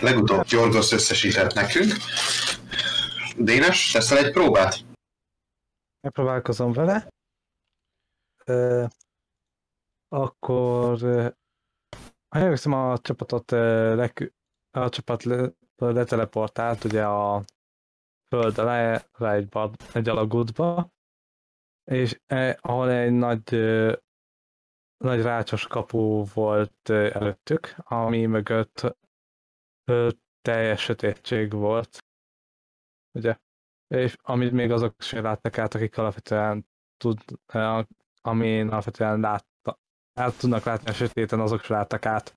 Legutóbb Gyorgos összesített nekünk. Dénes, teszel egy próbát? Megpróbálkozom vele. Ö, akkor ha emlékszem, a csapatot lekü- a csapat le, leteleportált ugye a föld alá, rá egy, bar, egy alagútba, és eh, ahol egy nagy, eh, nagy rácsos kapu volt eh, előttük, ami mögött teljes sötétség volt, ugye, és amit még azok sem láttak át, akik alapvetően tud, amin alapvetően látta, át tudnak látni a sötéten, azok sem láttak át.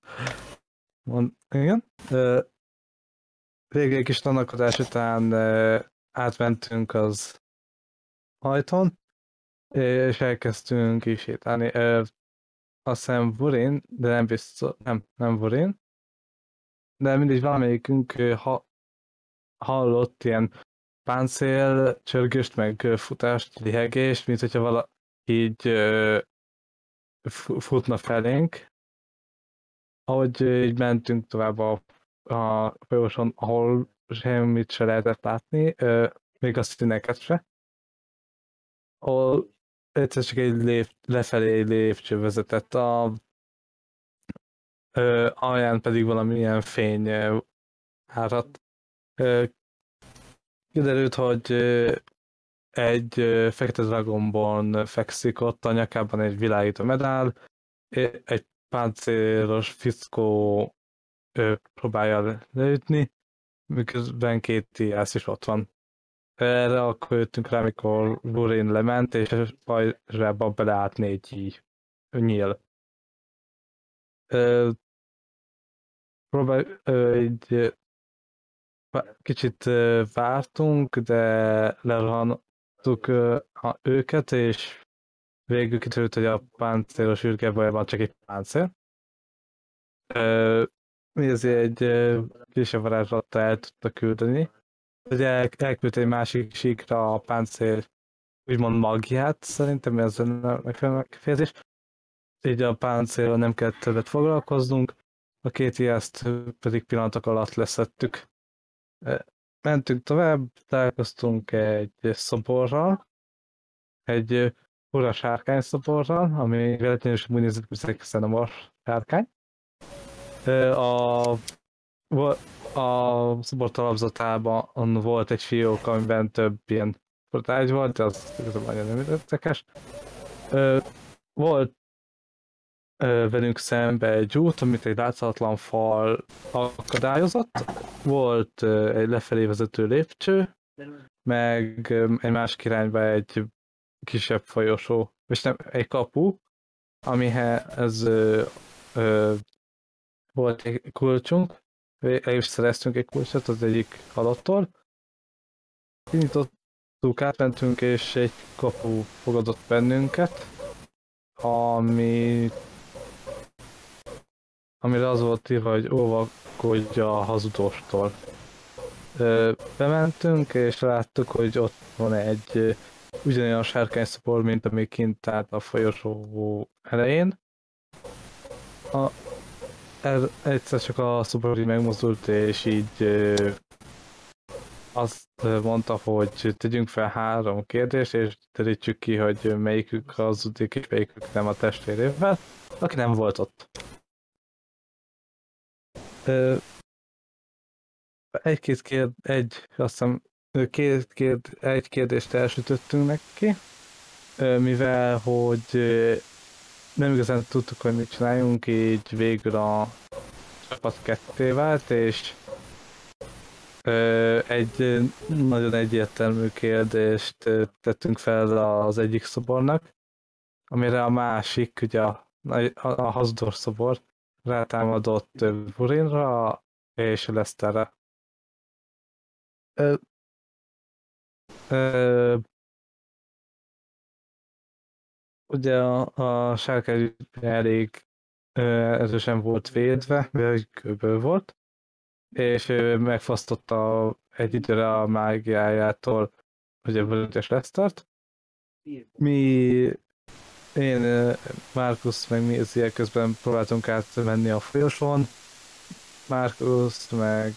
Mond, igen. Végig kis tanakodás után átmentünk az ajtón, és elkezdtünk is sétálni. Azt hiszem Vurin, de nem biztos, nem, nem Vurin. De mindig valamelyikünk ha, hallott ilyen páncél, csörgöst, meg futást, lihegést, mint hogyha vala így futna felénk. Ahogy így mentünk tovább a, a folyóson, ahol semmit se lehetett látni, még a színeket se. Ahol egyszer csak egy lép, lefelé egy lépcső vezetett, a ö, alján pedig valamilyen fény ö, áradt. Ö, kiderült, hogy ö, egy ö, fekete dragonban fekszik ott, a nyakában egy világító medál, egy páncélos fickó ö, próbálja leütni, miközben két TS is ott van. Erre akkor jöttünk rá, amikor Lurin lement, és a pajzsába beleállt négy nyíl. Ö, vá- kicsit ö, vártunk, de lerohantuk őket, és végül kiderült, hogy a páncélos űrgebajban csak egy páncél. Mi ezért egy kisebb varázslattal el tudta küldeni. Ugye el, elküldte egy másik síkra a páncél úgymond magiát, szerintem ez a megfelelő kifejezés. Így a páncél nem kellett többet foglalkoznunk, a két ilyeszt pedig pillanatok alatt leszettük. E, Mentünk tovább, találkoztunk egy szoborral, egy fura sárkány szoborral, ami véletlenül is úgy nézett, hogy a sárkány. Ö, A a szobor talapzatában volt egy fiók, amiben több ilyen portágy volt, az igazából nagyon nem érdekes. Ö, Volt velünk szembe egy út, amit egy láthatatlan fal akadályozott. Volt egy lefelé vezető lépcső, meg egy másik irányba egy kisebb folyosó, és nem, egy kapu, amihez ö, ö, volt egy kulcsunk, el is szereztünk egy kulcsot az egyik halottól. Kinyitottuk, átmentünk, és egy kapu fogadott bennünket, ami amire az volt írva, hogy óvakodj a hazudostól. Ö, Bementünk, és láttuk, hogy ott van egy ugyanolyan sárkányszobor, mint ami kint állt a folyosó elején. A, er, egyszer csak a szobor így megmozdult, és így ö, azt mondta, hogy tegyünk fel három kérdést, és terítsük ki, hogy melyikük hazudik, és melyikük nem a testvérével, aki nem volt ott. Egy-két kérd, egy, azt hiszem, két, kérd, egy kérdést elsütöttünk neki, mivel, hogy nem igazán tudtuk, hogy mit csináljunk, így végül a csapat ketté vált, és egy nagyon egyértelmű kérdést tettünk fel az egyik szobornak, amire a másik, ugye a, a, a Hazdor szobor rátámadott Burinra és Leszterre. Ö, ö, ugye a, a sárkány elég ö, erősen volt védve, egy kőből volt, és ő megfosztotta egy időre a mágiájától, ugye Völgyes Lesztert. Mi, én, ö, Markus, meg mi ezzel közben próbáltunk átmenni a folyosón, Markus meg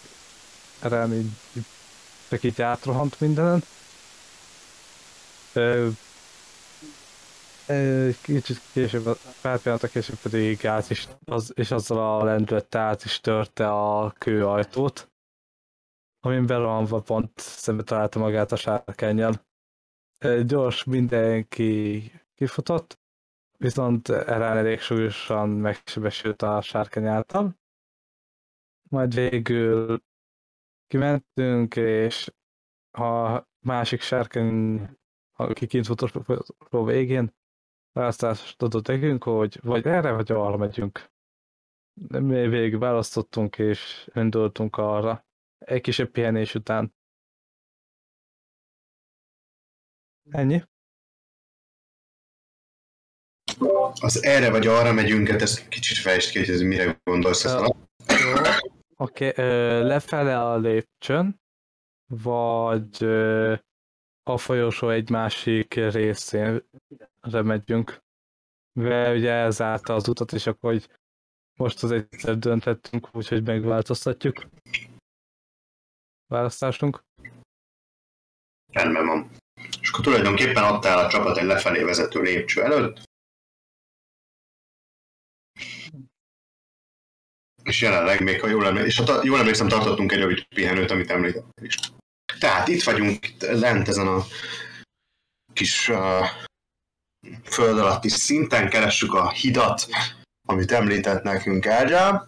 Eren így, csak így átrohant mindenen. Ö, ö, kicsit később, pár pillanatra később pedig át is, az, és azzal a lendülettel át is törte a kőajtót, amin berohanva pont szembe találta magát a sárkányjal. Gyors mindenki kifutott, viszont Eren elég súlyosan megsebesült a sárkány által. Majd végül kimentünk, és a másik sárkány, aki kint futott végén, választást adott nekünk, hogy vagy erre, vagy arra megyünk. De mi végig választottunk, és indultunk arra. Egy kisebb pihenés után. Ennyi. Az erre vagy arra megyünk, hát ezt kicsit fejtsd ki, hogy ez mire gondolsz ezt. Jó. Oké, okay, lefele a lépcsőn, vagy ö, a folyosó egy másik részén megyünk. Mivel ugye elzárta az utat, és akkor hogy most az egyszer döntettünk, úgyhogy megváltoztatjuk választásunk. Rendben van. És akkor tulajdonképpen ott áll a csapat egy lefelé vezető lépcső előtt. És jelenleg még, ha jól, emlékszem, és ha ta- jól emlékszem, tartottunk egy rövid pihenőt, amit említettem is. Tehát itt vagyunk, itt lent ezen a kis uh, föld alatti szinten, keressük a hidat, amit említett nekünk Elgyá,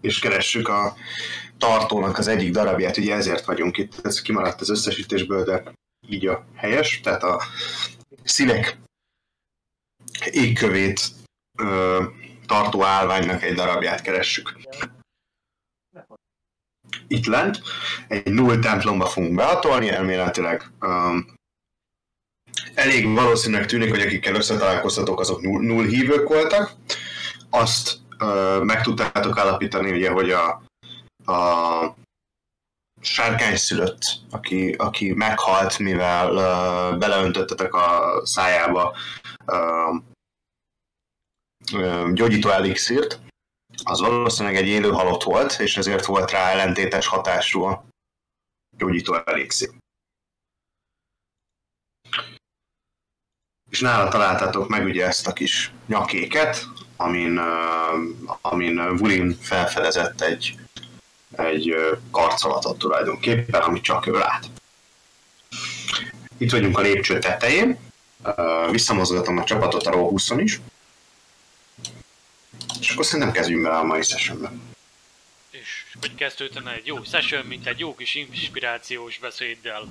és keressük a tartónak az egyik darabját, ugye ezért vagyunk itt, ez kimaradt az összesítésből, de így a helyes, tehát a színek égkövét ö, tartó állványnak egy darabját keressük. Itt lent egy null templomba fogunk behatolni, elméletileg um, elég valószínűleg tűnik, hogy akikkel összetalálkoztatok, azok null, null hívők voltak. Azt ö, meg tudtátok állapítani, ugye, hogy a, a sárkány szülött, aki, aki meghalt, mivel uh, beleöntöttetek a szájába uh, uh, gyógyító elixírt, az valószínűleg egy élő halott volt, és ezért volt rá ellentétes hatású a gyógyító elixír. És nála találtátok meg ugye ezt a kis nyakéket, amin, amin Vulin felfedezett egy, egy karcolatot tulajdonképpen, amit csak ő lát. Itt vagyunk a lépcső tetején, visszamozgatom a csapatot a Raw 20 is, és akkor szerintem kezdjünk bele a mai sessionbe. És hogy kezdődne egy jó session, mint egy jó kis inspirációs beszéddel.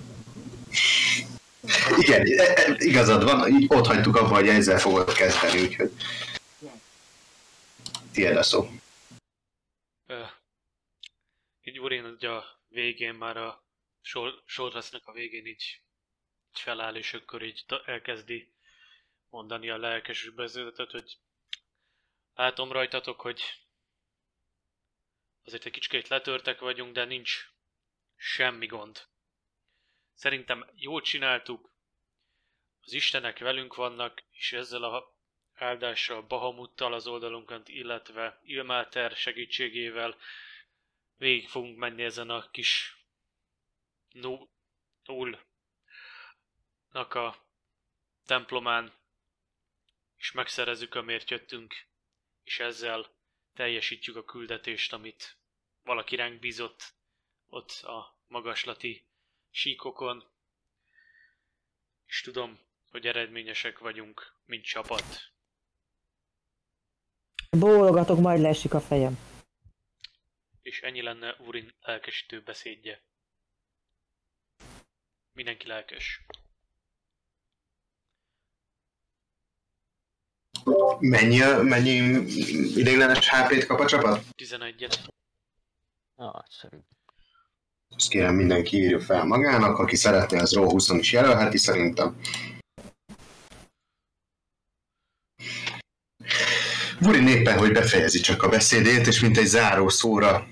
Igen, e- e- igazad van, így ott hagytuk abba, hogy ezzel fogod kezdeni, úgyhogy tiéd a szó. Ö, így Urin ugye a végén már a sor, sorrasznak a végén így, így feláll, és akkor így elkezdi mondani a lelkes beszédetet, hogy látom rajtatok, hogy azért egy kicsit letörtek vagyunk, de nincs semmi gond. Szerintem jól csináltuk, az Istenek velünk vannak, és ezzel a áldással, Bahamuttal az oldalunkon, illetve Ilmáter segítségével végig fogunk menni ezen a kis nu- nullnak a templomán, és megszerezzük, amért jöttünk, és ezzel teljesítjük a küldetést, amit valaki ránk bízott ott a magaslati síkokon, és tudom, hogy eredményesek vagyunk, mint csapat. Bólogatok, majd leesik a fejem. És ennyi lenne Urin lelkesítő beszédje. Mindenki lelkes. Mennyi, mennyi ideiglenes HP-t kap a csapat? 11-et. Nagyszerű. Ezt kérem mindenki írja fel magának, aki szeretné, az Raw 20 is jelölheti szerintem. Vurin éppen, hogy befejezi csak a beszédét, és mint egy záró szóra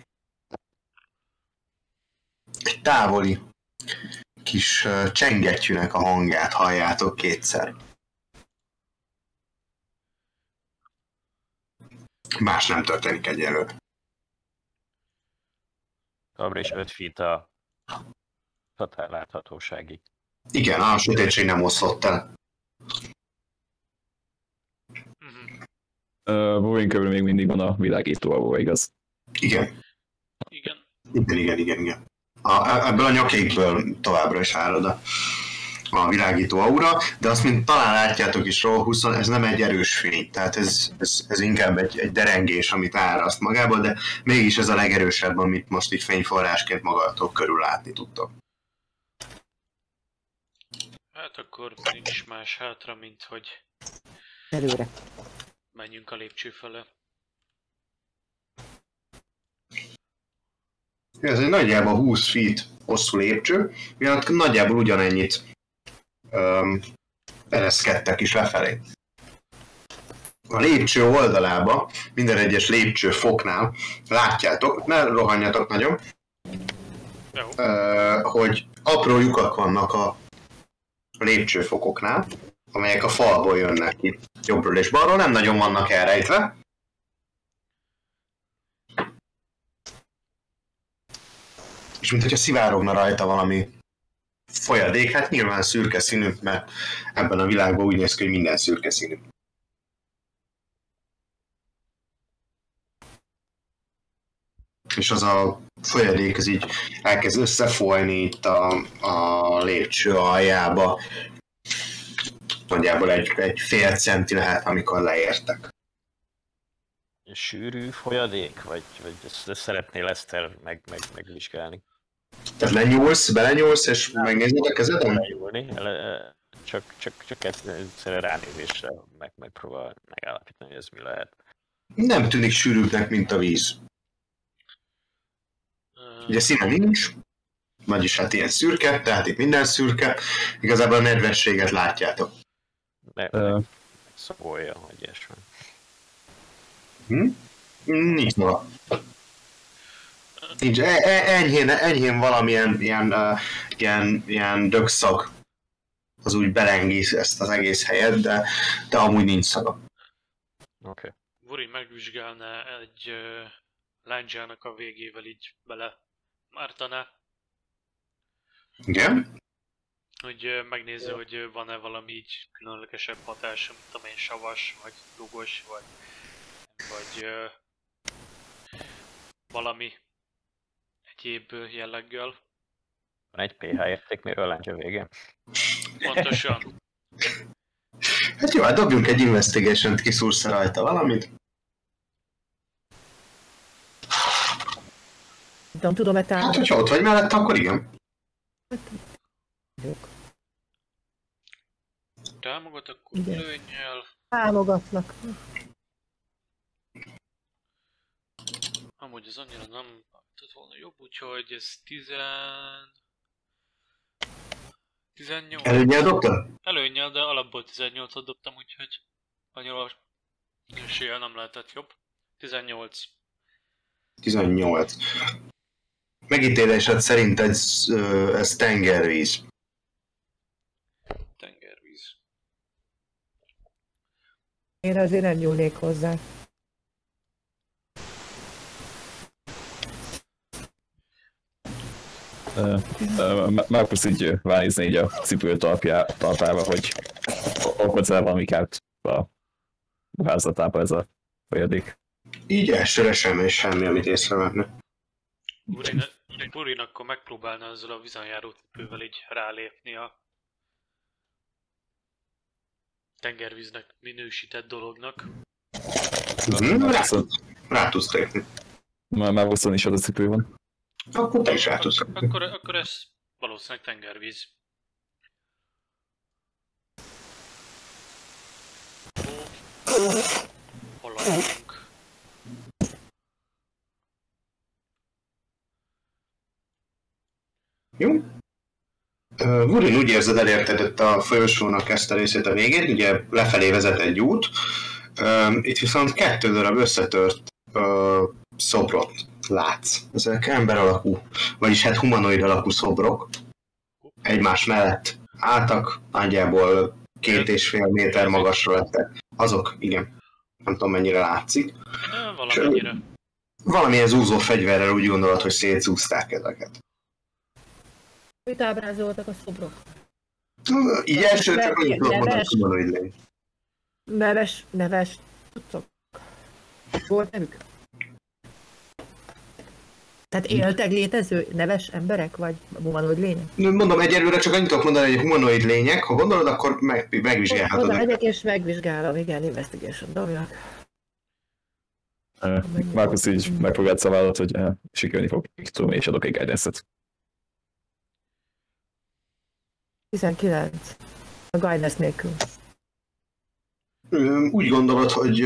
egy távoli kis csengettyűnek a hangját halljátok kétszer. Más nem történik egyelőre. Továbbra is 5 feet a határláthatóságig. Igen, a sötétség nem oszlott el. Uh, Boring körül még mindig van a világító alvó, igaz? Igen, Igen. igen, igen, igen. igen. A, ebből a nyakékből továbbra is árad a, a világító aura, de azt, mint talán látjátok is róla, 20, ez nem egy erős fény, tehát ez, ez, ez inkább egy, egy derengés, amit áraszt magából, de mégis ez a legerősebb, amit most így fényforrásként magatok körül látni tudtok. Hát akkor nincs más hátra, mint hogy Előre. menjünk a lépcső fele. Ez egy nagyjából 20 feet hosszú lépcső, miatt nagyjából ugyanennyit um, ereszkedtek is lefelé. A lépcső oldalába, minden egyes lépcső foknál látjátok, ne rohanjatok nagyon, uh, hogy apró lyukak vannak a lépcsőfokoknál, amelyek a falból jönnek ki jobbról és balról, nem nagyon vannak elrejtve. És mint hogyha szivárogna rajta valami folyadék, hát nyilván szürke színű, mert ebben a világban úgy néz ki, hogy minden szürke színű. És az a folyadék az így elkezd összefolyni itt a, a lépcső aljába. Nagyjából egy, egy fél centi lehet, amikor leértek. Sűrű folyadék? Vagy, vagy ezt, szeretnél ezt meg, meg, megvizsgálni? Tehát lenyúlsz, belenyúlsz, és megnézed a kezeden? Lejúlni? Ele- Csak, csak, csak egyszerűen ránézésre meg, megpróbál megállapítani, hogy ez mi lehet. Nem tűnik sűrűbbnek, mint a víz. Ugye színe nincs, vagyis hát ilyen szürke, tehát itt minden szürke. Igazából a nedvességet látjátok. Ne, Uh, szagolja, hogy ilyesmi. Hm? Nincs maga. Nincs. E- e- enyhén, enyhén valamilyen ilyen, uh, ilyen, ilyen dögszag az úgy belengész ezt az egész helyet, de, de amúgy nincs szaga. Oké. Okay. Vuri megvizsgálná egy uh, lándzsának a végével így bele mártaná, Igen? hogy ö, megnézze, hogy ö, van-e valami így különlegesebb hatása, mint amilyen savas, vagy dugos, vagy, vagy ö, valami egyéb jelleggel. Van egy pH értékmérő a láncsa végén. Pontosan. Hát jó, hát dobjunk egy investigation-t, kiszúrsz rajta valamit. Nem tudom-e Hát, támogatni? hogyha ott vagy mellette, akkor igen. Támogat, akkor Igen. lőnyel. Támogatnak. Amúgy ez annyira nem tudott volna jobb, úgyhogy ez 10... 18. Előnyel dobtad? Előnyel, de alapból 18-ot dobtam, úgyhogy annyira eséllyel nem lehetett jobb. 18. 18. Megítélésed szerint ez, ez tengervíz. Tengervíz. Én azért nem nyúlnék hozzá. uh, uh, Markus így ránézni így a cipő talpjá, talpába, hogy okoz el valami kárt a házatába ez a folyadék. Így elsőre semmi, semmi, amit észrevenni. Burin, Burin akkor megpróbálna ezzel a vizonjáró cipővel így rálépni a tengervíznek minősített dolognak. Mhm, Rá, rá tudsz lépni. Már, már 20 is az a cipő van. Akkor te is lépni. akkor, akkor ez valószínűleg tengervíz. Ó, Haladjunk. Jó? Ö, Vurin úgy érzed, elérted a folyosónak ezt a részét a végét, ugye lefelé vezet egy út. Itt viszont kettő darab összetört szobrot látsz. Ezek ember alakú, vagyis hát humanoid alakú szobrok. Egymás mellett álltak, nagyjából két és fél méter magasra lettek. Azok, igen. Nem tudom mennyire látszik. Ö, Valamennyire. Valamilyen zúzó fegyverrel úgy gondolod, hogy szétzúzták ezeket. Mit ábrázoltak a szobrok? Így elsőre csak annyit tudok mondani, Neves. hogy humanoid lény. Neves, neves, tudtok. Volt nevük? Tehát éltek létező neves emberek, vagy humanoid lények? Mondom, egyelőre csak annyit tudok mondani, hogy humanoid lények, ha gondolod, akkor meg, megvizsgálhatod. Oda megyek és megvizsgálom, igen, investigation dobjak. Ö, Markus így megpróbált szavállat, hogy eh, sikerülni fog, tudom, és adok egy guidance-et. 19. A guidance nélkül. Úgy gondolod, hogy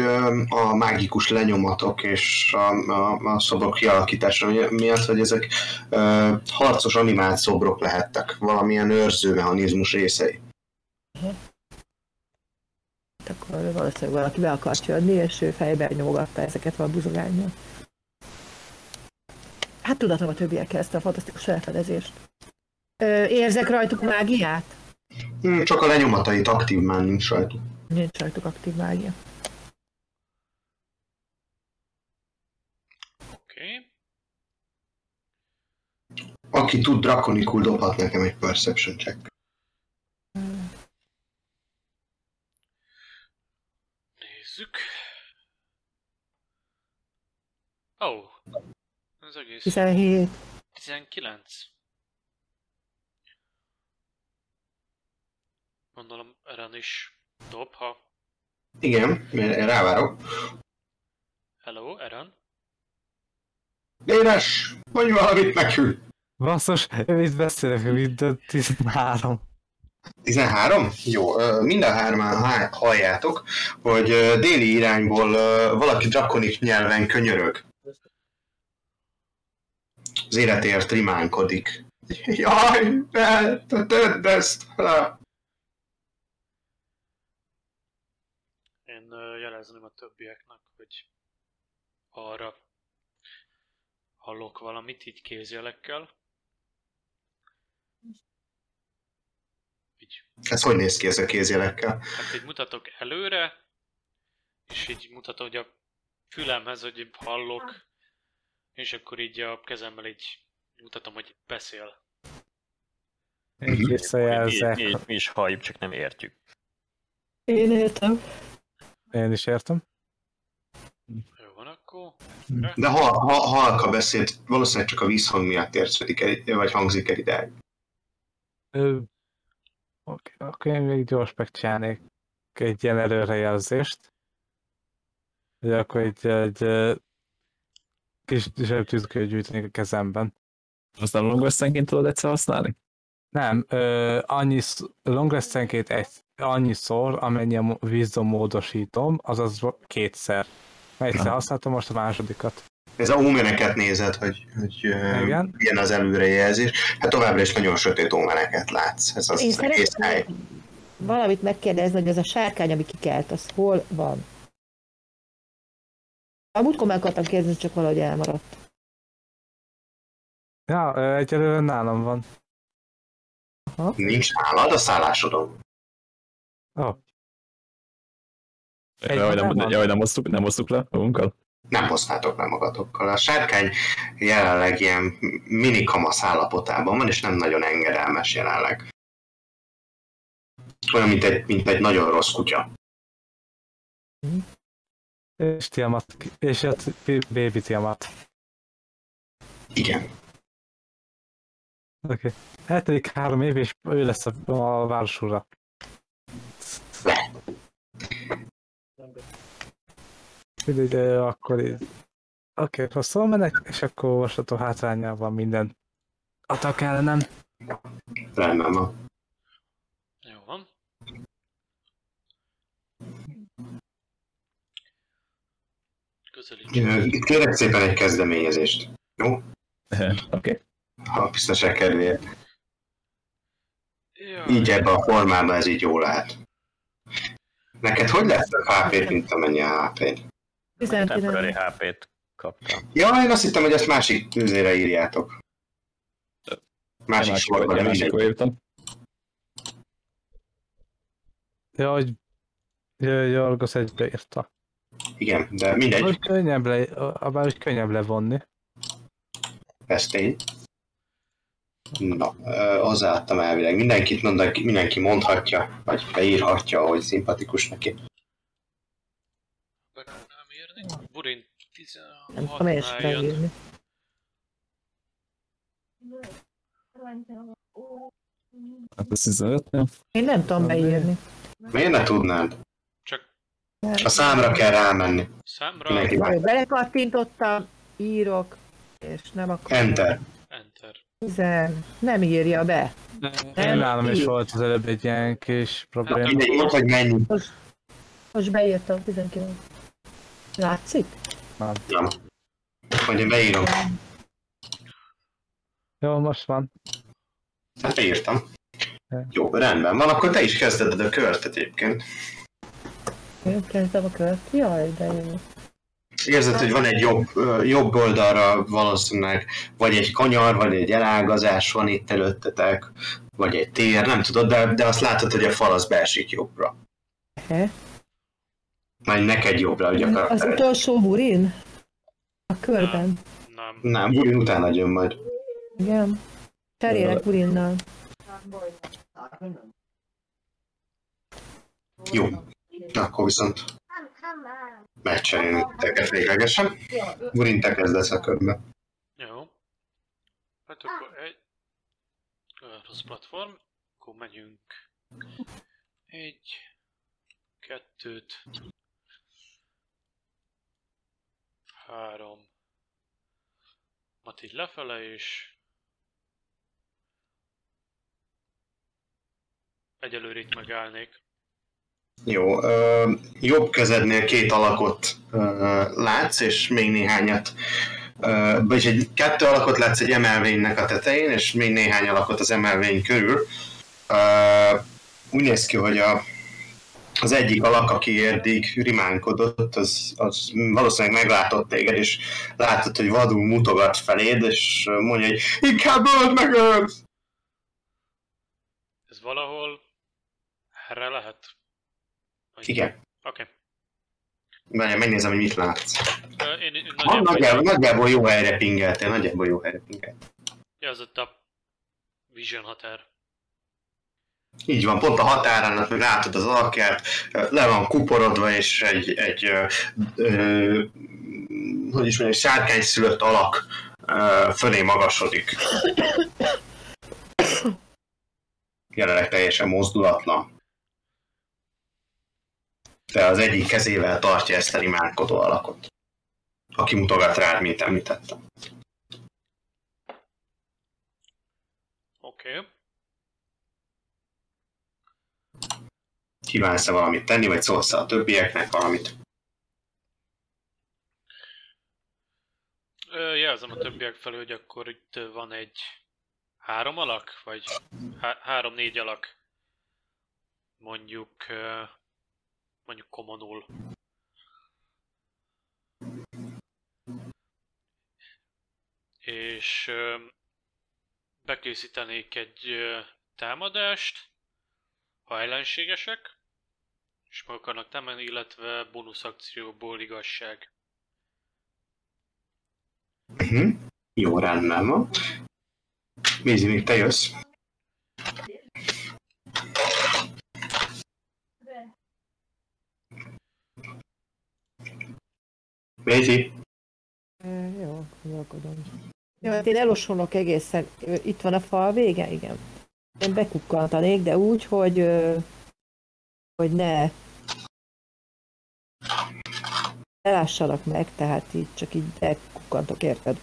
a mágikus lenyomatok és a, a, a szobrok kialakítása mi- miatt, hogy ezek ö, harcos animált szobrok lehettek, valamilyen őrző mechanizmus részei. Hát akkor valószínűleg valaki be akart jönni, és ő fejbe nyomogatta ezeket a buzogányjal. Hát tudatom a többiekkel ezt a fantasztikus felfedezést. Ö, érzek rajtuk mágiát? Csak a lenyomatait aktív már nincs rajtuk. Nincs rajtuk aktív mágia. Oké. Okay. Aki tud drakonikul dobhat nekem egy perception check. Nézzük. Ó. Oh. Ez egész. 17. 19. Gondolom Eren is dob, ha... Igen, én rávárok. Hello, Eren? Éres, mondj valamit nekünk! Basszus, ő itt beszélek, mint 13. 13? Jó, mind a hárman há- halljátok, hogy déli irányból valaki drakonik nyelven könyörög. Az életért rimánkodik. Jaj, ne, te tedd ezt! le. Én jelezném a többieknek, hogy arra hallok valamit így kézjelekkel. Így, Ez hogy néz ki ez a kézjelekkel? hát így mutatok előre, és így mutatom, hogy a fülemhez, hogy hallok, és akkor így a kezemmel így mutatom, hogy beszél. Én Mi, visszajelzek. mi, mi is halljuk, csak nem értjük. Én értem. Én is értem. Jó van akkor. De ha, ha halka beszélt, valószínűleg csak a vízhang miatt érződik el, vagy hangzik el ide. Ö, Oké, akkor én még gyors megcsinálnék egy ilyen előrejelzést. Hogy akkor egy, egy ö, kis zsebtűzkőt gyűjteni a kezemben. Aztán long restenként tudod egyszer használni? Nem, ö, annyi long restenként egy, annyiszor, amennyi a wisdom módosítom, azaz kétszer. Egyszer Aha. használtam most a másodikat. Ez a ómeneket nézed, hogy, hogy Igen. milyen az előrejelzés. Hát továbbra is nagyon sötét ómeneket látsz. Ez az, Én az egész hely. szeretném valamit megkérdezni, hogy ez a sárkány, ami kikelt, az hol van? A múltkor meg akartam kérdezni, csak valahogy elmaradt. Ja, egyelőre nálam van. Nincs nálad a szállásodon. Egy Jaj, nem, jaj, nem hoztuk, nem hoztuk le magunkkal? Nem hoztátok le magatokkal. A sárkány jelenleg ilyen mini kamasz állapotában van, és nem nagyon engedelmes jelenleg. Olyan, mint egy, mint egy nagyon rossz kutya. és Tiamat, és a t- baby Tiamat. Igen. Oké. Okay. Eltelik három év, és ő lesz a, a város ura. Le. Mindegy, akkor így. Oké, okay, rosszul menek, és akkor olvasható hátrányában minden. Atak ellenem. Rendben van. Jó van. Közelítsük. Kérek szépen egy kezdeményezést. Jó? Oké. Ha a biztonság kedvéért. Jaj, Így ebben a formában ez így jó lehet. Neked hogy lesz a HP-t, mint amennyi a HP-t? Temporary 19. HP-t kaptam. Ja, én azt hittem, hogy ezt másik tűzére írjátok. Másik sorban, de másik mindegy. írtam. Ja, hogy Jorgos egybeírta. Igen, de mindegy, Hogy könnyebb le, abban könnyebb levonni. ez tény. Na, ö, hozzáadtam elvileg. Mindenkit mondak, mindenki mondhatja, vagy beírhatja, hogy szimpatikus neki. Írni. Burin Nem tudom 16-nál jön. beírni. Hát ez 15 Én nem tudom beírni. Miért ne tudnád? Csak A számra kell rámenni. számra Mindenki. Belekattintottam, írok, és nem akarom. Enter. Tizen... Nem írja be. Én nálam is volt az előbb egy ilyen kis probléma. Ott vagy mennyi. Most beírtam 19. Látszik? Nem. Hogy én beírom. Jó, most van. Hát beírtam. Jó, rendben van, akkor te is kezded a kört egyébként. Én kezdem a kört. Jaj, de jó. Érzed, hogy van egy jobb, jobb oldalra valószínűleg, vagy egy kanyar, vagy egy elágazás van itt előttetek, vagy egy tér, nem tudod, de, de azt látod, hogy a fal az beesik jobbra. He? Majd neked jobbra, ugye a Az utolsó burin? A körben. Nem. Nem, Burin utána jön majd. Igen. Cserélek burinnal. Jó. Na, akkor viszont megcserélni teket véglegesen. Burin, te kezdesz a körbe. Jó. Hát akkor egy... Rossz platform. Akkor megyünk. Egy... Kettőt... Három... Mat így lefele és... Egyelőre itt megállnék. Jó, ö, jobb kezednél két alakot ö, látsz, és még néhányat, vagyis egy kettő alakot látsz egy emelvénynek a tetején, és még néhány alakot az emelvény körül. Ö, úgy néz ki, hogy a, az egyik alak, aki eddig rimánkodott, az, az valószínűleg meglátott téged, és látod, hogy vadul mutogat feléd, és mondja, hogy inkább öld meg őt! Ez valahol... Erre lehet? Vagy- Igen, Oké. Várjál, megnézem, hogy mit látsz. Ö, Én, én nagyjából... Nagyjából, nagyjából jó helyre pingeltél, nagyjából jó helyre pingeltél. Ja, az ott a Vision határ. Így van, pont a határán, hogy látod az alakját, le van kuporodva, és egy, egy ö, ö, hogy is mondjam, egy sárkány szülött alak ö, fölé magasodik. Jelenleg teljesen mozdulatlan. De az egyik kezével tartja ezt a rimánkodó alakot. Aki mutogat rád, mint említettem. Oké. Okay. Kívánsz-e valamit tenni, vagy szólsz a többieknek valamit? Ö, Jelzem a többiek felé, hogy akkor itt van egy három alak, vagy há- három-négy alak. Mondjuk, ö, mondjuk kommunul. És bekészítenék egy támadást, ha ellenségesek, és meg akarnak támadni, illetve bónusz akcióból igazság. Uh-huh. Jó, rendben van. Mézi, még te jössz. Mézi, Jó, gondolkodom. Jó, hát én elosolok egészen. Itt van a fal vége? Igen. Én bekukkantanék, de úgy, hogy, hogy ne ne lássanak meg, tehát így csak így bekukkantok, érted?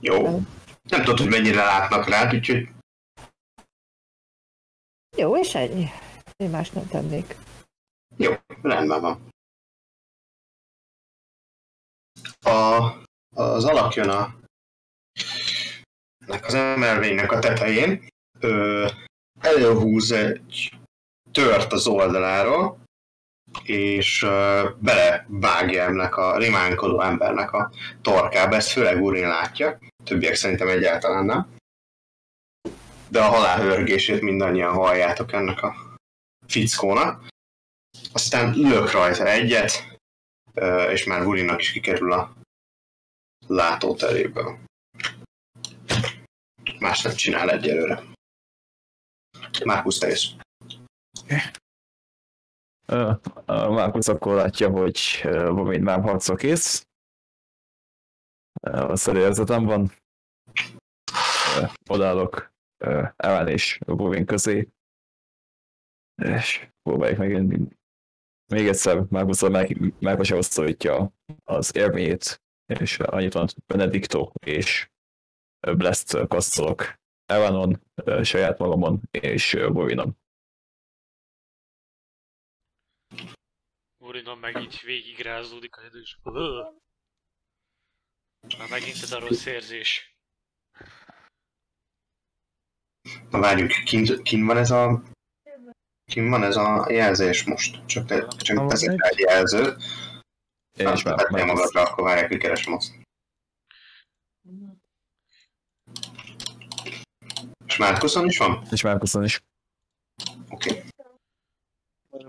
jó. Nem tudod, hogy mennyire látnak rád, úgyhogy Jó, és ennyi. Én más nem tennék. jó, rendben van. A, az alak jön a az emelvénynek a tetején, ö, előhúz egy tört az oldaláról, és ö, belevágja ennek a rimánkodó embernek a torkába, ezt főleg Urin látja, többiek szerintem egyáltalán nem. De a halálhörgését mindannyian halljátok ennek a fickónak. Aztán lök rajta egyet, és már Vurinnak is kikerül a látóteréből. Más nem csinál egyelőre. Márkusz, te jössz. Márkusz akkor látja, hogy Bobin már harcra kész. A szerérzetem van. Odállok Ellen és Bobin közé. És próbáljuk meg még egyszer Márkuszra meg, megvasároztatja az érmét, és annyit van Benedicto és Blast kasztolok Evanon, saját magamon és ö, Bovinon. Urinon meg így végigrázódik a és Már megint ez a rossz érzés. Na várjuk, kint, kint van ez a... Kint van ez a jelzés most? Csak, te, csak teszek egy. rá egy jelzőt. Már, már már magadra, akkor várják, hogy keresem azt. És Márkuszon is van? és Márkuszon is. Oké.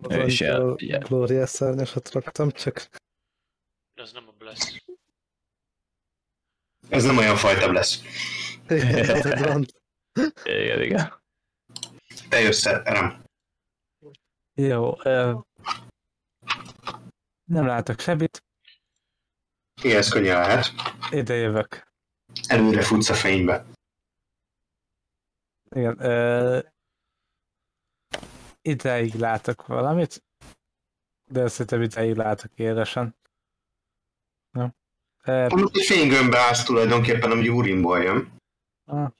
Ő is jel- a jel- Glóriás szárnyasat raktam, csak De az nem a Bless. Ez nem olyan fajta lesz. igen. Igen, igen. Te jössz, Erem. Jó, ö, nem látok semmit, Igen, ez könnyen lehet. ide jövök. Előre futsz a fénybe. Igen, ö, ideig látok valamit, de szerintem ideig látok élesen. Jó. Ö, Most egy fénygömbbe állsz tulajdonképpen, ami Urinból jön. ah.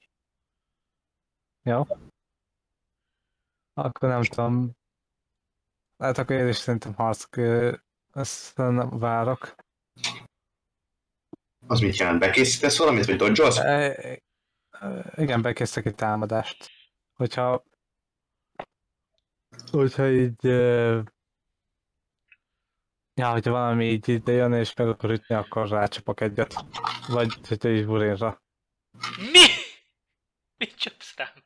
Jó. Akkor nem tudom. Hát akkor én is szerintem harc, nem várok. Az mit jelent? Bekészítesz valamit, vagy dodge E, igen, bekezdtek egy támadást. Hogyha hogyha így e, ja, hogyha valami így ide jön és meg akar ütni, akkor rácsapok egyet. Vagy hogyha így burénra. Mi? Mit csapsz rám?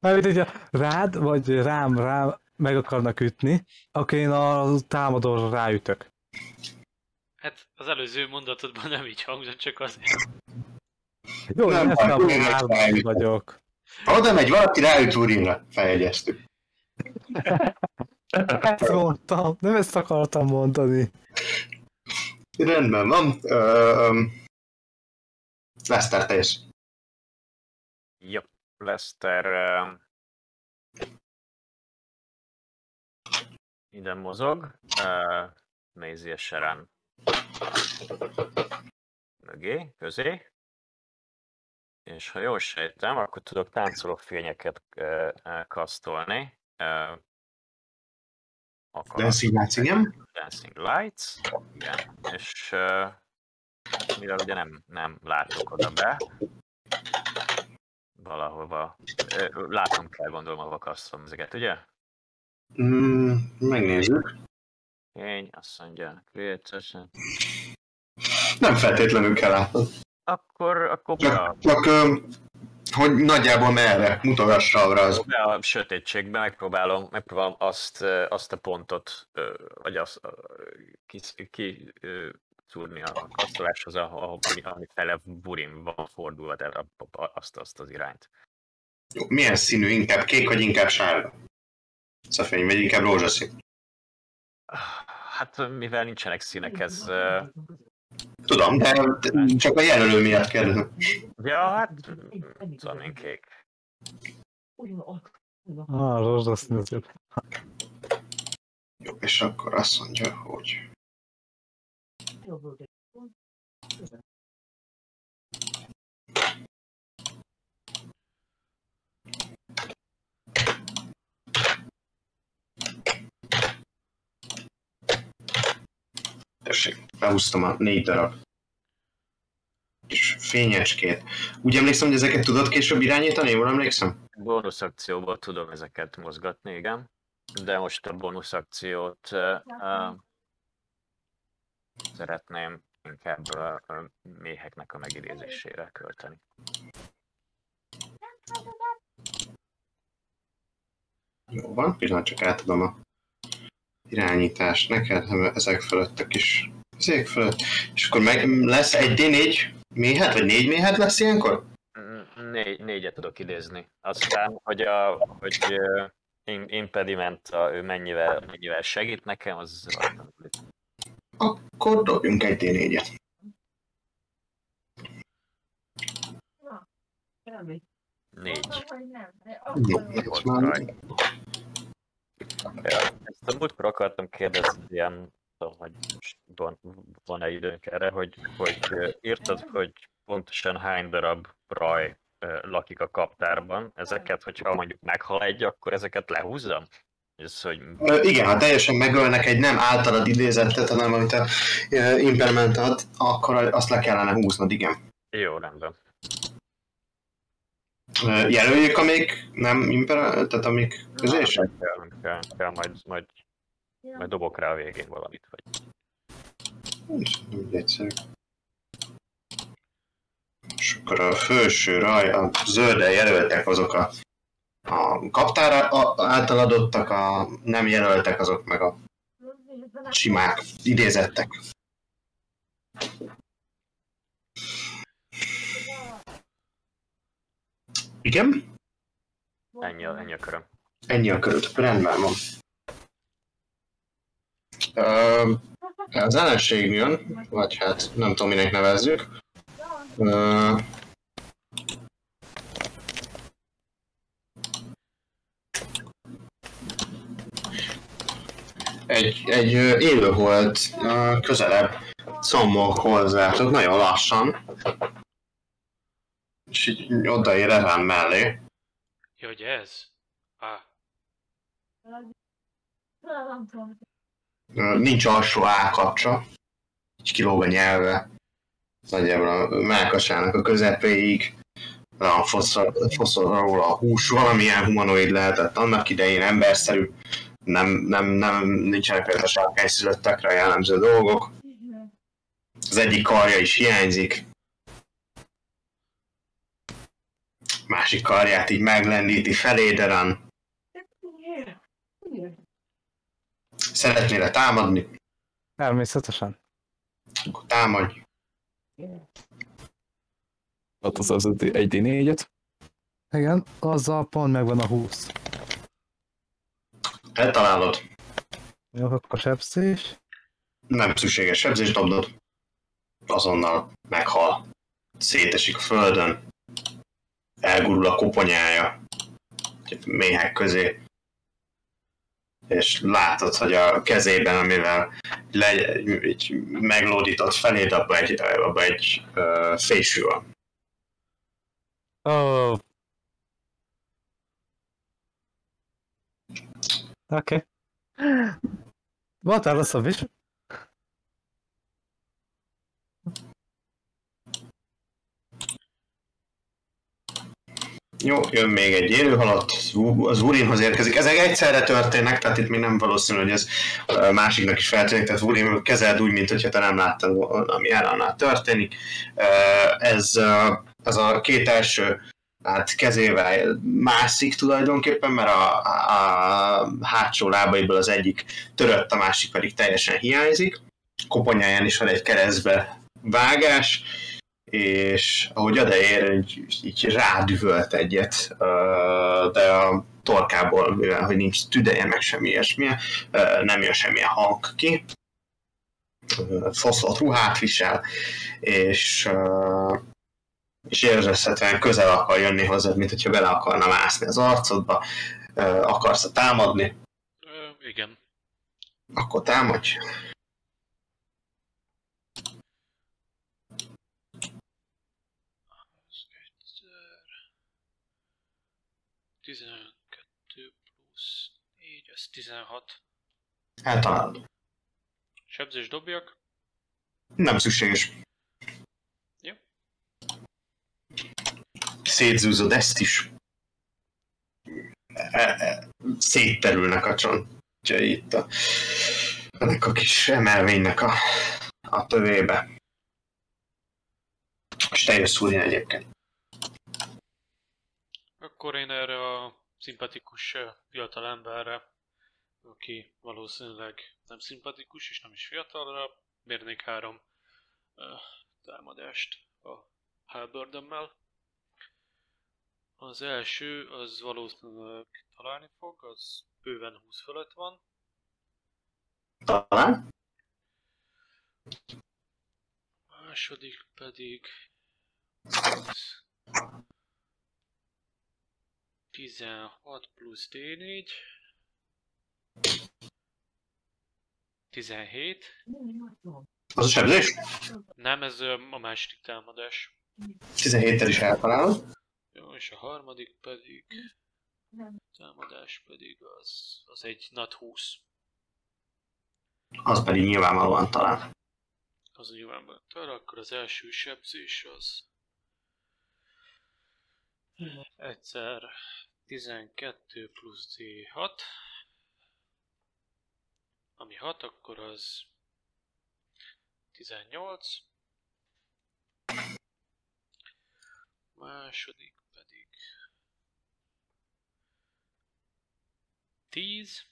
Mert hogyha rád, vagy rám, rám meg akarnak ütni, akkor én a támadóra ráütök. Hát az előző mondatodban nem így hangzott, csak azért. Jó, Nem ezt nem ráütök. vagyok. Ha oda megy valaki, ráüt Urinra. Feljegyeztük. Ezt mondtam, nem ezt akartam mondani. Rendben van. Leszter, te jössz. Jó, Lester uh, ide mozog, uh, nézi a Sharon mögé, közé, és ha jól sejtem, akkor tudok táncoló fényeket uh, uh, kasztolni. Uh, Dancing Lights, igen. Dancing Lights, igen, és uh, mivel ugye nem, nem látok oda be, valahova, ö, látom kell gondolom a vakasztom ezeket, ugye? Mm, megnézzük. Fény, azt mondja, create Nem feltétlenül kell látnod. Akkor, akkor Csak, csak hogy nagyjából merre mutogass arra az. be a sötétségbe, megpróbálom, megpróbálom azt, azt a pontot, vagy azt ki, ki szúrni a kasztoláshoz, ahol, ami fele burin van fordulva, tehát azt, azt az irányt. Jó, milyen színű? Inkább kék, vagy inkább sárga? Szafény, vagy inkább rózsaszín? Hát mivel nincsenek színek, ez... Tudom, de csak a jelölő miatt kérdezem. Ja, hát... Tudom én kék. Ah, rózsaszín az jobb. Jó, és akkor azt mondja, hogy... Tessék, behúztam a négy darab és fényecskét. Úgy emlékszem, hogy ezeket tudod később irányítani? Jól emlékszem? Bónusz akcióból tudom ezeket mozgatni, igen. De most a bónusz akciót uh, szeretném inkább a, a méheknek a megidézésére költeni. Jó van, pillanat csak átadom a irányítást neked, ezek fölött a kis ezek fölött. És akkor meg lesz egy D4 méhet, vagy négy méhet lesz ilyenkor? Mm, Négy, négyet tudok idézni. Aztán, hogy a hogy impediment ő mennyivel, mennyivel segít nekem, az Akkor dobjunk egy D4-et. négy. Jó, ez már Ja, ezt a múltkor akartam kérdezni, ilyen, tudom, hogy most van, van-e időnk erre, hogy, hogy írtad, hogy pontosan hány darab raj lakik a kaptárban. Ezeket, hogyha mondjuk meghal egy, akkor ezeket lehúzzam? Ez, hogy Igen, ha teljesen megölnek egy nem általad idézettet, hanem amit a ö, implement ad, akkor azt le kellene húznod, igen. jó, rendben. Ö, Jelöljük, amik nem imper, tehát amik közések? Kell, kell, kell majd, majd, majd dobok rá a végén valamit. Vagy... Nem úgy egyszerű. És akkor a felső raj, a zölden jelöltek azok a, a kaptára által adottak, a nem jelöltek azok meg a simák, idézettek. Igen? Ennyi, a- ennyi a köröm. Ennyi a körült, rendben van. Ö, az ellenség jön, vagy hát nem tudom, minek nevezzük. Ö, egy, egy élő volt közelebb szommog hozzátok, nagyon lassan. És így odaér Evan mellé. Ja, hogy ez? Ö, nincs alsó állkapcsa, így kilóg a nyelve, nagyjából a melkasának a közepéig, foszor, foszor róla a hús, valamilyen humanoid lehetett annak idején, emberszerű, nem, nem, nem nincsenek például a sárkányszülöttekre jellemző dolgok. Az egyik karja is hiányzik. Másik karját így meglendíti feléderen. Szeretnél támadni? Természetesen. Akkor támadj. Ott az az egy D4-et. Igen, azzal pont megvan a 20. Eltalálod. Jó, akkor sebzés. Nem szükséges sebzést dobnod. Azonnal meghal. Szétesik a földön. Elgurul a koponyája. Méhek közé. És látod, hogy a kezében, amivel le, így meglódított feléd, abba egy, abba egy uh, fésű van. Ó. Oh. Oké. Okay. Voltál rosszabb is? Jó, jön még egy élőhalott, az Urinhoz érkezik. Ezek egyszerre történnek, tehát itt még nem valószínű, hogy ez másiknak is feltűnik, tehát Urin kezeld úgy, mint hogyha te nem láttad, ami állannál történik. Ez, ez a két első hát kezével mászik tulajdonképpen, mert a, a, hátsó lábaiból az egyik törött, a másik pedig teljesen hiányzik. Koponyáján is van egy keresztbe vágás, és ahogy odaér, így, így rádüvölt egyet, de a torkából, mivel hogy nincs tüdeje, meg semmi ilyesmi, nem jön semmilyen hang ki. Foszlott ruhát visel, és, és érezhetően közel akar jönni hozzád, mint hogyha bele akarna mászni az arcodba. Akarsz támadni, ö, igen. akkor támadj. Az egyszer... 12 plusz 4, ez 16. Eltalálod. Sebzés dobjak. Nem szükséges. Jó. Szétzúzod ezt is. E- e- Szétterülnek a csontjai itt a, ennek a kis emelvénynek a, a tövébe. És te jössz úrni egyébként. Akkor én erre a szimpatikus fiatal emberre, aki valószínűleg nem szimpatikus és nem is fiatalra, mérnék három támadást a halberdemmel. Az első, az valószínűleg találni fog, az bőven 20 fölött van. Talán. A második pedig... az 16 plusz D4. 17. Az a sebzés? Nem, ez a második támadás. 17-tel is eltalálod. Jó, és a harmadik pedig... Támadás pedig az, az egy nat 20. Az pedig nyilvánvalóan talán. Az nyilvánvalóan tör, akkor az első sebzés az... Egyszer 12 plusz D6. Ami 6, akkor az 18. Második pedig 10.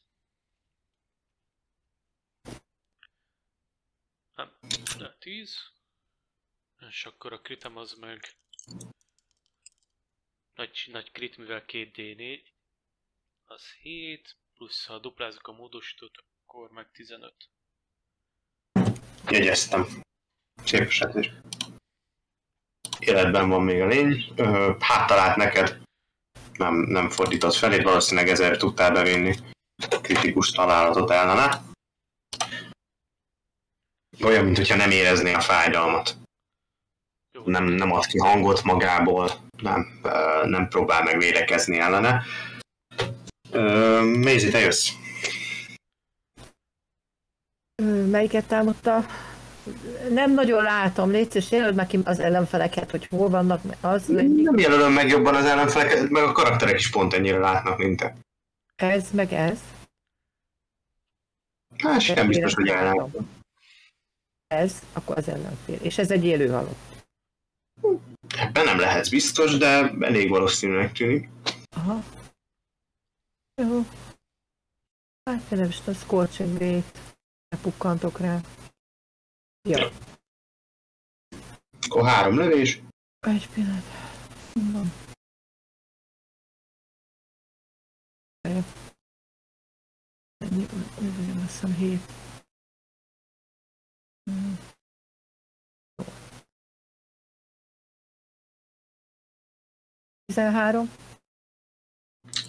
Nem, de 10. És akkor a kritem az meg nagy, nagy crit, mivel 2D4, az 7, plusz ha duplázok a módosítót, akkor meg 15. Jegyeztem. Szép. Életben van még a lény. Hát talált neked. Nem, nem fordított felét, valószínűleg ezért tudtál bevinni kritikus találatot ellene. Olyan, mintha nem érezné a fájdalmat. Nem, nem ad ki hangot magából, nem, nem próbál meg védekezni ellene. Maisie, te jössz. Melyiket támadta? Nem nagyon látom, légy szíves, jelöld meg ki az ellenfeleket, hogy hol vannak, az Nem jelölöm meg jobban az ellenfeleket, meg a karakterek is pont ennyire látnak, mint te. ez, meg ez. Hát sem biztos, hogy ellen. Ez, akkor az ellenfél. És ez egy élő halott. Ebben nem lehetsz biztos, de elég valószínűnek tűnik. Aha. Jó. Hát nem is tudom, Scorching Ray-t. Pukkantok rá. Jó. Akkor három lövés. Egy pillanat. Van. Jó. Ennyi, jövő, azt hiszem hét. 13,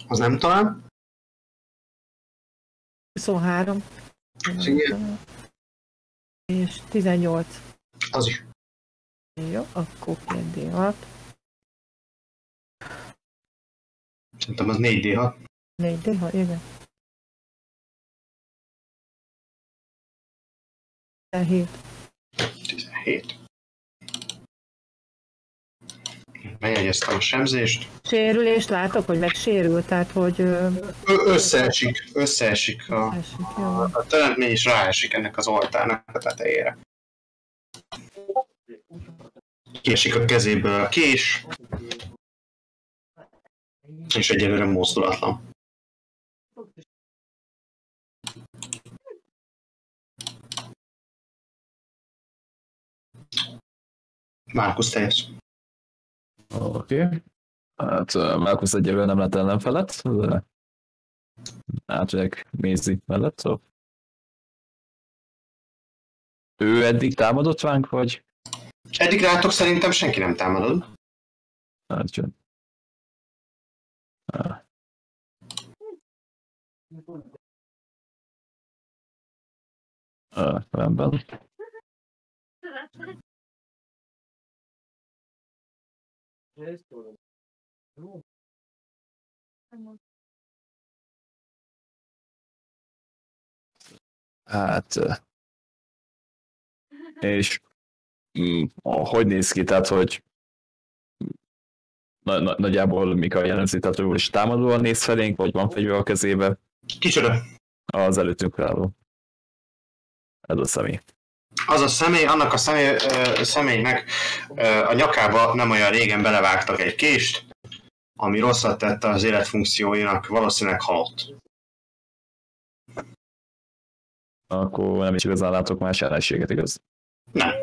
Az nem talán. 23, Igen. És 18. Az is. Jó, akkor 2D6, Szerintem az 4D6. 4D6, igen. 17. 17. Bejegyeztem a sebzést. Sérülést látok, hogy megsérült, tehát hogy ö, összeesik, összeesik a, jó. a, a teremtmény is ráesik ennek az oltárnak a tetejére. Kiesik a kezéből a kés, és egyelőre mozdulatlan. Márkusz teljes. Oké. Okay. Hát Markus egyelőre nem lett ellenfelet, de átmegyek Mézi mellett, szóval. Ő eddig támadott ránk, vagy? Eddig rátok szerintem senki nem támadod. Hát jön. Ah. Ah, rendben. Hát... És... mm, Hogy néz ki, tehát, hogy na, na, nagyjából mik a jellemző, tehát ő is támadóan néz felénk, vagy van fegyver a kezébe, Kicsoda? az előttünk álló. Ez a személy. Az a személy, annak a személy, személynek a nyakába nem olyan régen belevágtak egy kést, ami rosszat tette az életfunkcióinak, valószínűleg halott. Akkor nem is igazán látok más ellenséget, igaz? Nem.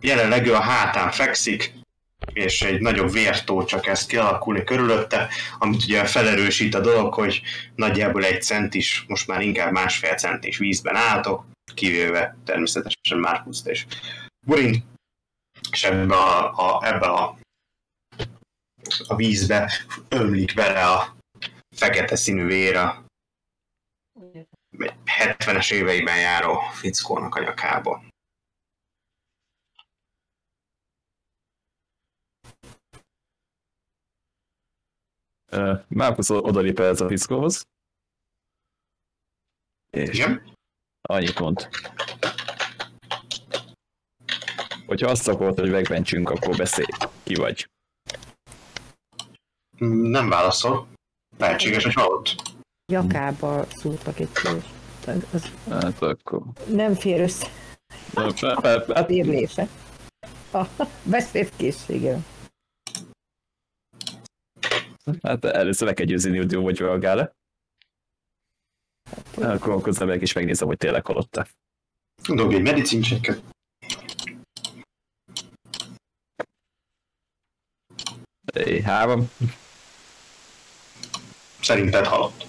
Jelenleg ő a hátán fekszik, és egy nagyobb vértó csak kezd kialakulni körülötte, amit ugye felerősít a dolog, hogy nagyjából egy cent is, most már inkább másfél cent is vízben álltok, kivéve természetesen Márkuszt és Burint, és ebbe a, a, ebbe a, a vízbe ömlik bele a fekete színű vér a 70-es éveiben járó fickónak a nyakába. Márkusz odalép ez a fickóhoz. És Igen? annyit mond. Hogyha azt akarod, hogy megmentsünk, akkor beszélj. Ki vagy? Nem válaszol. Lehetséges, hogy halott. Nyakába szúrtak egy kős. Az Hát akkor... nem fér össze Hát, érlése. A beszédkészsége. Hát először meg kell győzni, hogy jó vagy reagál-e. Akkor akkor meg is megnézem, hogy tényleg halott-e. Dobj egy medicin checket. Három. Szerinted halott.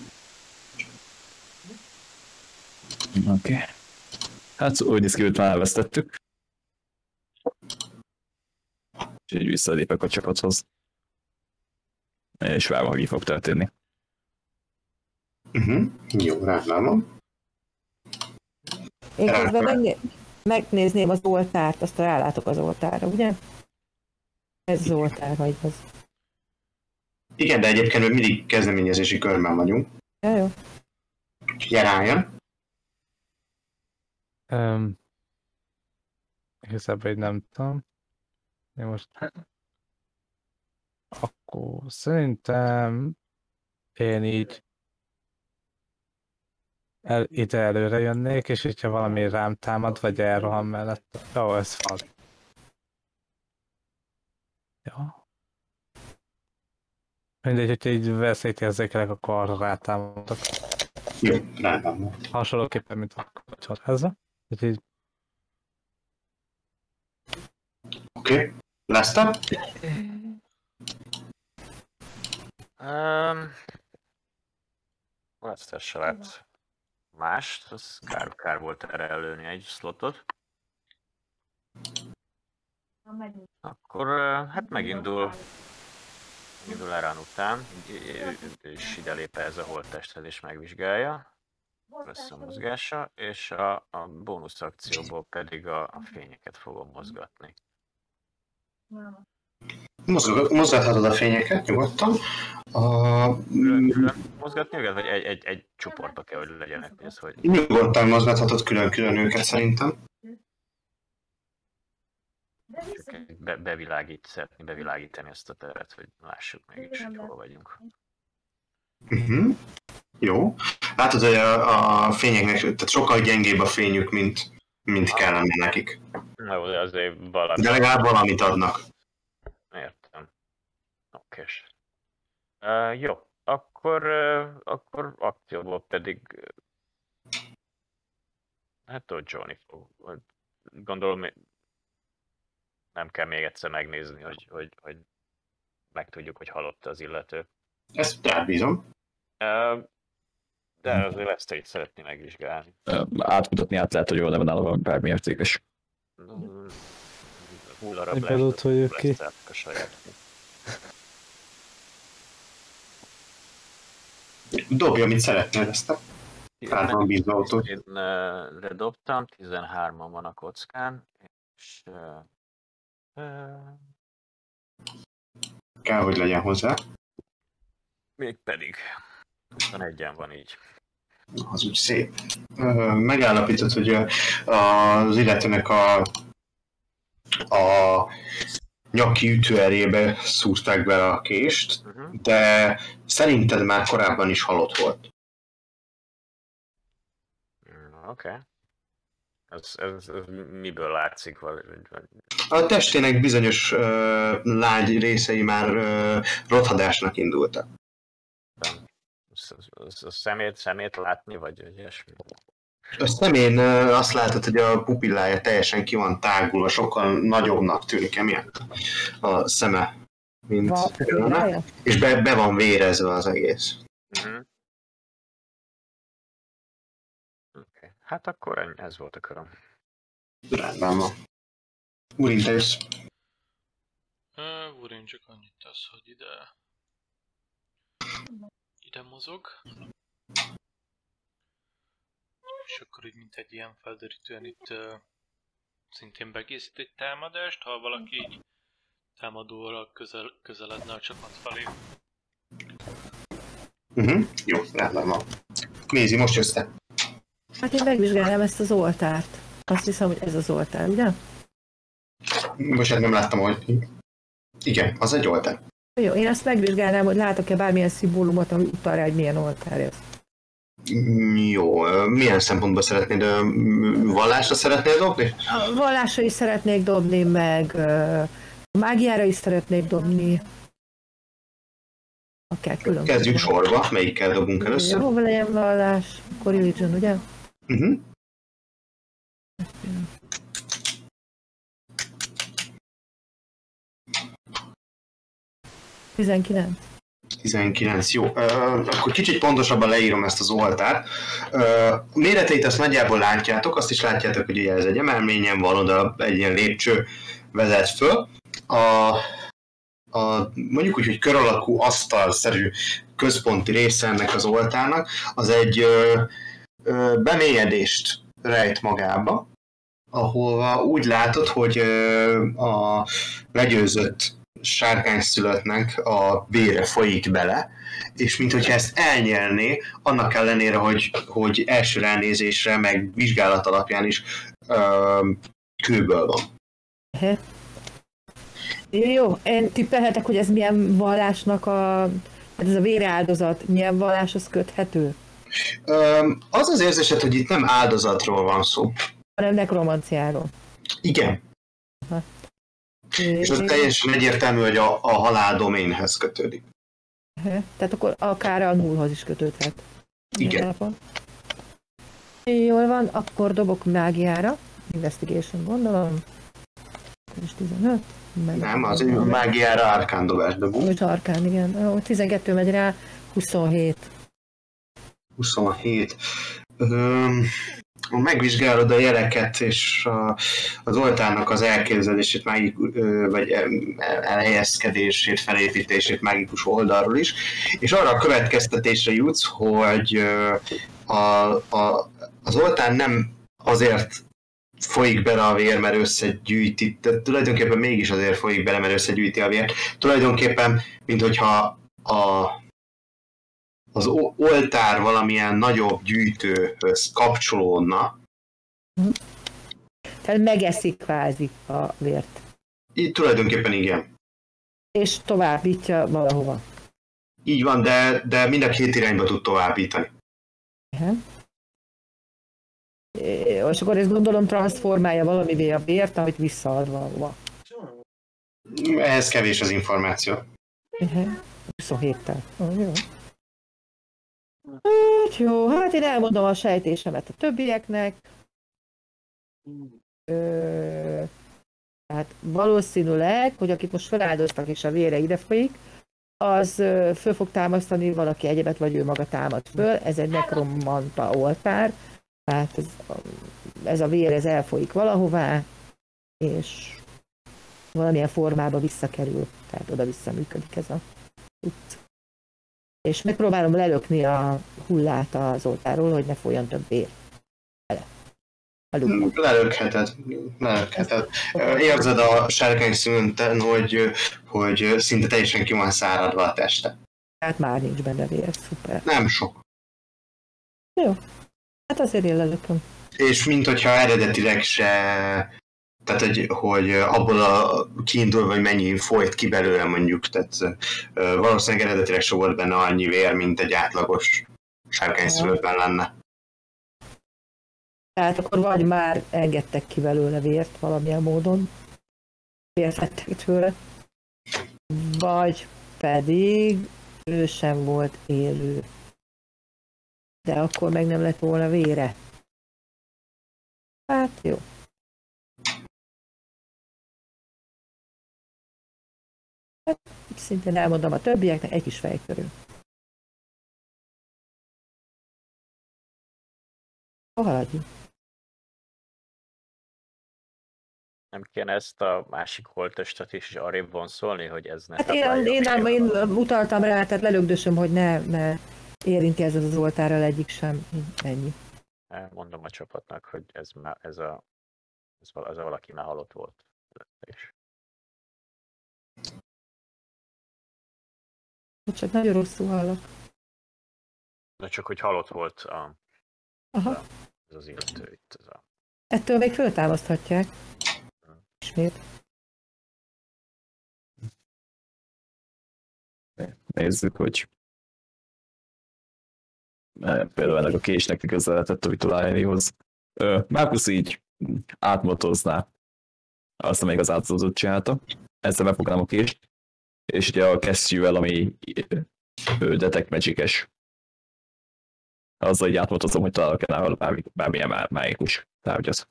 Oké. Okay. Hát úgy néz ki, hogy már elvesztettük. És így visszalépek a csapathoz. És várom, hogy mi fog történni. Uh-huh. Jó, van. Én közben megné- megnézném az oltárt, azt rálátok az oltárra, ugye? Ez az oltár, vagy az. Igen, de egyébként még mindig kezdeményezési körben vagyunk. Ja, jó. Jeráljon. Um, igazából így nem tudom. Én most... Akkor szerintem én így el, ide előre jönnék, és hogyha valami rám támad, vagy elrohan mellett. Jó, ez fal. Ja. Mindegy, hogyha így veszélyt érzékelek, akkor arra rátámadok. Jó, van. Hasonlóképpen, mint a csorházza. Úgyhogy Oké. Okay. Leszte? Um, ezt se lehet mást, az kár, kár volt erre előni egy slotot. Akkor hát megindul, indul Erán után, és ide lép ez a holttesthez és megvizsgálja. Összemozgása, és a, a bónusz akcióból pedig a, a fényeket fogom mozgatni. Mozog, mozgathatod a fényeket nyugodtan. A, mozgatni őket, vagy egy, egy, egy csoportba kell, hogy legyenek, ez, hogy nyugodtan mozgathatod külön-külön őket szerintem. be, bevilágít, szeretni bevilágítani ezt a teret, hogy lássuk mégis, hogy hol vagyunk. Uh-huh. Jó. Látod, hogy a, a fényeknek tehát sokkal gyengébb a fényük, mint, mint kellene nekik. Na jó, de azért valami. De legalább valamit adnak. Oké. Uh, jó, akkor, uh, akkor akcióból pedig uh, hát dodge fog. Gondolom nem kell még egyszer megnézni, hogy, hogy, hogy megtudjuk, hogy halott az illető. Ezt rábízom. Uh, de azért ezt egy szeretné megvizsgálni. Ö, Átmutatni át lehet, hogy jól nem nála van bármi értékes. Mm, Hullarab lesz, belótoljuk ki. lesz a saját. Dobja, amit szeretnél, ezt a rá van bízva autót. Én ledobtam, 13-an van a kockán, és Kell, hogy legyen hozzá. még pedig 21-en van így. Az úgy szép. Megállapított, hogy az illetőnek a, a nyaki ütőerébe szúrták bele a kést, Uh-huh. de szerinted már korábban is halott volt. Oké. Okay. Ez, ez, ez miből látszik? Vagy, vagy... A testének bizonyos uh, lágy részei már uh, rothadásnak indultak. A szemét, szemét látni, vagy ilyesmi? A szemén azt látod, hogy a pupillája teljesen ki van tágulva, sokkal nagyobbnak tűnik emiatt a szeme, mint Va, és be, be van vérezve az egész. Uh-huh. Okay. Hát akkor ez volt a köröm. Rendben van. Jössz. Uh, Urin csak annyit tesz, hogy ide... Ide mozog. És akkor így mint egy ilyen felderítően itt uh, szintén begészít egy támadást, ha valaki így támadóra közel, közeledne a csapat felé. Uh-huh. Jó, rendben van. Nézi, most jössz te. Hát én megvizsgálnám ezt az oltárt. Azt hiszem, hogy ez az oltár, ugye? Most hát nem láttam, hogy... Igen, az egy oltár. Jó, én azt megvizsgálnám, hogy látok-e bármilyen szimbólumot, ami utal rá, hogy milyen oltár ez. Jó, milyen szempontból szeretnéd? Vallásra szeretnéd dobni? A vallásra is szeretnék dobni, meg mágiára is szeretnék dobni. Akár külön. Kezdjük sorba, melyikkel dobunk először? Hova legyen vallás? Akkor religion, ugye? Uh-huh. 19. 19, jó. Uh, akkor kicsit pontosabban leírom ezt az oltárt. Uh, méreteit azt nagyjából látjátok, azt is látjátok, hogy ugye ez egy emelményen van, oda egy ilyen lépcső vezet föl. A, a, mondjuk úgy, hogy kör alakú asztalszerű központi része ennek az oltárnak, az egy ö, ö, bemélyedést rejt magába, ahol úgy látod, hogy ö, a legyőzött sárkányszülöttnek a vére folyik bele, és mint hogyha ezt elnyelné, annak ellenére, hogy, hogy első ránézésre, meg vizsgálat alapján is ö, kőből van. Jó, én tippelhetek, hogy ez milyen vallásnak a, hát ez a véreáldozat, milyen valláshoz köthető? Ö, az az érzésed, hogy itt nem áldozatról van szó. Hanem nekromanciáról. Igen. Aha. És az teljesen egyértelmű, hogy a, a halál doménhez kötődik. Tehát akkor akár a nullhoz is kötődhet. Igen. Jól van, akkor dobok mágiára. Investigation gondolom. És 15. Meg Nem, az egy mágiára árkán dobás dobunk. Most árkán, igen. 12 megy rá, 27. 27. Öm, megvizsgálod a jeleket és a, az oltárnak az elképzelését, mágik, vagy elhelyezkedését, felépítését mágikus oldalról is, és arra a következtetésre jutsz, hogy a, a, az oltár nem azért folyik bele a vér, mert összegyűjti, tehát tulajdonképpen mégis azért folyik bele, mert összegyűjti a vér. Tulajdonképpen, mint hogyha a, az oltár valamilyen nagyobb gyűjtőhöz kapcsolódna. Tehát megeszik kvázi a vért. Így tulajdonképpen igen. És továbbítja valahova. Így van, de, de mind a két irányba tud továbbítani. Uh-huh. És akkor ezt gondolom transformálja valamivé a vért, amit visszaad valahova. Ehhez kevés az információ. Uh-huh. 27-tel. Oh, jó. Hát jó, hát én elmondom a sejtésemet a többieknek. Ö, tehát valószínűleg, hogy akit most feláldoztak és a vére ide folyik, az föl fog támasztani valaki egyebet, vagy ő maga támad föl. Ez egy nekromanta oltár, tehát ez, ez a vér ez elfolyik valahová, és valamilyen formába visszakerül, tehát oda-vissza működik ez a utca és megpróbálom lelökni a hullát az oltáról, hogy ne folyjon több vér. Lelökheted, lelökheted. Érzed a sárkány szünten, hogy, hogy szinte teljesen ki van száradva a teste. Hát már nincs benne vér, szuper. Nem sok. Jó. Hát azért én lelököm. És mint hogyha eredetileg se tehát, hogy, hogy abból a kiindulva, hogy mennyi folyt ki belőle mondjuk, tehát valószínűleg eredetileg so volt benne annyi vér, mint egy átlagos sárkányszülőben lenne. Tehát akkor vagy már engedtek ki belőle vért valamilyen módon, vért tőle, vagy pedig ő sem volt élő. De akkor meg nem lett volna vére. Hát jó. Hát, szintén elmondom a többieknek, egy kis fejtörő. Ha haladjunk. Nem kéne ezt a másik holttestet is arrébb vonszolni, hogy ez ne Hát én, én, a nem, én utaltam rá, tehát lelögdösöm, hogy ne, ne érinti ez az oltárral egyik sem. Ennyi. Mondom a csapatnak, hogy ez, már, ez, a, ez, val- ez a valaki már halott volt. És Csak nagyon rosszul hallok. de csak hogy halott volt a, Aha. ez az illető itt. Ez a, Ettől még föltámaszthatják. Ismét. Nézzük, hogy például ennek a késnek közeledett a Vitulájanihoz. Márkusz így átmotozná azt, amelyik az átszózott csinálta. Ezzel befognám a kést, és ugye a kesztyűvel, ami ö, Detect Magic-es, azzal így átmotozom, hogy találok-e nála bármi, bármilyen má- mágikus tárgyat.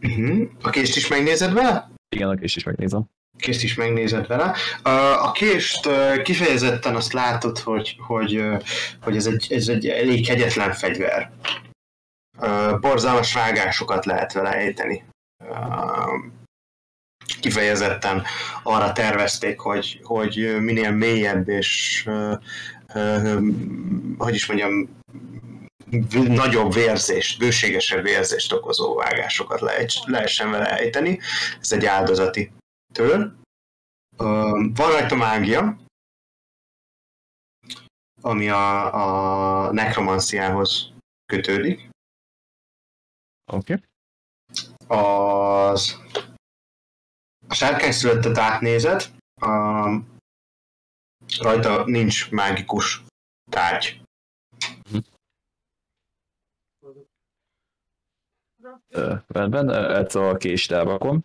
Uh-huh. A kést is megnézed vele? Igen, a kést is megnézem. kést is megnézed vele. A kést kifejezetten azt látod, hogy, hogy, hogy ez, egy, ez egy elég kegyetlen fegyver. Borzalmas vágásokat lehet vele ejteni. Kifejezetten arra tervezték, hogy, hogy minél mélyebb és hogy is mondjam, nagyobb vérzést, bőségesebb vérzést okozó vágásokat lehessen vele ejteni. Ez egy áldozati től. Van rajta mágia, ami a, a nekromanciához kötődik. Oké. Okay. Az a sárkány születtet átnézed, a, rajta nincs mágikus tárgy. Rendben, ö, ezt a kést elrakom.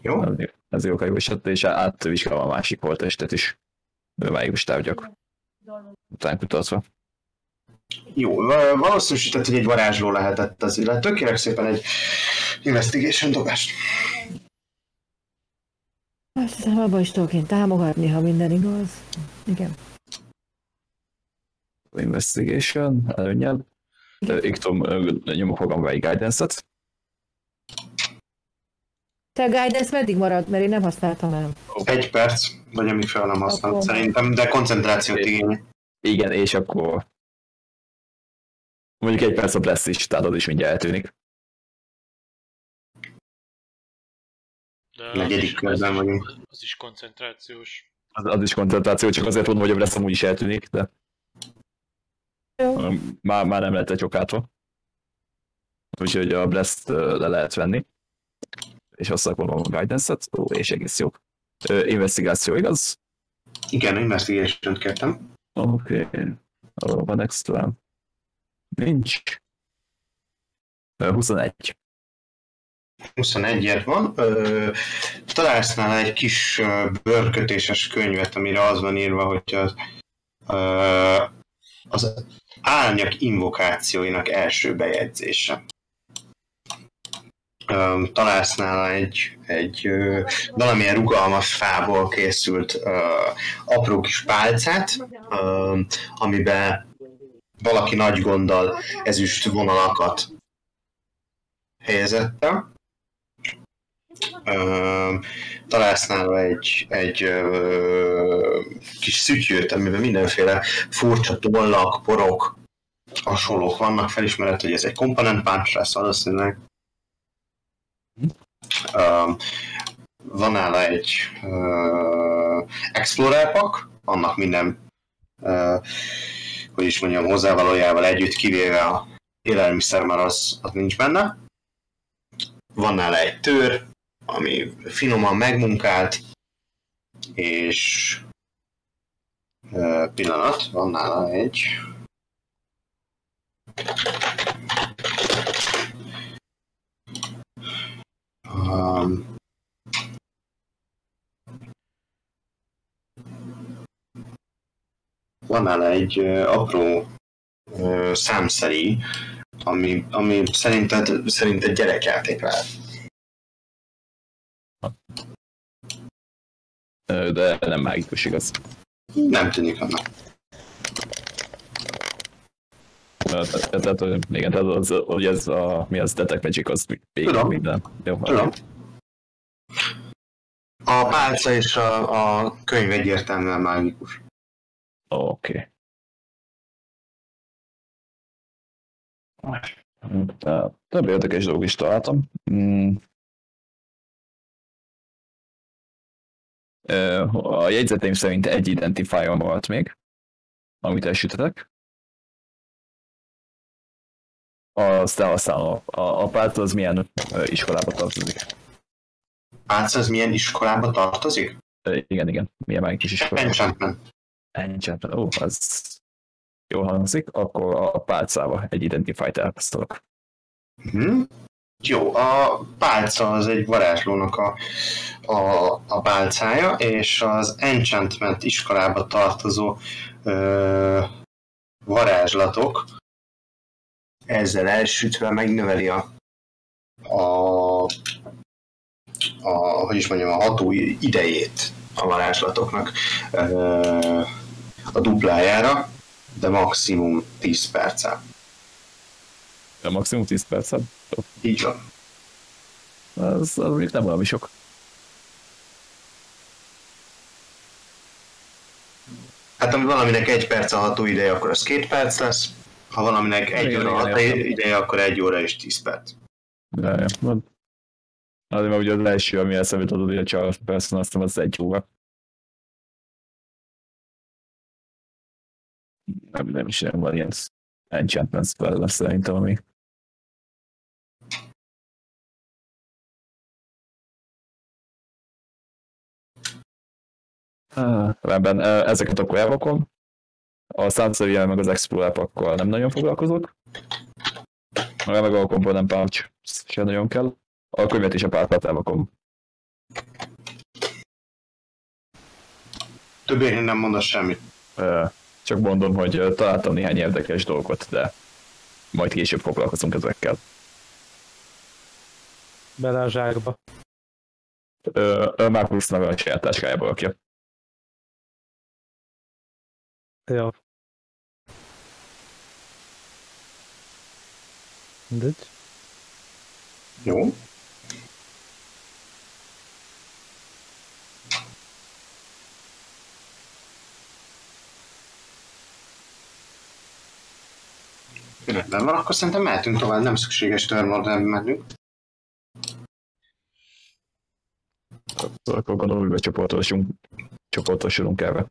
Jó? Ez jó jó eset, és átvizsgálom a másik holttestet is. Mágikus tárgyak. Után kutatva. Jó, va- valószínűsített, hogy egy varázsló lehetett az illető. Kérek szépen egy investigation dobást. Azt hiszem, abban is tudok én támogatni, ha minden igaz. Igen. Investigation, előnyel. Iktom nyomok magamra egy guidance-et. Te a guidance meddig marad, mert én nem használtam el. Egy perc, vagy amíg fel nem használt Akkor- szerintem, de koncentrációt igényel. Igen, és akkor mondjuk egy perc a bless is, tehát az is mindjárt eltűnik. De az Negyedik is- körben az is- vagyunk. Az is koncentrációs. Az, az is koncentráció, csak azért mondom, hogy a bless amúgy is eltűnik, de már, már nem lehet egy okátva. Úgyhogy a bless le lehet venni. És azt akkor a guidance-et, ó, és egész jó. Ö, Investigáció, igaz? Igen, investigation kértem. Oké. Okay. Van extra. Nincs. Ö, 21. 21 van. Találsz nála egy kis bőrkötéses könyvet, amire az van írva, hogy az, az árnyak invokációinak első bejegyzése. Találsz nála egy, egy valamilyen rugalmas fából készült apró kis pálcát, amiben valaki nagy gonddal ezüst vonalakat helyezett el. Ö, találsz nála egy, egy ö, kis szütyőt, amiben mindenféle furcsa tollak, porok, hasonlók vannak, felismered, hogy ez egy komponent punch lesz valószínűleg. Ö, van nála egy ö, Explorer pack, annak minden, ö, hogy is mondjam, hozzávalójával együtt, kivéve a élelmiszer, mert az, az nincs benne. Van nála egy tör, ami finoman megmunkált, és pillanat, van nála egy. Um, van nála egy apró számszerű, ami, ami szerinted, szerinted gyerekjáték lehet. De nem mágikus igaz. Nem tűnik annak. Tehát, igen, tehát az, hogy ez a, mi az Detect Magic, az Tudom. minden. Jó, Tudom. A pálca és a, a könyv egyértelműen mágikus. Oké. Okay. Több érdekes dolog is találtam. A jegyzeteim szerint egy identifier volt még, amit elsütetek. Aztán aztán a, a, párt az milyen iskolába tartozik. Pálca az milyen iskolába tartozik? Igen, igen, milyen már kis iskolába. Enchantment. Enchantment. Ó, az jól hangzik. Akkor a pálcával egy identified elhasztolok. Hm? Jó, a pálca az egy varázslónak a, a, a pálcája, és az Enchantment iskolába tartozó ö, varázslatok ezzel elsütve megnöveli a, a, a hogy is mondjam, a ható idejét a varázslatoknak ö, a duplájára, de maximum 10 perccel. A maximum 10 percet. Így van. Az, az még nem valami sok. Hát ami valaminek egy perc a hatóideje, akkor az két perc lesz. Ha valaminek egy Igen, óra igen, hatóideje, akkor egy óra és tíz perc. Ja, ja. Na, Azért mert ugye az első, ami eszembe tudod, hogy a Charles Person, azt az egy óra. Nem, nem is nem van ilyen enchantment spell lesz szerintem, ami Rendben, ezeket akkor elvakom. A Sansevier meg az Explorer akkor nem nagyon foglalkozok. A meg a Component Pouch sem nagyon kell. A könyvet és a pártát elvakom. Többé nem mondasz semmit. Csak mondom, hogy találtam néhány érdekes dolgot, de majd később foglalkozunk ezekkel. Bele a zsákba. Ö, ö, Marcus neve a saját táskájából rakja. Jó. Mindegy. Jó. Rendben van, akkor szerintem mehetünk tovább, nem szükséges turn mennünk. Akkor gondolom, hogy becsoportosulunk, csoportosulunk erre.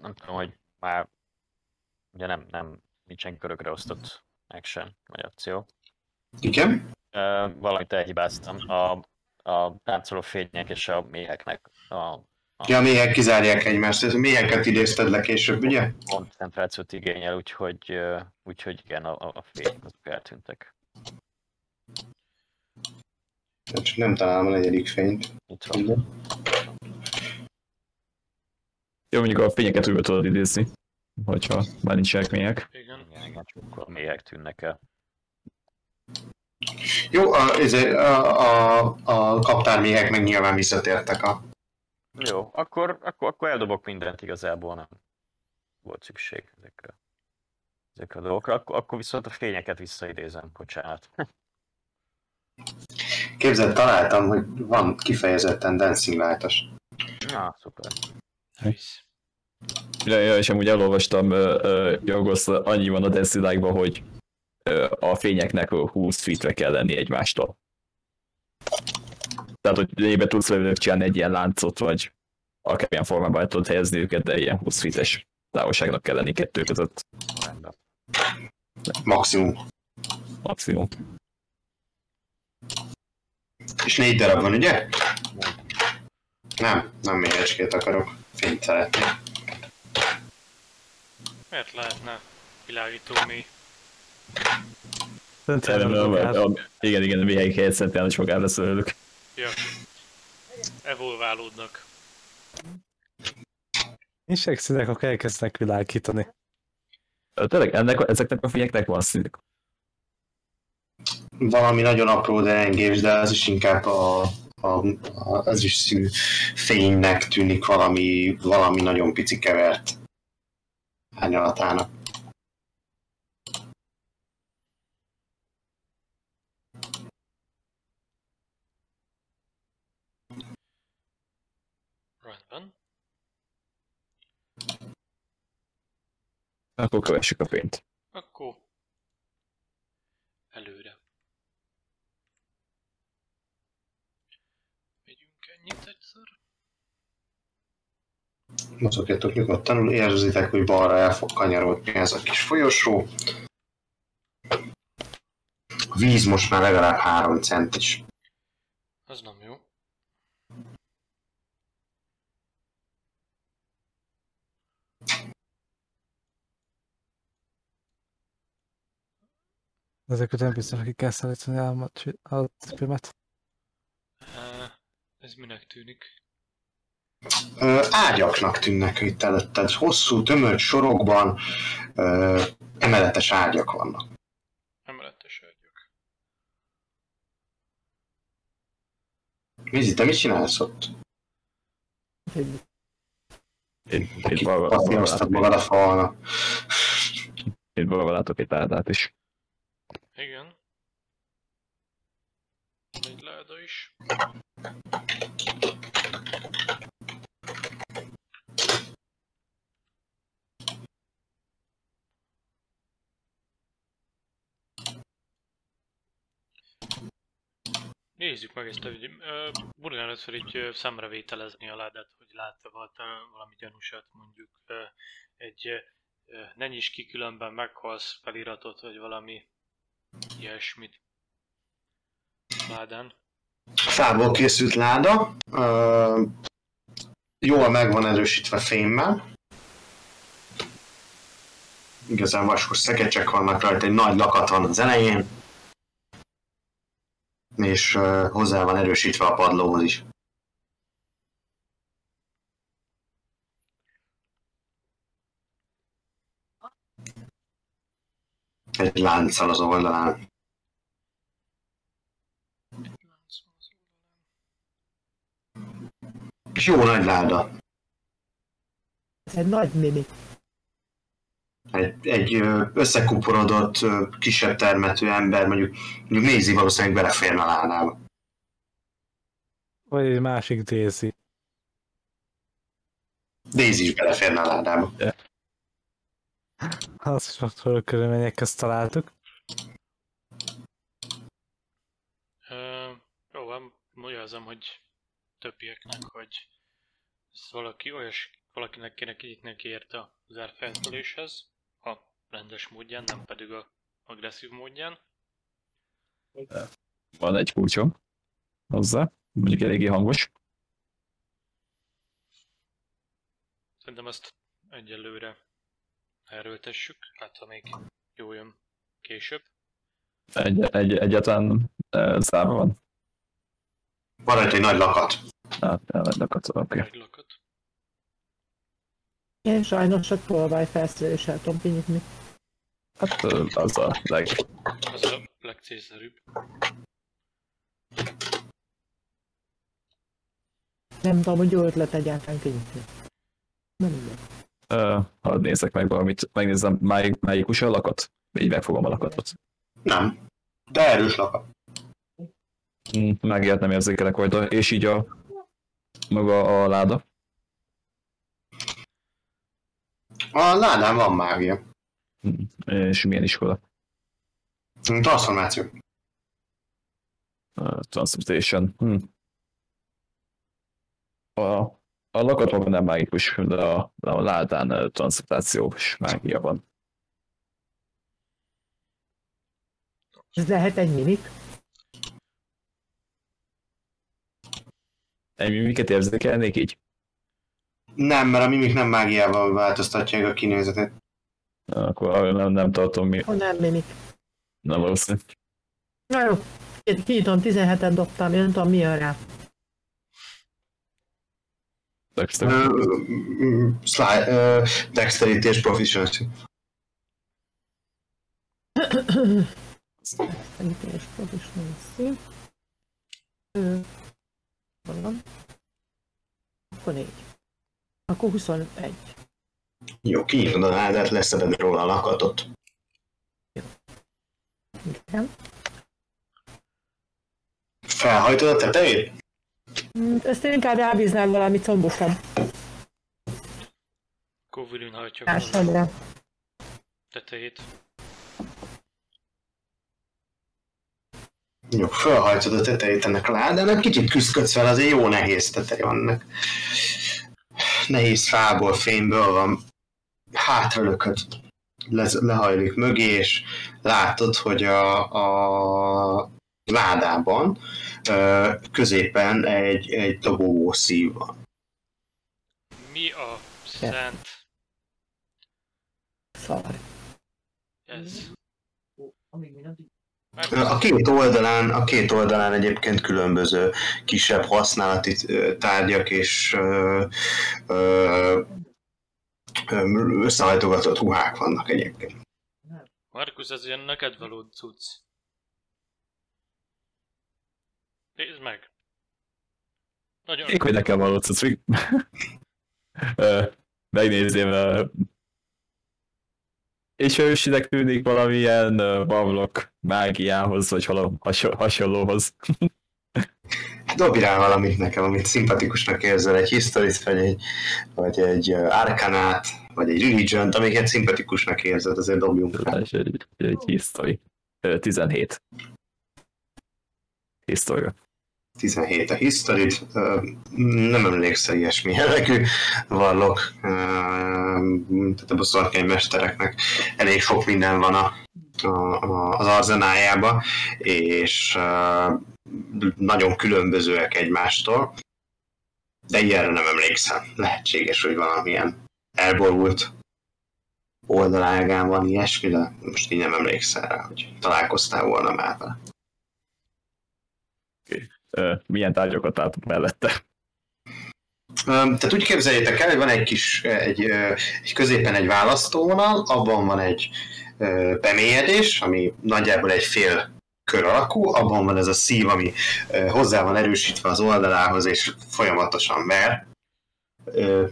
Nem tudom, hogy már ugye nem, nem nincsen körökre osztott action vagy akció. Igen? Ö, valamit elhibáztam. A, a táncoló fények és a méheknek a Ja, a méhek kizárják egymást, ez a méheket idézted le később, ugye? koncentrációt igényel, úgyhogy, úgyhogy igen, a, a fények azok eltűntek. Csak nem találom a negyedik fényt. Itt van. Jó, mondjuk a fényeket újra tudod idézni, hogyha már nincsenek mények. Igen. Igen, akkor méhek tűnnek el. Jó, a, ezért a, a, a kaptárméhek meg nyilván visszatértek a... Jó, akkor, akkor, akkor eldobok mindent igazából, nem volt szükség ezekre, ezekre a dolgokra. Akkor, akkor viszont a fényeket visszaidézem, bocsánat. Képzeld, találtam, hogy van kifejezetten Dancing Light-os. Na, szuper. Ja, ja, és amúgy elolvastam, Jorgos, annyi van a Density hogy ö, a fényeknek 20 feetre kell lenni egymástól. Tehát, hogy lényegben tudsz velük csinálni egy ilyen láncot, vagy akármilyen formában el tudod helyezni őket, de ilyen 20 feet-es távolságnak kell lenni kettő között. Maximum. maximum. És négy darab van, ugye? Nem, nem mélyecskét akarok. Fényt szeretnék. Miért lehetne világító mély? Szerintem Nem, nem nem, akár. nem, Igen, igen, mi helyi helyet szentelen is magára velük. Ja. Evolválódnak. Insekszínek, akkor elkezdenek világítani. Tényleg, ennek, ezeknek a fényeknek van színek. Valami nagyon apró derengés, de az is inkább a, a, a az is színű fénynek tűnik valami, valami nagyon pici kevert árnyalatának. Rendben. Akkor kövessük a fényt. Akkor előre. Megyünk ennyit egyszer. Mozogjatok nyugodtan, érzitek, hogy balra el fog kanyarodni ez a kis folyosó. A víz most már legalább 3 centis. Az nem jó. Ezek után biztos, hogy kell szállítani a. Uh, ez minek tűnik? Ö, ágyaknak tűnnek itt előtted. Hosszú, tömött sorokban ö, emeletes ágyak vannak. Emeletes ágyak. Mizi, te mit csinálsz ott? Én, én magad a falnak. én maga látok egy áldát is. Igen. Egy láda is. Nézzük meg ezt a videót. Burgán először így ö, szemrevételezni a ládát, hogy látta valami gyanúsat, mondjuk egy ne nyis ki különben meghalsz feliratot, vagy valami ilyesmit. Ládán. Fából készült láda. Ö, jól meg van erősítve fémmel. Igazán vaskos szekecsek vannak rajta, egy nagy lakat van az elején. És hozzá van erősítve a padlóhoz is. Egy lánccal az oldalán. És jó nagy láda. ez egy nagy mimi. Egy, egy összekuporodott, kisebb termetű ember, mondjuk, mondjuk nézi valószínűleg beleférne a ládába. Vagy egy másik Daisy. Daisy is beleférne a ládába. Azt sokszor körülmények közt találtuk. Ö, jó van, magyarázom, hogy többieknek, hogy ez valaki olyas, valakinek kéne kinyitni érte az árfeltöléshez, a rendes módján, nem pedig a agresszív módján. Van egy kulcsom hozzá, mondjuk eléggé hangos. Szerintem ezt egyelőre erőltessük, hát ha még jó jön később. Egy, egy, egyáltalán e, zárva van. Van egy nagy lakat. Hát, elmennek oké. Okay. Egy lakat. Én sajnos a tolvaj felszereléssel tudom kinyitni. Hát az a leg... Az a legcélszerűbb. Nem tudom, hogy jó ötlet egyáltalán kinyitni. Nem mindegy. Ö, hadd nézek meg valamit, megnézem máj, májikus a lakat. Így megfogom a lakatot. Nem. De erős lakat. Mm, Megilyet nem érzékelek rajta, és így a maga a láda. A ládán van mágia. Mm, És milyen iskola? Transformáció. Uh, Transmutation. Hm. A, a lakat maga nem mágikus, de a, a ládán uh, transmutációs mágia van. Ez lehet egy mimik? Ennyi miket érzékelnék így? Nem, mert a mimik nem mágiával változtatják a kinézetét. Akkor nem, nem tartom mi. Ha nem mimik. Na valószínű. Na jó, Ki- kinyitom, 17-et dobtam, én nem tudom mi jön rá. Dexter. Mm, Sly, ö, Dexterity és Proficiency. Segítés, proficiency. Ö, hol van? Akkor 4. Akkor 21. Jó, kinyitod a ládát, leszeded róla a lakatot. Igen. Felhajtod a tetejét? Mm, Ezt én inkább rábíznám valami combosabb Akkor Wilin hajtja a tetejét. Jó, felhajtod a tetejét ennek a ládának, kicsit küzdködsz fel, azért jó nehéz teteje van ennek. Nehéz fából, fémből van. Hátralököd, le, lehajlik mögé, és látod, hogy a, a ládában középen egy, egy dobogó szív van. Mi a szent Szar. ez? A két oldalán, a két oldalán egyébként különböző kisebb használati tárgyak és ö, ö, összehajtogatott ruhák vannak egyébként. Markus, ez ilyen neked való cucc. Nézd meg! Nagyon Még hogy nekem való cucc. Megnézném. És ősinek tűnik valamilyen ö, bavlok mágiához, vagy valami hasonl- hasonlóhoz. Dobj rá valamit nekem, amit szimpatikusnak érzel, egy historit, vagy egy, vagy egy arkanát, vagy egy religion amiket szimpatikusnak érzed, azért dobjunk rá. Egy, egy history. Ö, 17. Historia. 17 a historit, ö, nem emlékszel ilyesmi jellegű vallok, tehát a boszorkány mestereknek elég sok minden van a, a, az arzenájába, és nagyon különbözőek egymástól, de ilyenre nem emlékszem. Lehetséges, hogy valamilyen elborult oldalágán van ilyesmi, de most így nem emlékszel rá, hogy találkoztál volna már vele. Milyen tárgyakat álltok mellette? Tehát úgy képzeljétek el, hogy van egy kis, egy, egy középen egy választóvonal, abban van egy bemélyedés, ami nagyjából egy fél kör alakú, abban van ez a szív, ami hozzá van erősítve az oldalához, és folyamatosan ver.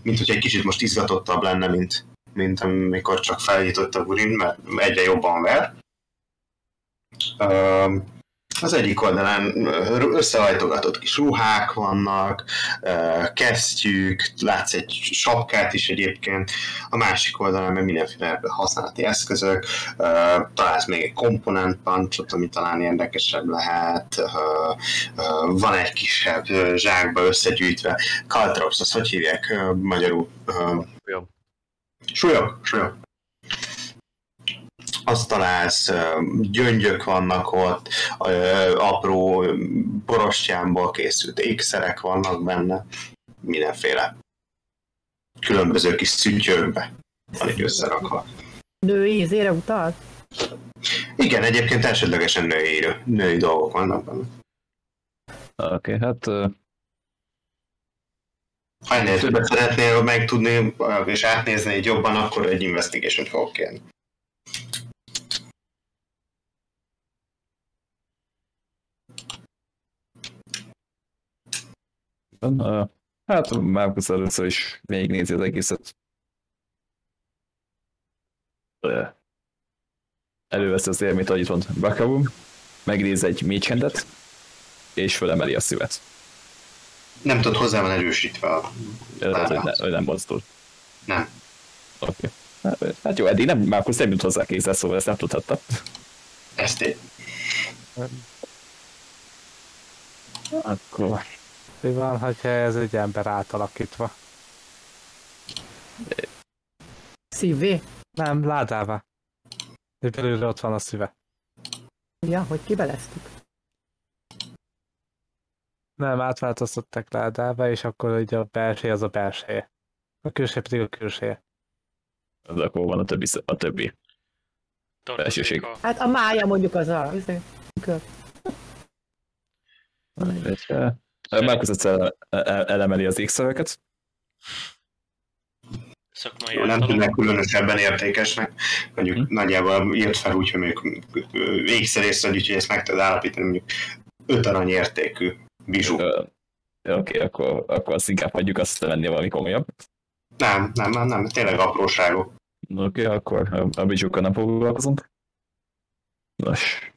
Mint hogy egy kicsit most izgatottabb lenne, mint, mint amikor csak felnyitott a burin, mert egyre jobban ver. Az egyik oldalán összehajtogatott kis ruhák vannak, kesztyűk, látsz egy sapkát is egyébként, a másik oldalán meg mindenféle használati eszközök, találsz még egy komponent punchot, ami talán érdekesebb lehet, van egy kisebb zsákba összegyűjtve, caltrops, azt hogy hívják magyarul? Jó. Súlyok, súlyok. Azt találsz, gyöngyök vannak ott, apró borostyámból készült ékszerek vannak benne, mindenféle különböző kis szütyőkbe van így összerakva. Női ízére utal? Igen, egyébként elsődlegesen női, női dolgok vannak benne. Oké, okay, hát Ha ennél többet szeretnél megtudni és átnézni így jobban, akkor egy investigation fogok kérni. Ö, hát Márkusz először is végignézi az egészet. Előveszi az élményt, ahogy itt van megnéz egy mécsendet, és fölemeli a szüvet. Nem tudod, hozzá van erősítve a... Tehát, hogy, ne, hogy nem mozdul. Nem. Oké. Hát, hát jó, eddig nem, Márkusz nem jut hozzá kézzel, szóval ezt nem tudhatta. Ezt én. Akkor Mi van, hogyha ez egy ember átalakítva? Szívé? Nem, ládává. És belőle ott van a szíve. Ja, hogy kibeleztük. Nem, átváltoztatták ládába, és akkor ugye a belső az a belseje. A külső pedig a külseje. az akkor van a többi, a többi. a... Hát a mája mondjuk az a... kör. Marcus egyszer ele- elemeli az szakmai Jó, nem tűnnek különösebben értékesnek. Mondjuk Hm. nagyjából írt fel úgy, hogy mondjuk ékszerészre, úgyhogy ezt meg tudod állapítani, mondjuk 5 arany értékű bizsú. Oké, akkor, akkor azt inkább hagyjuk azt lenni valami komolyabb. Nem, nem, nem, nem, tényleg apróságok. Oké, akkor a, bizsukkal nem foglalkozunk. Nos.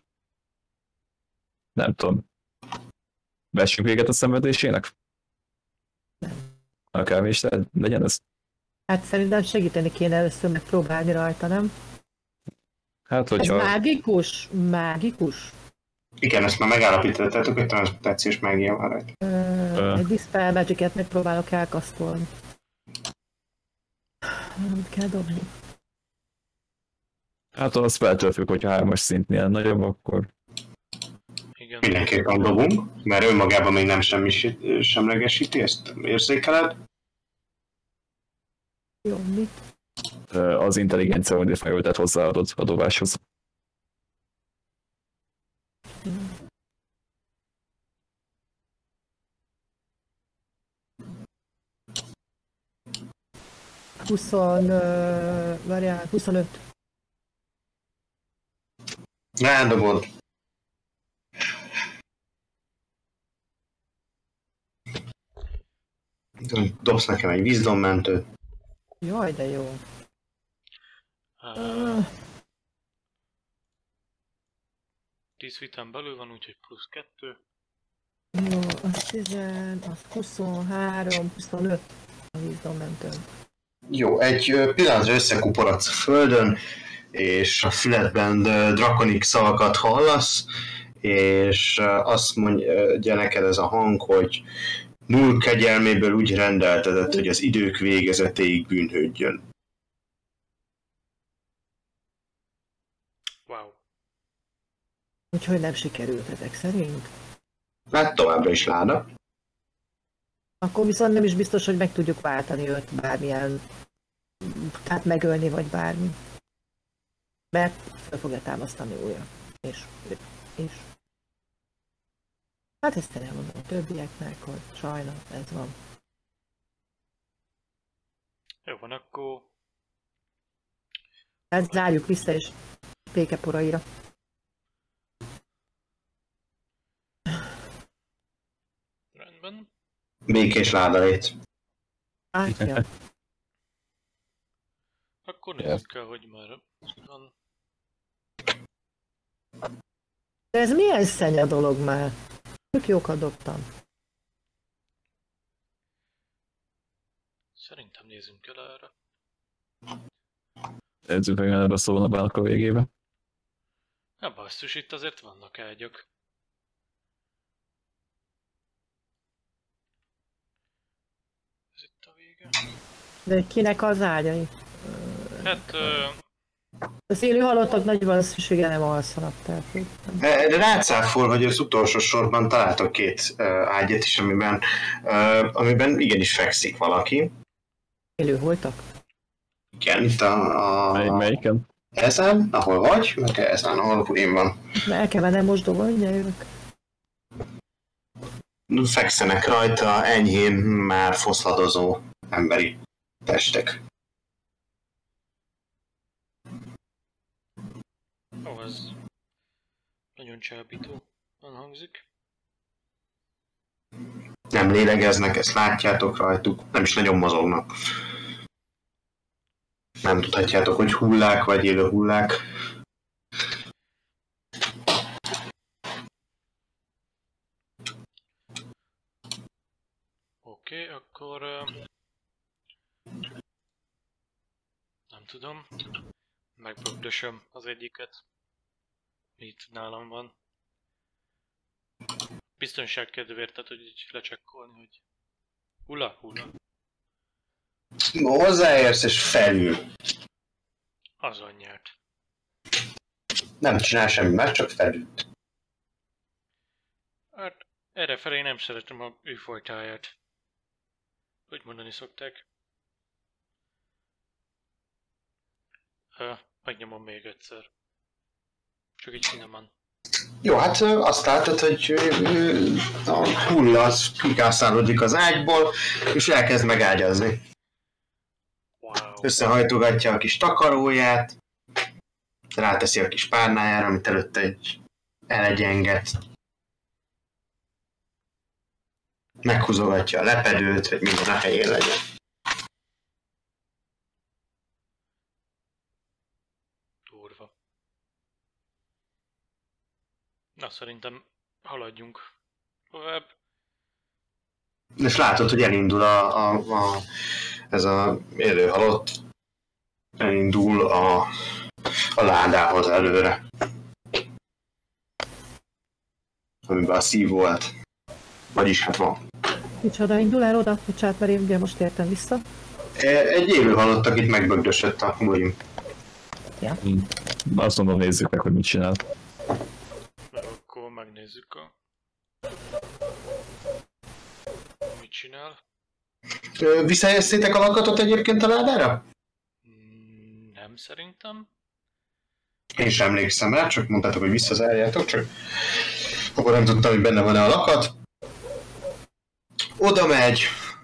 Nem tudom. Vessünk véget a szenvedésének? Akármi is le- legyen ez. Hát szerintem segíteni kéne először megpróbálni rajta, nem? Hát, Ez hogyha... mágikus? Mágikus? Igen, ezt már megállapítottátok, hogy transzmutációs mágia van rajta. Ö, egy Dispel Magic-et megpróbálok elkasztolni. Mit kell dobni? Hát az feltől függ, hogyha hármas szintnél nagyobb, akkor Igen. Mindenképpen dobunk, mert önmagában még nem semmisít, semlegesíti, ezt érzékeled. Jó, mit? az intelligencia modifier hozzáadod a dobáshoz. Huszon... Várjál, 25. Rádobod. Dobsz nekem egy vízdommentőt. Jaj, de jó. Uh, Ö, 10 vitán belül van, úgyhogy plusz 2. Jó, az 10, az 23, 25 a vízdommentőn. Jó, egy pillanatra összekuporodsz a földön, és a füledben ö, drakonik szavakat hallasz, és azt mondja neked ez a hang, hogy null kegyelméből úgy rendeltetett, hogy az idők végezetéig bűnhődjön. Wow. Úgyhogy nem sikerült ezek szerint. Hát továbbra is láda. Akkor viszont nem is biztos, hogy meg tudjuk váltani őt bármilyen, tehát megölni vagy bármi. Mert fel fogja támasztani újra. És, és. Hát ezt elmondom a többieknek, hogy sajnos ez van. Jó van, akkor Tehát zárjuk vissza és pékeporaira. rendben. Békés ládalét. Hát, ja. Akkor nézzük el, hogy már van. De ez milyen szenya dolog már? Tök jókat dobtam. Szerintem nézzünk el erre. Edzünk meg erre a szónapának a végébe. Hát basszus, itt azért vannak ágyak. Ez itt a vége. De kinek az ágyai? Hát, ö, Az élő halottak nagy valószínűséggel nem alszanak, tehát hogy nem. De de rácáfol, hogy az utolsó sorban találtok két uh, ágyat is, amiben, uh, amiben igenis fekszik valaki. élő voltak. Igen, itt a, Mely, a melyiken? ezen, ahol vagy, meg ezen, ahol Purim van. Na, el kell mennem most dobolni, jövök. Fekszenek rajta enyhén már foszladozó emberi testek. Ez nagyon csábító hangzik. Nem lélegeznek, ezt látjátok rajtuk, nem is nagyon mozognak. Nem tudhatjátok, hogy hullák vagy élő hullák. Oké, okay, akkor... Nem tudom. Megbögdösöm az egyiket. Itt nálam van. Biztonság kedvéért, tehát hogy így lecsekkolni, hogy... Hula, hula. Hozzáérsz és felül. Az anyját. Nem csinál semmi más, csak felült. Hát, erre felé nem szeretem a ő folytáját. Hogy mondani szokták. Ö, megnyomom még egyszer. Csak egy finoman. Jó, hát azt látod, hogy a hulla az kikászálódik az ágyból, és elkezd megágyazni. Wow. Összehajtogatja a kis takaróját, ráteszi a kis párnájára, amit előtte egy elegyengett. Meghúzogatja a lepedőt, hogy minden a helyén legyen. Na, szerintem haladjunk tovább. És látod, hogy elindul a, a, a ez a élő halott, elindul a, a ládához előre. Amiben a szív volt. Vagyis hát van. Micsoda indul el oda? Bocsánat, mert én ugye most értem vissza. E- Egy élő halott, akit megbögdösött a bulim. Azt mondom, nézzük meg, hogy mit csinál. Megnézzük a... Mit csinál? Visszahelyeztétek a lakatot egyébként a ládára? Mm, Nem szerintem. Én sem emlékszem rá, csak mondtátok, hogy visszazárjátok, csak akkor nem tudtam, hogy benne van-e a lakat. Oda megy,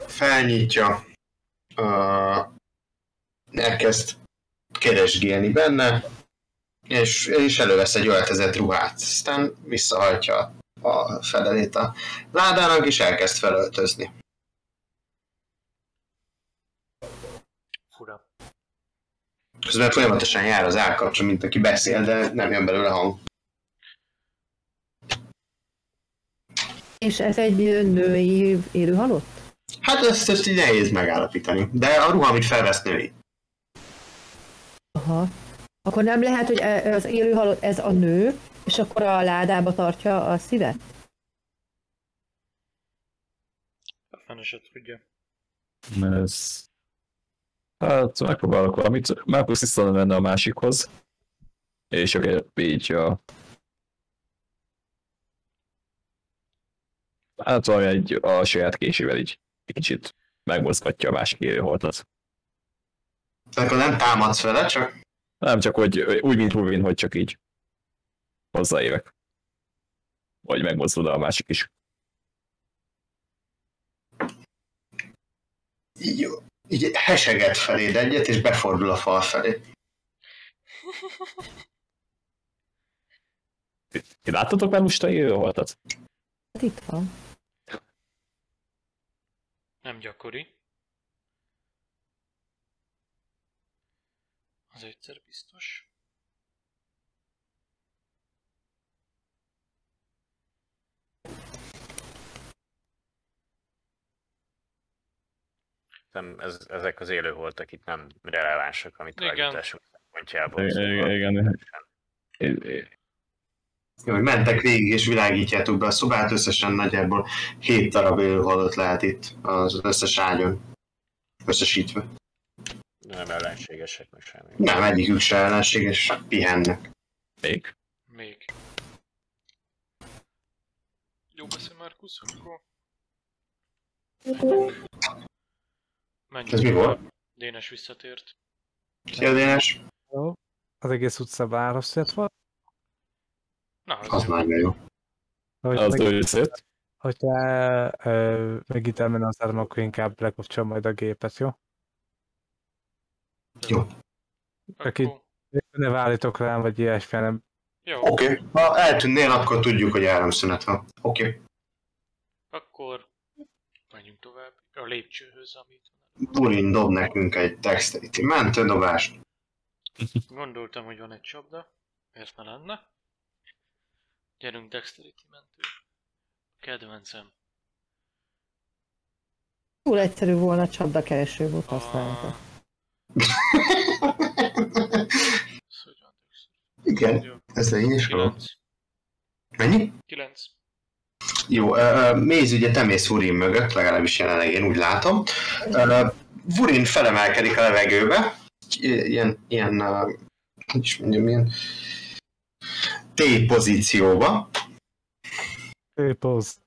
felnyitja, uh, elkezd keresgélni benne, és, és elővesz egy öltözett ruhát. Aztán visszahajtja a fedelét a ládának, és elkezd felöltözni. Fura. Közben folyamatosan jár az állkapcsa, mint aki beszél, de nem jön belőle hang. És ez egy női élő halott? Hát ezt, ezt így nehéz megállapítani. De a ruha, amit felvesz női. Aha. Akkor nem lehet, hogy e- az élő halott ez a nő, és akkor a ládába tartja a szívet? Fene se tudja. Ez... Hát megpróbálok valamit, megpróbálok vissza menni a másikhoz. És akkor így a... Hát valami egy a saját késével így kicsit megmozgatja a másik élőholtat. Tehát akkor nem támadsz vele, csak Nem csak, hogy úgy, mint Ruvin, hogy csak így hozzáérek. Vagy megmozdul a másik is. így, így heseget feléd egyet, és befordul a fal felé. Ti láttatok már lusta élőholtat? Hát itt van. Nem gyakori. Az egyszer biztos. Nem, ez, ezek az élő voltak itt nem relevánsak, amit a szempontjából. Igen, igen. Jó, hogy mentek végig, és világítjátok be a szobát, összesen nagyjából 7 darab élőhalott lehet itt az összes ágyon. Összesítve. Nem ellenségesek, meg semmi. Nem, egyikük se ellenséges, pihennek. Még. Még. Jó beszél Markus, akkor... Menjünk. Ez mi volt? Dénes visszatért. Szia, Dénes? Jó. Az egész utca városzért volt. Na, az, Az jó. nagyon jó. Hogy Az meg, őszét. hogyha megint elmen az áram, akkor inkább lekapcsol majd a gépet, jó? Jó. Aki- Akkor... Ne válítok rám, vagy ilyesmi, hanem Jó, Oké, okay. ha eltűnnél, akkor tudjuk, hogy áramszünet van. Oké. Okay. akkor menjünk tovább. A lépcsőhöz, amit Burin dob nekünk egy dexterity mentődobást. gondoltam, hogy van egy csapda. Miért ne lenne? Gyerünk Dexterity mentő. Kedvencem. Túl egyszerű volna csapdakereső volt A... Igen, ez legyen is való. 9. Mennyi? 9. Jó, uh, Méz ugye te mész Vurin mögött, legalábbis jelenleg én úgy látom. Uh, Vurin felemelkedik a levegőbe, ilyen, ilyen uh, is mondjam, ilyen T pozícióba, Főpóz.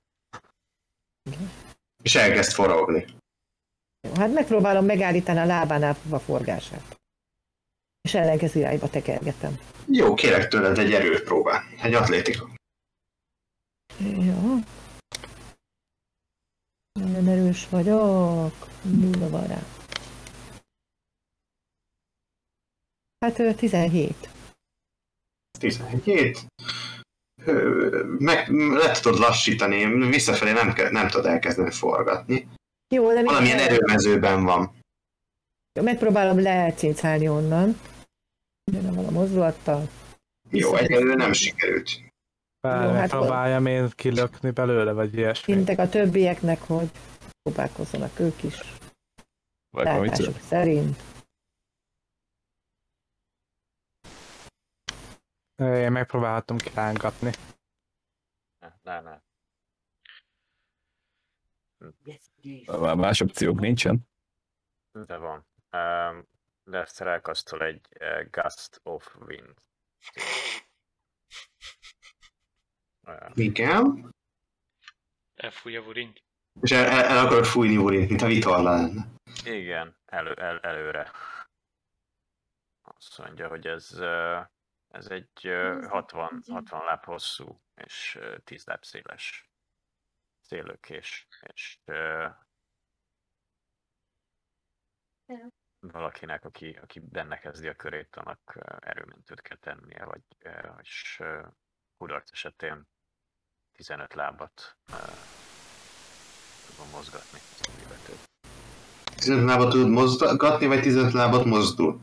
és elkezd forogni. Hát megpróbálom megállítani a lábánál a forgását. És ellenkező irányba tekergetem. Jó, kérek tőled egy erőpróbát. Egy atlétika. Jó. Nagyon erős vagyok. Nulla van rá. Hát ö, 17. 17. Ö, Meg le tudod lassítani, visszafelé nem, nem tudod elkezdeni forgatni. Jó, de Valamilyen minden- erőmezőben van. Megpróbálom lecincálni onnan. Jön van a mozdulattal. Jó, egyelőre nem sikerült. Bár Jó, hát megpróbáljam én kilökni belőle, vagy ilyesmi. Intek a többieknek, hogy próbálkozzanak ők is. Vagy Látásuk szerint. Én megpróbálhatom kirángatni. Ne, ne, ne. Már más opciók nincsen. De van. Um, Lester elkasztol egy uh, Gust of Wind. Uh, Igen. Elfújja Vurint. És el, el, el akarod fújni Urint, mint a vitorla lenne. igen, elő, el, előre. Azt mondja, hogy ez, uh, ez egy uh, 60, 60 láb hosszú és uh, 10 láb széles szélőkés. És uh, valakinek, aki, aki benne kezdi a körét, annak uh, erőmentőt kell tennie, vagy, uh, és uh, kudarc esetén 15 lábat uh, tudom mozgatni az illetőt. 15 lábat tudod mozgatni, vagy 15 lábat mozdul?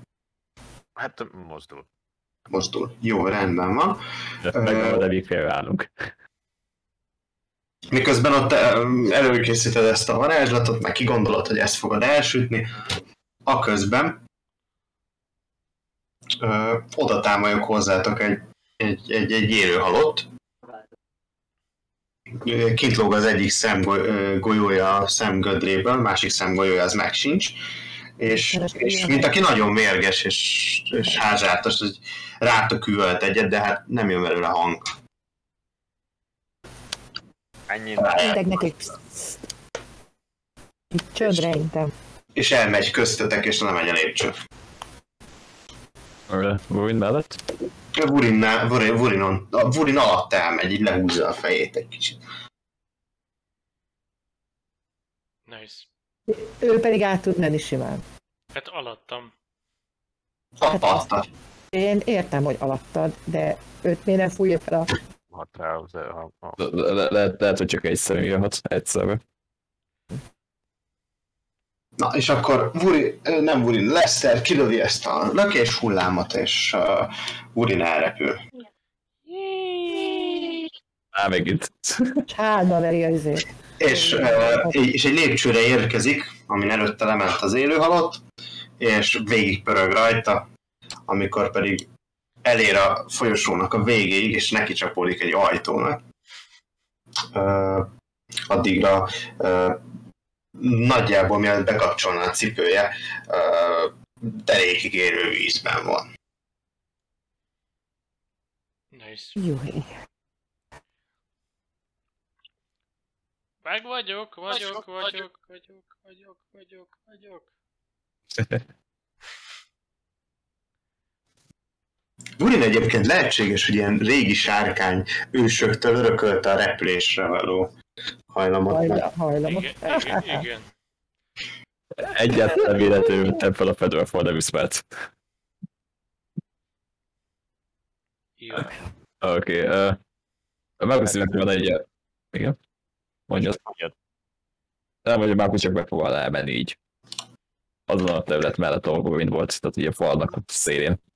Hát mozdul. Mozdul. Jó, rendben van. Meg a még félreállunk. Miközben ott em, előkészíted ezt a varázslatot, meg kigondolod, hogy ezt fogod elsütni, a közben ö, oda támoljak hozzátok egy, egy, egy, egy élő halott. Kint lóg az egyik szemgolyója a szemgödréből, másik szemgolyója az meg sincs. És, és mint aki nagyon mérges és, és házártas, hogy rátok üvölt egyet, de hát nem jön belőle hang. Ennyi Intek nekik. Itt csöndre intem. És elmegy köztetek, és lemegy a lépcső. Ruin mellett? Vurinnál, Vurin, Vurinon, a Vurin alatt elmegy, így lehúzza a fejét egy kicsit. Nice. Ő pedig át tud menni simán. Hát alattam. Hát Alatta. Én értem, hogy alattad, de őt miért nem fújja fel a... hat rá az, a, a, Le- le- Lehet, lehet, hogy csak egy személy jöhet egyszerre. Na, és akkor Vuri, nem Vurin, Lester kilövi ezt a lökés hullámot, és uh, Vurin elrepül. Á, megint. És hátba veri az izét. És, uh, egy- és egy lépcsőre érkezik, amin előtte lement az élőhalott, és végig pörög rajta, amikor pedig elér a folyosónak a végéig, és neki csapódik egy ajtónak. Uh, addigra uh, nagyjából mielőtt bekapcsolná a cipője, uh, derékig érő vízben van. Nice. Jó. Meg vagyok, vagyok, vagyok, vagyok, vagyok, vagyok, vagyok. Burin egyébként lehetséges, hogy ilyen régi sárkány ősöktől örökölte a repülésre való hajlamot. Hajla, hajlamot. Igen, igen, igen. Egyáltalán véletlenül vettem fel a Fedora for the. Oké, okay, uh, megbeszélünk volna egy... Igen? Mondja. Mondjad. Nem, hogy már csak megpróbál elmenni így. Azon a terület mellett, ahol mind volt, tehát így a falnak a szélén.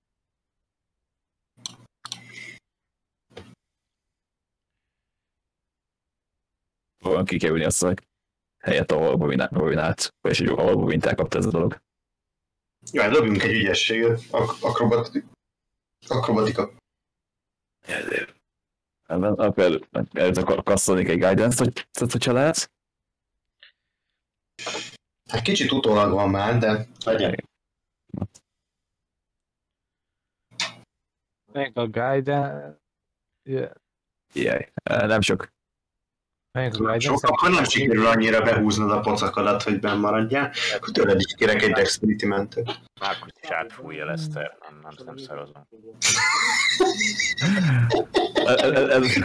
Próbálom kikerülni azt a helyet, ahol Bobin- Bobin állt, és hogy ahol Bobin elkapta ez a dolog. Jó, hát dobjunk egy ügyességet, Ak- akrobatika. akrobatika. Ebben akkor el, előtt akar kasszolni egy guidance-t, hogy, tehát, hogyha lehet. Hát kicsit utólag van már, de legyen. Még a guide... Yeah. Jaj, nem sok. Meg Sok, legyen akkor nem sikerül annyira behúznod a pocakadat, hogy benn maradjál. Akkor tőled is kérek egy dexterity mentőt. Márkus is átfújja Lester, nem, nem, nem szarozom. Ez.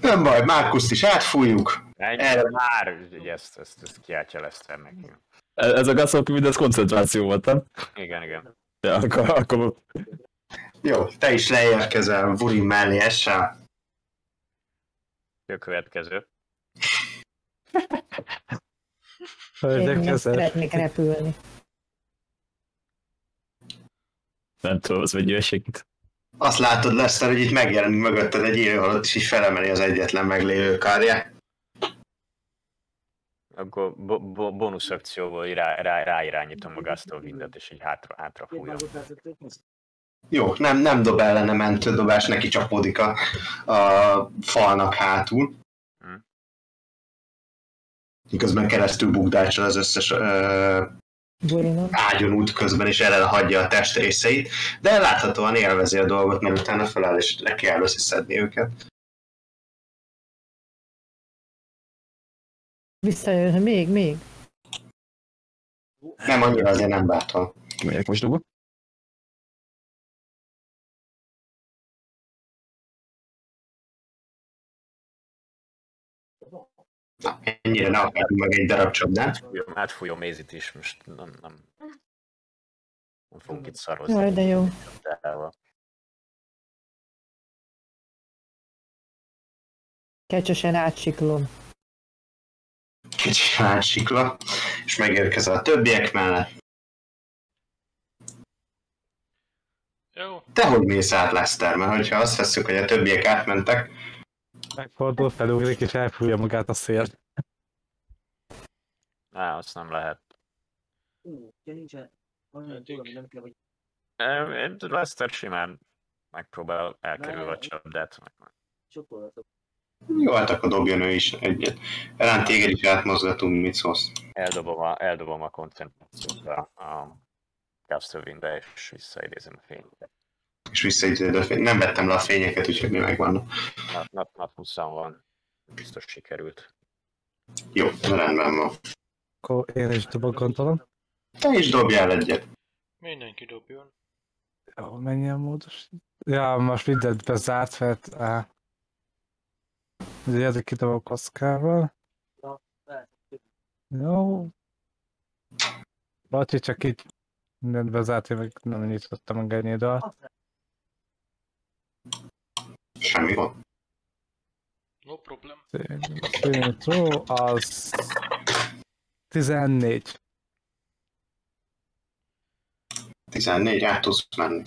Nem baj, Márkuszt is átfújjuk. Erre- már, ugye ezt, ezt, ezt kiáltja Lester neki. ez a gaszok mindez koncentráció volt, nem? Igen, igen. Ja, akkor, akkor Jó, te is leérkezel Vurin mellé essel. A következő. Én szeretnék repülni. nem tudom, az egy segít. Azt látod, Lester, hogy itt megjelenik mögötted egy élő alatt, és így felemeli az egyetlen meglévő kárját. Akkor bo- bo- bónusz akcióból rá, rá, ráirányítom a Gastol Windet, és így hátra, hátra fújom. Jó, nem, nem dob ellene mentő dobás, neki csapódik a, a falnak hátul. Hm. Miközben keresztül bukdácsol az összes ö, ágyon út közben, és erre hagyja a testrészeit, de láthatóan élvezi a dolgot, mert utána feláll, és le kell összeszedni őket. Visszajön, még, még. Nem annyira azért nem bátor. Megyek most dugok. Na, ennyire ne akarjunk meg egy darab csapdát. Átfújom, átfújom Mézit is, most nem, nem, nem fogunk itt szarozni. Jaj, de jó. Csapdával. Kecsesen átsiklom. Kicsi átsikla, és megérkezel a többiek mellett. Jó, Te hogy mész át, Lester? Mert hogyha azt veszük, hogy a többiek átmentek, Megfordul, felugrik és elfújja magát a szél. Á, azt nem lehet. Eddig. Em, én- Lester simán megpróbál elkerülni a csapdát. jó, hát akkor dobjon ő is egyet. Rán téged is átmozgatunk, mit szólsz? Eldobom a, eldobom a koncentrációt a, a Castlevinde, és visszaidézem a fényt. És visszaidőd a fény. Nem vettem le a fényeket, úgyhogy mi megvannak. Nat, nat, nat 20 van. Biztos sikerült. Jó, rendben van. Akkor én is dobok gondolom. Te is dobjál egyet. mindenki dobjon. Jó, mennyi a módos? Ja, most mindent bezárt, mert á, ugye ezek kidobok kockával. Jó. Bacsi, csak így mindent bezárt, én meg nem nyitottam meg ennyi dalt. Semmi gond. No problem. Szintó, az 14. 14, át tudsz menni.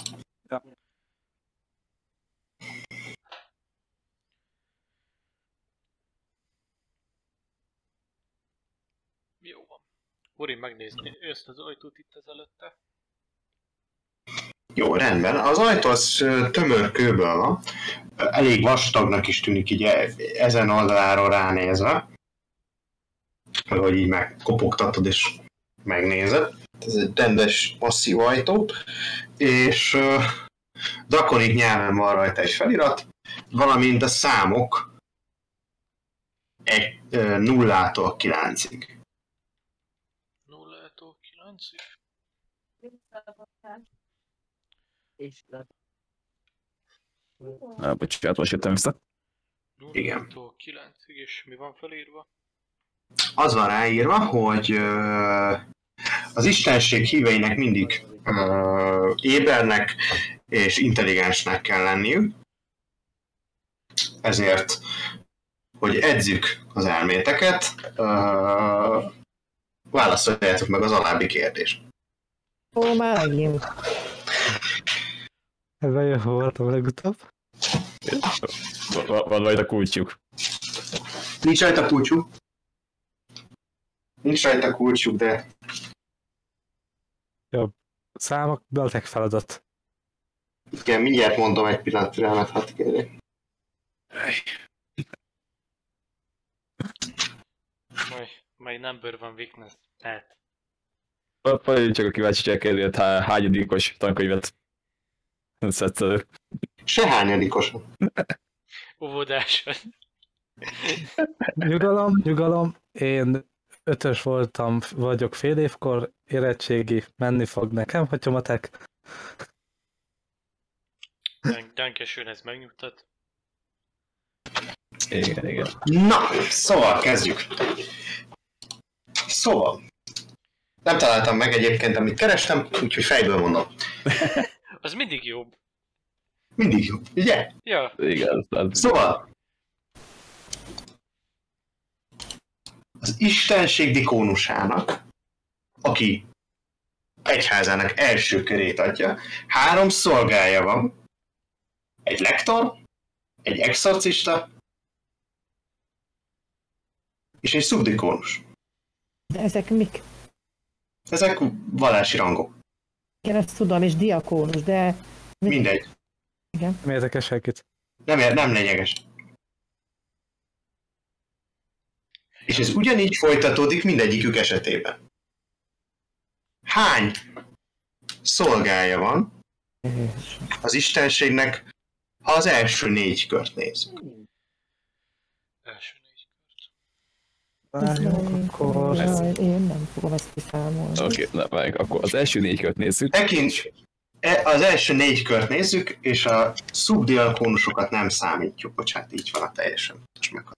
Jó van. Uri megnézni ezt az ajtót itt az előtte. Jó, rendben. Az ajtó az tömör kőből van. Elég vastagnak is tűnik így e- ezen oldaláról ránézve. Hogy így megkopogtatod és megnézed. Ez egy rendes, masszív ajtó. És ö, drakonik nyelven van rajta egy felirat, valamint a számok egy, ö, nullától kilencig. 0-tól 9-ig. Ah, bocsánat, most jöttem vissza. Igen. 0-tól 9-ig, és mi van felírva? az van ráírva, hogy ö, az istenség híveinek mindig ö, ébernek és intelligensnek kell lenniük. Ezért, hogy edzük az elméteket, ö, válaszoljátok meg az alábbi kérdést. Ó, már megint. Ebben jó voltam legutóbb. Va- va- Van majd a kulcsuk. Nincs rajta kulcsuk. Nincs rajta kulcsuk, de Számok, beltek feladat. igen, mindjárt mondom egy pillanat türelmet, hadd kérjek. My, my number van weakness. Hát. Apa, én csak a kíváncsiság há- hányadikos tankönyvet szedsz elő. Se hányadikos. Óvodásod. Nyugalom, nyugalom. Én ötös voltam, vagyok fél évkor, érettségi, menni fog nekem, hogyha matek. Dan- Dankesőn ez megnyugtat. Igen, igen. Na, szóval kezdjük. Szóval. Nem találtam meg egyébként, amit kerestem, úgyhogy fejből mondom. Az mindig jobb. Mindig jó, ugye? Ja, Igen, az, Szóval. Az Istenség dikónusának, aki egyházának első körét adja, három szolgája van. Egy lektor, egy exorcista, és egy szubdikónus. De ezek mik? Ezek vallási rangok. Igen, ezt tudom, és diakónus, de Mindegy. Nem érdekes senkit. Nem, ér- nem lényeges. És ez ugyanígy folytatódik mindegyikük esetében. Hány szolgája van az Istenségnek, ha az első négy kört nézzük? első négy. Várjunk, akkor... Jaj, én nem fogom ezt kiszámolni. Oké, okay, várjuk, akkor az első négy kört nézzük. Tekints, e- az első négy kört nézzük, és a szubdialkónusokat nem számítjuk. Bocsánat, így van a teljesen.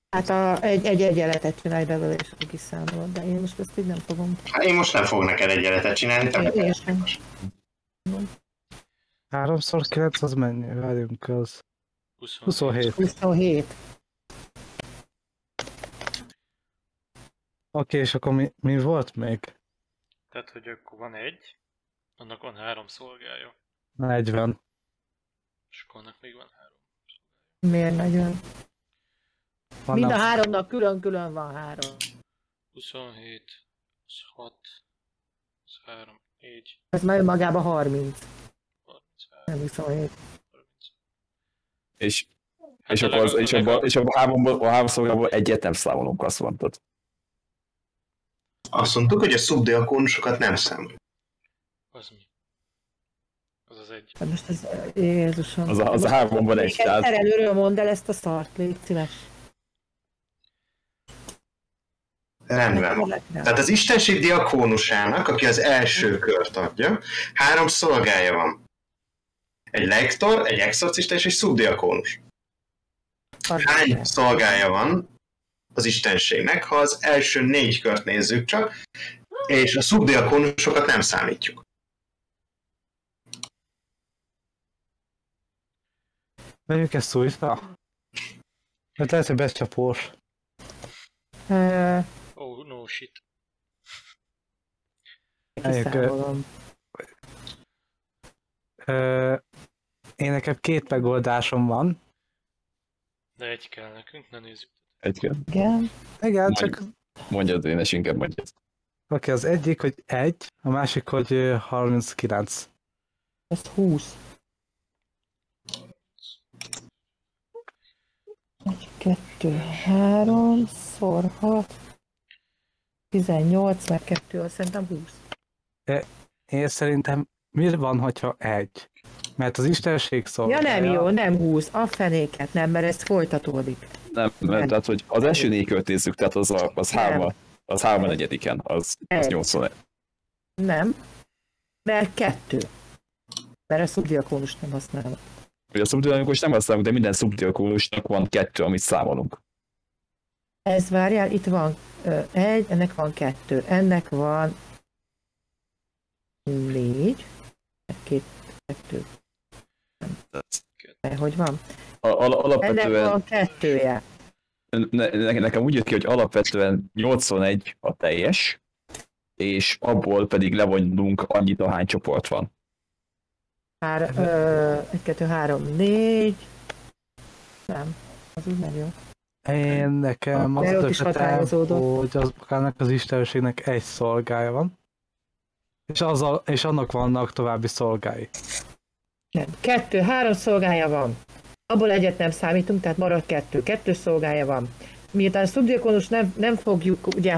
Hát a, egy, egy egyenletet csinálj belőle, és akkor kiszámolod, de én most ezt így nem fogom. Hát én most nem fogok neked egyenletet csinálni, te meg Én sem. 3 9 az mennyi? Várjunk, az 27. 27. Oké, és akkor mi, mi volt még? Tehát, hogy akkor van egy, annak van három szolgája, 40. és akkor annak még van három. Miért nagyon? Van Mind a háromnak külön-külön van három. 27, 6, 3, 4, Ez már önmagában 30, 33, nem 27. 30. És, Hát és a akkor az, és a abban, leg- és abban a háromból, a három szolgából egyet nem számolunk, azt mondtad. Azt mondtuk, hogy a szubdiakónusokat nem számoljuk. Az mi? Az az egy. Hát most ez, Jézusom. Az a, az a háromban egy, Még tehát Terelőről mondd el ezt a szart, légy szíves. Rendben van. Tehát az Istenség diakónusának, aki az első kört adja, három szolgája van. Egy lektor, egy exorcista és egy szubdiakónus. Hány szolgája van az Istenségnek, ha az első négy kört nézzük csak, és a szubdiakónusokat nem számítjuk. Vegyük ezt újra? Mert lehet, hogy becsapós. Oh, no shit. Kiszámolom. Ö, én nekem két megoldásom van. De egy kell nekünk, ne nézzük. Egy kell. Igen. Igen, Mondj. csak Mondjad, én is inkább mondjad. oké, az egyik, hogy egy, a másik, hogy ö, 39. Ez 20. Egy, kettő, három, szor hat, 18, meg kettő, azt szerintem 20. Én szerintem mi van, hogyha egy? Mert az istenség Ja szolgálja. nem jó, nem 20, a fenéket nem, mert ez folytatódik. Nem, mert tehát, hogy az első négy kört nézzük, tehát az, a, az három, az három a negyediken, az, az Egy. 81. Nem, mert kettő. Mert a szubdiakónus nem használom. Ugye a szubdiakónus nem használunk, de minden szubdiakónusnak van kettő, amit számolunk. Ez várjál, itt van egy, ennek van kettő, ennek van négy, két, kettő, hogy van? Al, Ennek alapvetően van kettője. ne, ne, nekem úgy jött ki, hogy alapvetően 81 a teljes, és abból pedig levonunk annyit, ahány csoport van. Hár, ö, egy, kettő, három, négy. Nem, az úgy nem jó. Én nekem az az is ötletem, hogy az, magának az istenségnek egy szolgája van. És, azzal, és annak vannak további szolgái. Nem. Kettő, három szolgája van. Abból egyet nem számítunk, tehát marad kettő. Kettő szolgája van. Miután a szubdiakonus nem, nem fogjuk ugye,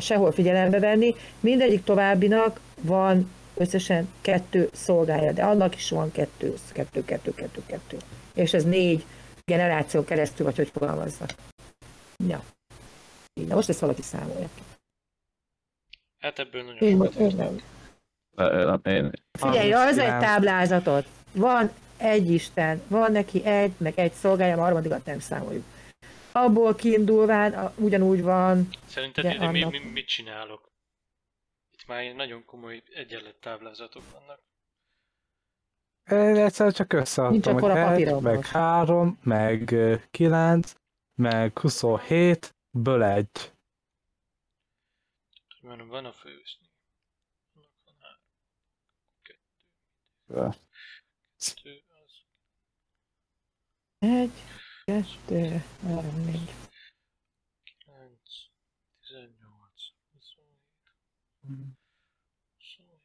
sehol figyelembe venni, mindegyik továbbinak van összesen kettő szolgája, de annak is van kettő, kettő, kettő, kettő, kettő. és ez négy generáció keresztül, vagy hogy fogalmazzak. Ja. Így, Na most ezt valaki számolja. Hát ebből nagyon Én, sokat Én, Figyelj, az egy 39. táblázatot. Van egy Isten, van neki egy, meg egy szolgája, a harmadikat nem számoljuk. Abból kiindulván a- ugyanúgy van, Szerinted De ide mi, annak- mi, mit csinálok? Itt már nagyon komoly egyenlet táblázatok vannak. Én egyszer csak Nincs összeadtam, hogy a egy, papíron meg most. 3, meg 9, meg 27, ből egy. Mert van a. Annak van három, kettő, az egy, kettő, három, négy. 9, 18, 27, 27.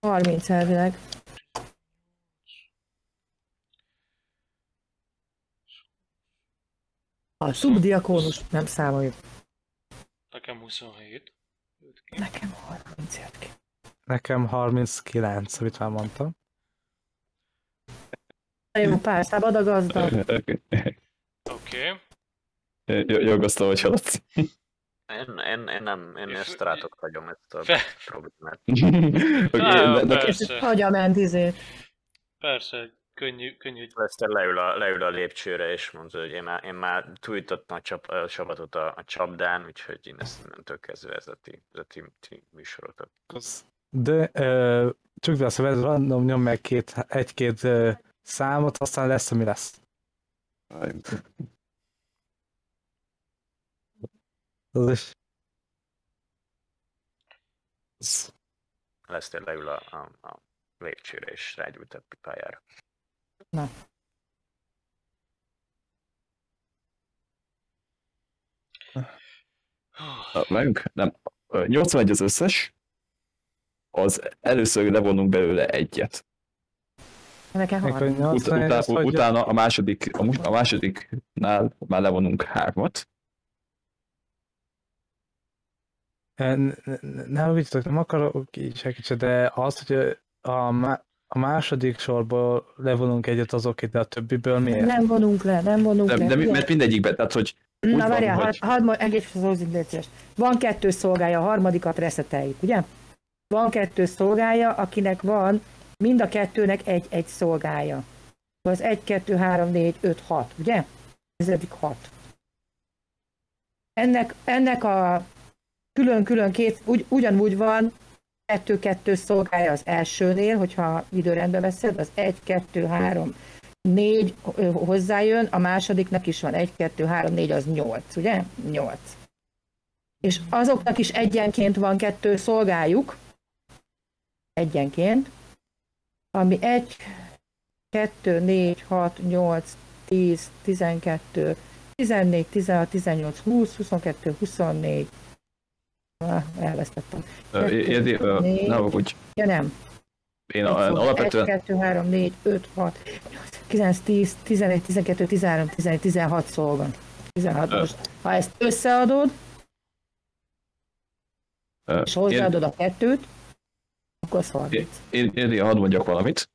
Harminc elvileg. A szubdiakónus nem számoljuk. Nekem 27. Öt ki. Nekem 30 jött ki. Nekem 39, amit már mondtam. Jó, pár szabad a gazda. Oké. Jó- Jogozta, hogy haladsz. Én, én, én nem, én Én ezt fő- rátok hagyom ezt a Fe, problémát. De- de- persze. Hagyja ment izét. persze, könnyű, könnyű. Leszter leül a, leül a lépcsőre, és mondja, hogy én már, én már túlítottam a, csap, a csapatot a, a csapdán, úgyhogy én ezt nem kezdve ez a ti, ez a ti, ti műsorotok. De ö, csak be a szövet, random nyom meg két, egy-két ö, számot, aztán lesz, ami lesz. Az is. Az- Leszter leül a, a, a lépcsőre, és rágyújt a pipájára. Meg, nem. Ö, 81 az összes. Az először levonunk belőle egyet. Nekem Meg, hogy 30. Ut- 81, utá- az hogy- utána a második, a, másodiknál már levonunk hármat. Ne, ne, ne viccetek, nem akarok így segíteni, de az, hogy a, má- a második sorból levonunk egyet azok de a többiből miért? Nem vonunk le, nem vonunk De, le. de mi- mert mindegyikben, tehát hogy úgy Na várjál, hogy- hadd had, ma- egész az légy. Van kettő szolgája, a harmadikat reszeteljük, ugye? Van kettő szolgája, akinek van mind a kettőnek egy-egy szolgája. Az 1, 2, 3, 4, 5, 6, ugye? Ez eddig 6. Ennek, ennek a külön-külön két, ugy, ugyanúgy van, kettő-kettő szolgája az elsőnél, hogyha időrendben veszed, az 1, 2, 3, 4 hozzájön, a másodiknak is van 1, 2, 3, 4, az 8, ugye? 8. És azoknak is egyenként van kettő szolgájuk, egyenként, ami 1, 2, 4, 6, 8, 10, 12, 14, 16, 18, 20, 22, 24, Ah, elvesztettem. érdi, ne aggódj. Ja nem, Én a- alapvetően 1, 2, 3, 4, 5, 6, 9, 10, 11, 12, 13, 14, 16 szó van. 16 Ö. most. Ha ezt összeadod, és hozzáadod a kettőt, akkor az 30. Én, én hadd mondjak valamit.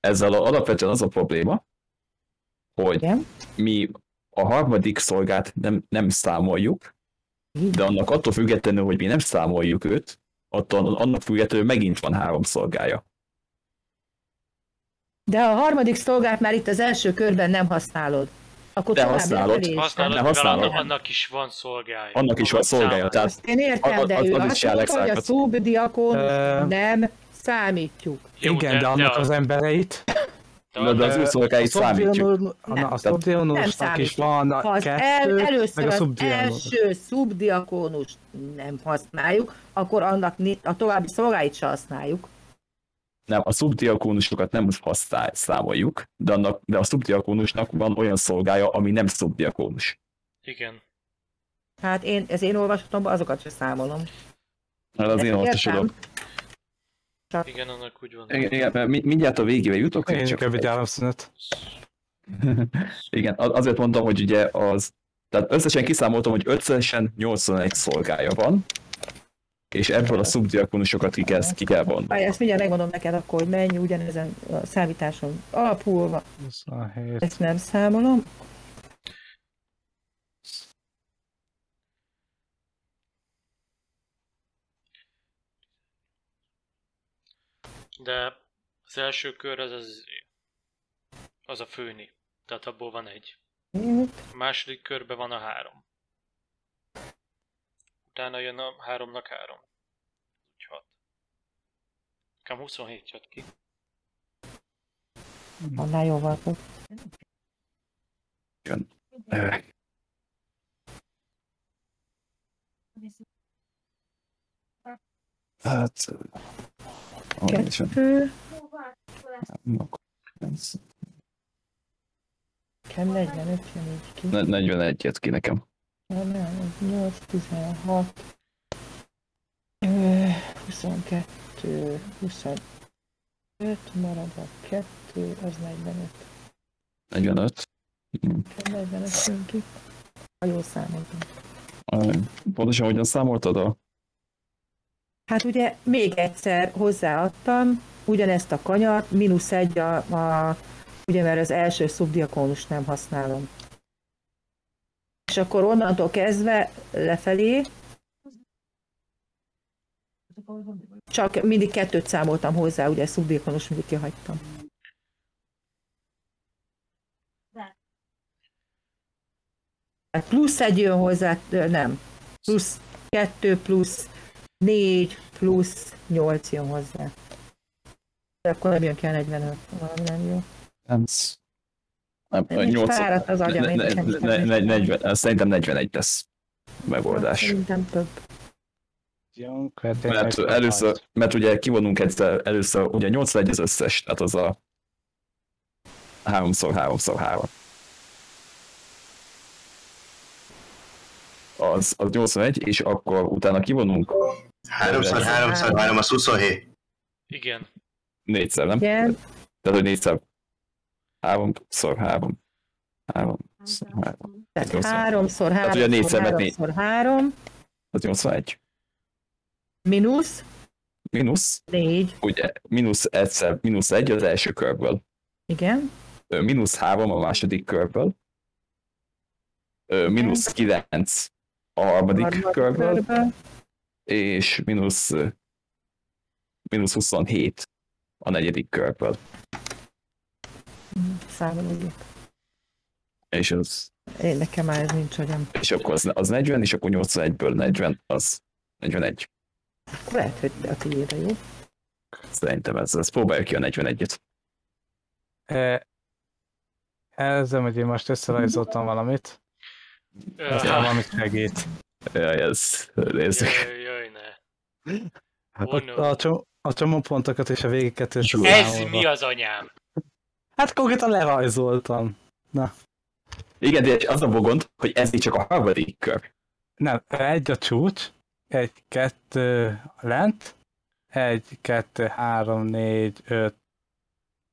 Ezzel alapvetően az a probléma, hogy Igen? mi a harmadik szolgát nem, nem számoljuk, de annak attól függetlenül, hogy mi nem számoljuk őt, attól, annak függetlenül megint van három szolgája. De a harmadik szolgát már itt az első körben nem használod. Akkor De használod. Használod, mivel használod. annak, annak is van szolgája. Annak is van szolgája, tehát Azt én értem, Az- de az- ő az is azt hogy a szubdiakónus Ö, nem számítjuk. Jó, Igen, de, annak a- az embereit, de de, de az annak- ő szolgáit a számítjuk. Nem. a Nem szubdionusnak is van Ha a az el, kettő, először meg a az első szubdiakónus nem használjuk, akkor annak a további szolgáit se használjuk. Nem, a szubdiakónusokat nem használ, számoljuk, de, annak, de a szubdiakónusnak van olyan szolgája, ami nem szubdiakónus. Igen. Hát én, ez én olvasatomban azokat se számolom. Hát az én Értem. olvasodom. Igen, annak úgy van. Igen, igen, mert mi- mindjárt a végébe jutok. Én csak csak rövid egy- áramszünet. Igen, azért mondtam, hogy ugye az, tehát összesen kiszámoltam, hogy összesen 81 szolgája van, és ebből a szubdiakonusokat ki kell, ki kell vonni. Ezt mindjárt megmondom neked akkor, hogy mennyi ugyanezen a számításon alapulva. 27. Ezt nem számolom. De az első kör az az, az a főni. Tehát abból van egy. A második körben van a három. Utána jön a háromnak három. Úgy hat. Nekem 27 jött ki. Annál jóval több. Ö, Hát... Kettő, nekem 45 jön így ki. ne- 41 jött ki nekem. Nem, nem, 8, 16, ö, 22, 25, marad a 2, az 45. 45. Hm. Nekem 45 jön ki. Ha jól számoltam. Pontosan hogyan számoltad a... Hát ugye még egyszer hozzáadtam ugyanezt a kanyart, mínusz egy a, a ugye mert az első szubdiakónus nem használom. És akkor onnantól kezdve lefelé csak mindig kettőt számoltam hozzá, ugye szubdiakónus mindig kihagytam. Plusz egy jön hozzá, nem. Plusz kettő, plusz négy, plusz nyolc jön hozzá. De akkor nem jön ki a 45, valami nem jó. Nem. Nem, fáradt az agyam, ne- ne- nekem ne- sem ne- is. 40 Szerintem 41 lesz megoldás. Szerintem több. Mert először, mert ugye kivonunk egyszer, először, ugye 81 az összes, tehát az a 3 3 3 Az, az 81, és akkor utána kivonunk 3 3 3 az 27. Igen. négyszer, nem? Igen, Tehát, hogy négyszer. 3 3 3 3 tehát háromszor Tehát ugye négyszer, háromszor háromszor három, az 81. mínusz? Minusz, négy, ugye, mínusz egyszer, mínusz egy az első körből. igen, mínusz 3 a második körből, mínusz 9 a harmadik harmadik körből, körből, és mínusz, ö, mínusz 27 a negyedik körből. Számoljuk. És, az, Én nekem már ez nincs agyam. és akkor az, az 40, és akkor 81-ből 40, az 41. Akkor lehet, hogy a tiéde, jó? Szerintem ez, ez próbáljuk ki a 41-et. E, Ezzel, hogy én most összerajzoltam valamit, aztán valamit segít. Jaj, ez, nézzük. Jaj, jaj, ne. Hát a, csomó, a csomópontokat és a végeket Ez összeszámolva. mi az anyám? Hát konkrétan lerajzoltam. Igen, de az a gond, hogy ez így csak a harmadik kör. Nem, egy a csúcs, egy, kettő lent, egy, kettő, három, négy, öt,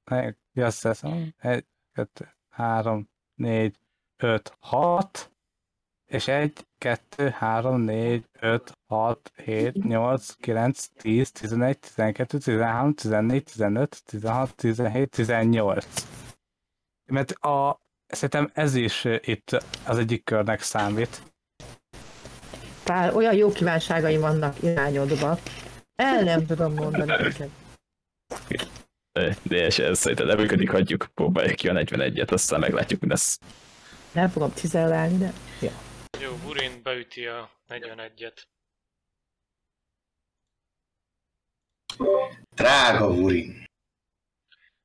egy, azt hiszem, egy, kettő, három, négy, öt, hat, és egy, kettő, három, négy, öt, hat, hét, nyolc, kilenc, tíz, tizenegy, tizenkettő, tizenhárom, tizennégy, tizenöt, tizenhat, tizenhét, tizennyolc. Mert a, szerintem ez is itt az egyik körnek számít. Pár olyan jó kívánságaim vannak irányodba. El nem tudom mondani. Ö, De és ez szerintem nem működik, hagyjuk, próbáljuk ki a 41-et, aztán meglátjuk, mi lesz. Nem fogom cizellálni, de Jó, Burin beüti a 41-et. Drága Urin.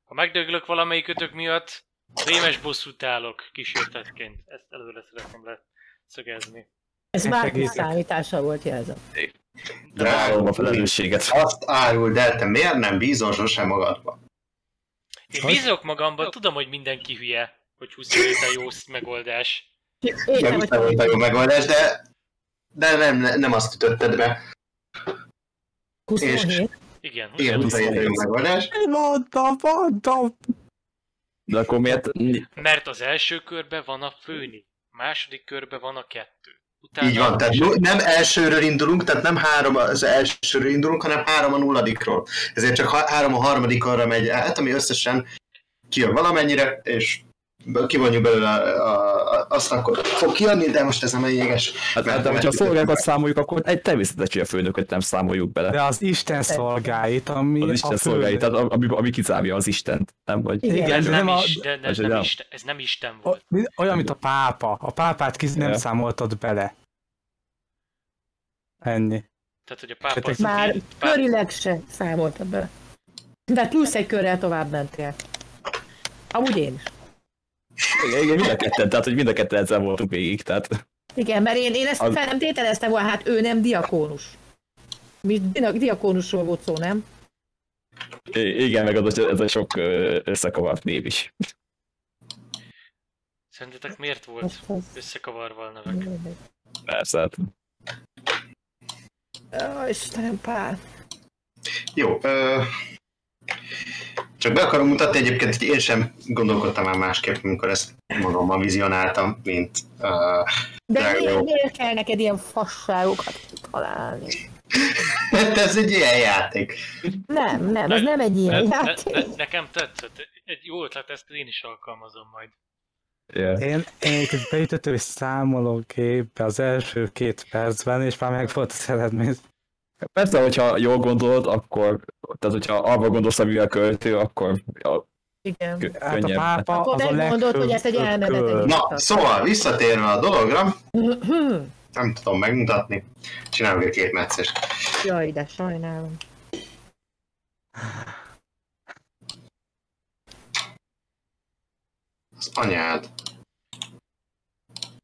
Ha megdöglök valamelyikőtök miatt, rémes bosszút állok kísértetként. Ezt előre szeretném leszögezni. ez már számítása volt jelzem. Vállalom a felelősséget. Azt áruld el, te miért nem bízol sosem magadba? Én bízok magamban, tudom, hogy mindenki hülye, hogy 27 a jó megoldás. Én Nem nem volt a jó megoldás, de, de nem, nem azt ütötted be. 27. Igen, Igen, 27. 27 a jó megoldás. Mondtam, mondtam! De akkor miért? Mert az első körben van a főni, a második körben van a kettő. Utána Így van, tehát nem elsőről indulunk, tehát nem három az elsőről indulunk, hanem három a nulladikról. Ezért csak három a harmadikorra megy át, ami összesen kijön valamennyire, és kivonjuk belőle a, a, azt akkor fog kijönni, de most ez nem lényeges. Hát, Mert- hát de hogyha a szolgákat számoljuk, akkor egy természetes, hogy a főnököt nem számoljuk bele. De az Isten szolgáit, ami Az a Isten fő... szolgáit, tehát ami, ami kizárja az Istent, nem? Vagy... Igen. ez nem, a- is, de, de ez, nem. Isten, ez nem Isten volt. Olyan, mint a pápa. A pápát kiz nem számoltad bele. Ennyi. Tehát, hogy a pápa... Az Már körileg se számoltad bele. De plusz egy körrel tovább mentél. Amúgy én is. Igen, igen, mind a ketten, tehát hogy mind a ketten ezzel voltunk végig, tehát Igen, mert én, én ezt Az- fel nem tételeztem volna, hát ő nem diakónus. Mi dia- diakónusról volt szó, nem? i- igen, meg az, ez a sok összekavart név is. Szerintetek miért volt összekavarva a nevek? Persze, hát Ó, Istenem, Pál. Jó, ö, csak be akarom mutatni egyébként, hogy én sem gondolkodtam már másképp, amikor ezt magammal vizionáltam, mint uh, De miért, kell neked ilyen fasságokat találni? hát ez egy ilyen játék. Nem, nem, ez Ne- nem egy Ne, ilyen ne, játék. ne, nekem tetszett. Egy jó ötlet, ezt én is alkalmazom majd. yeah. Én, én egy beütöttem egy számológépbe az első két percben, és már meg volt az eredmény. Persze, hogyha jól gondolod, akkor, tehát hogyha arra gondolsz, amivel költő, akkor ja, Igen. kö- Hát a könnyebb. pápa Akkor az a megmondod, hogy ezt egy legfőbb. Na, szóval visszatérve a dologra, nem tudom megmutatni, csinálok egy két meccest. Jaj, de sajnálom. Az anyád.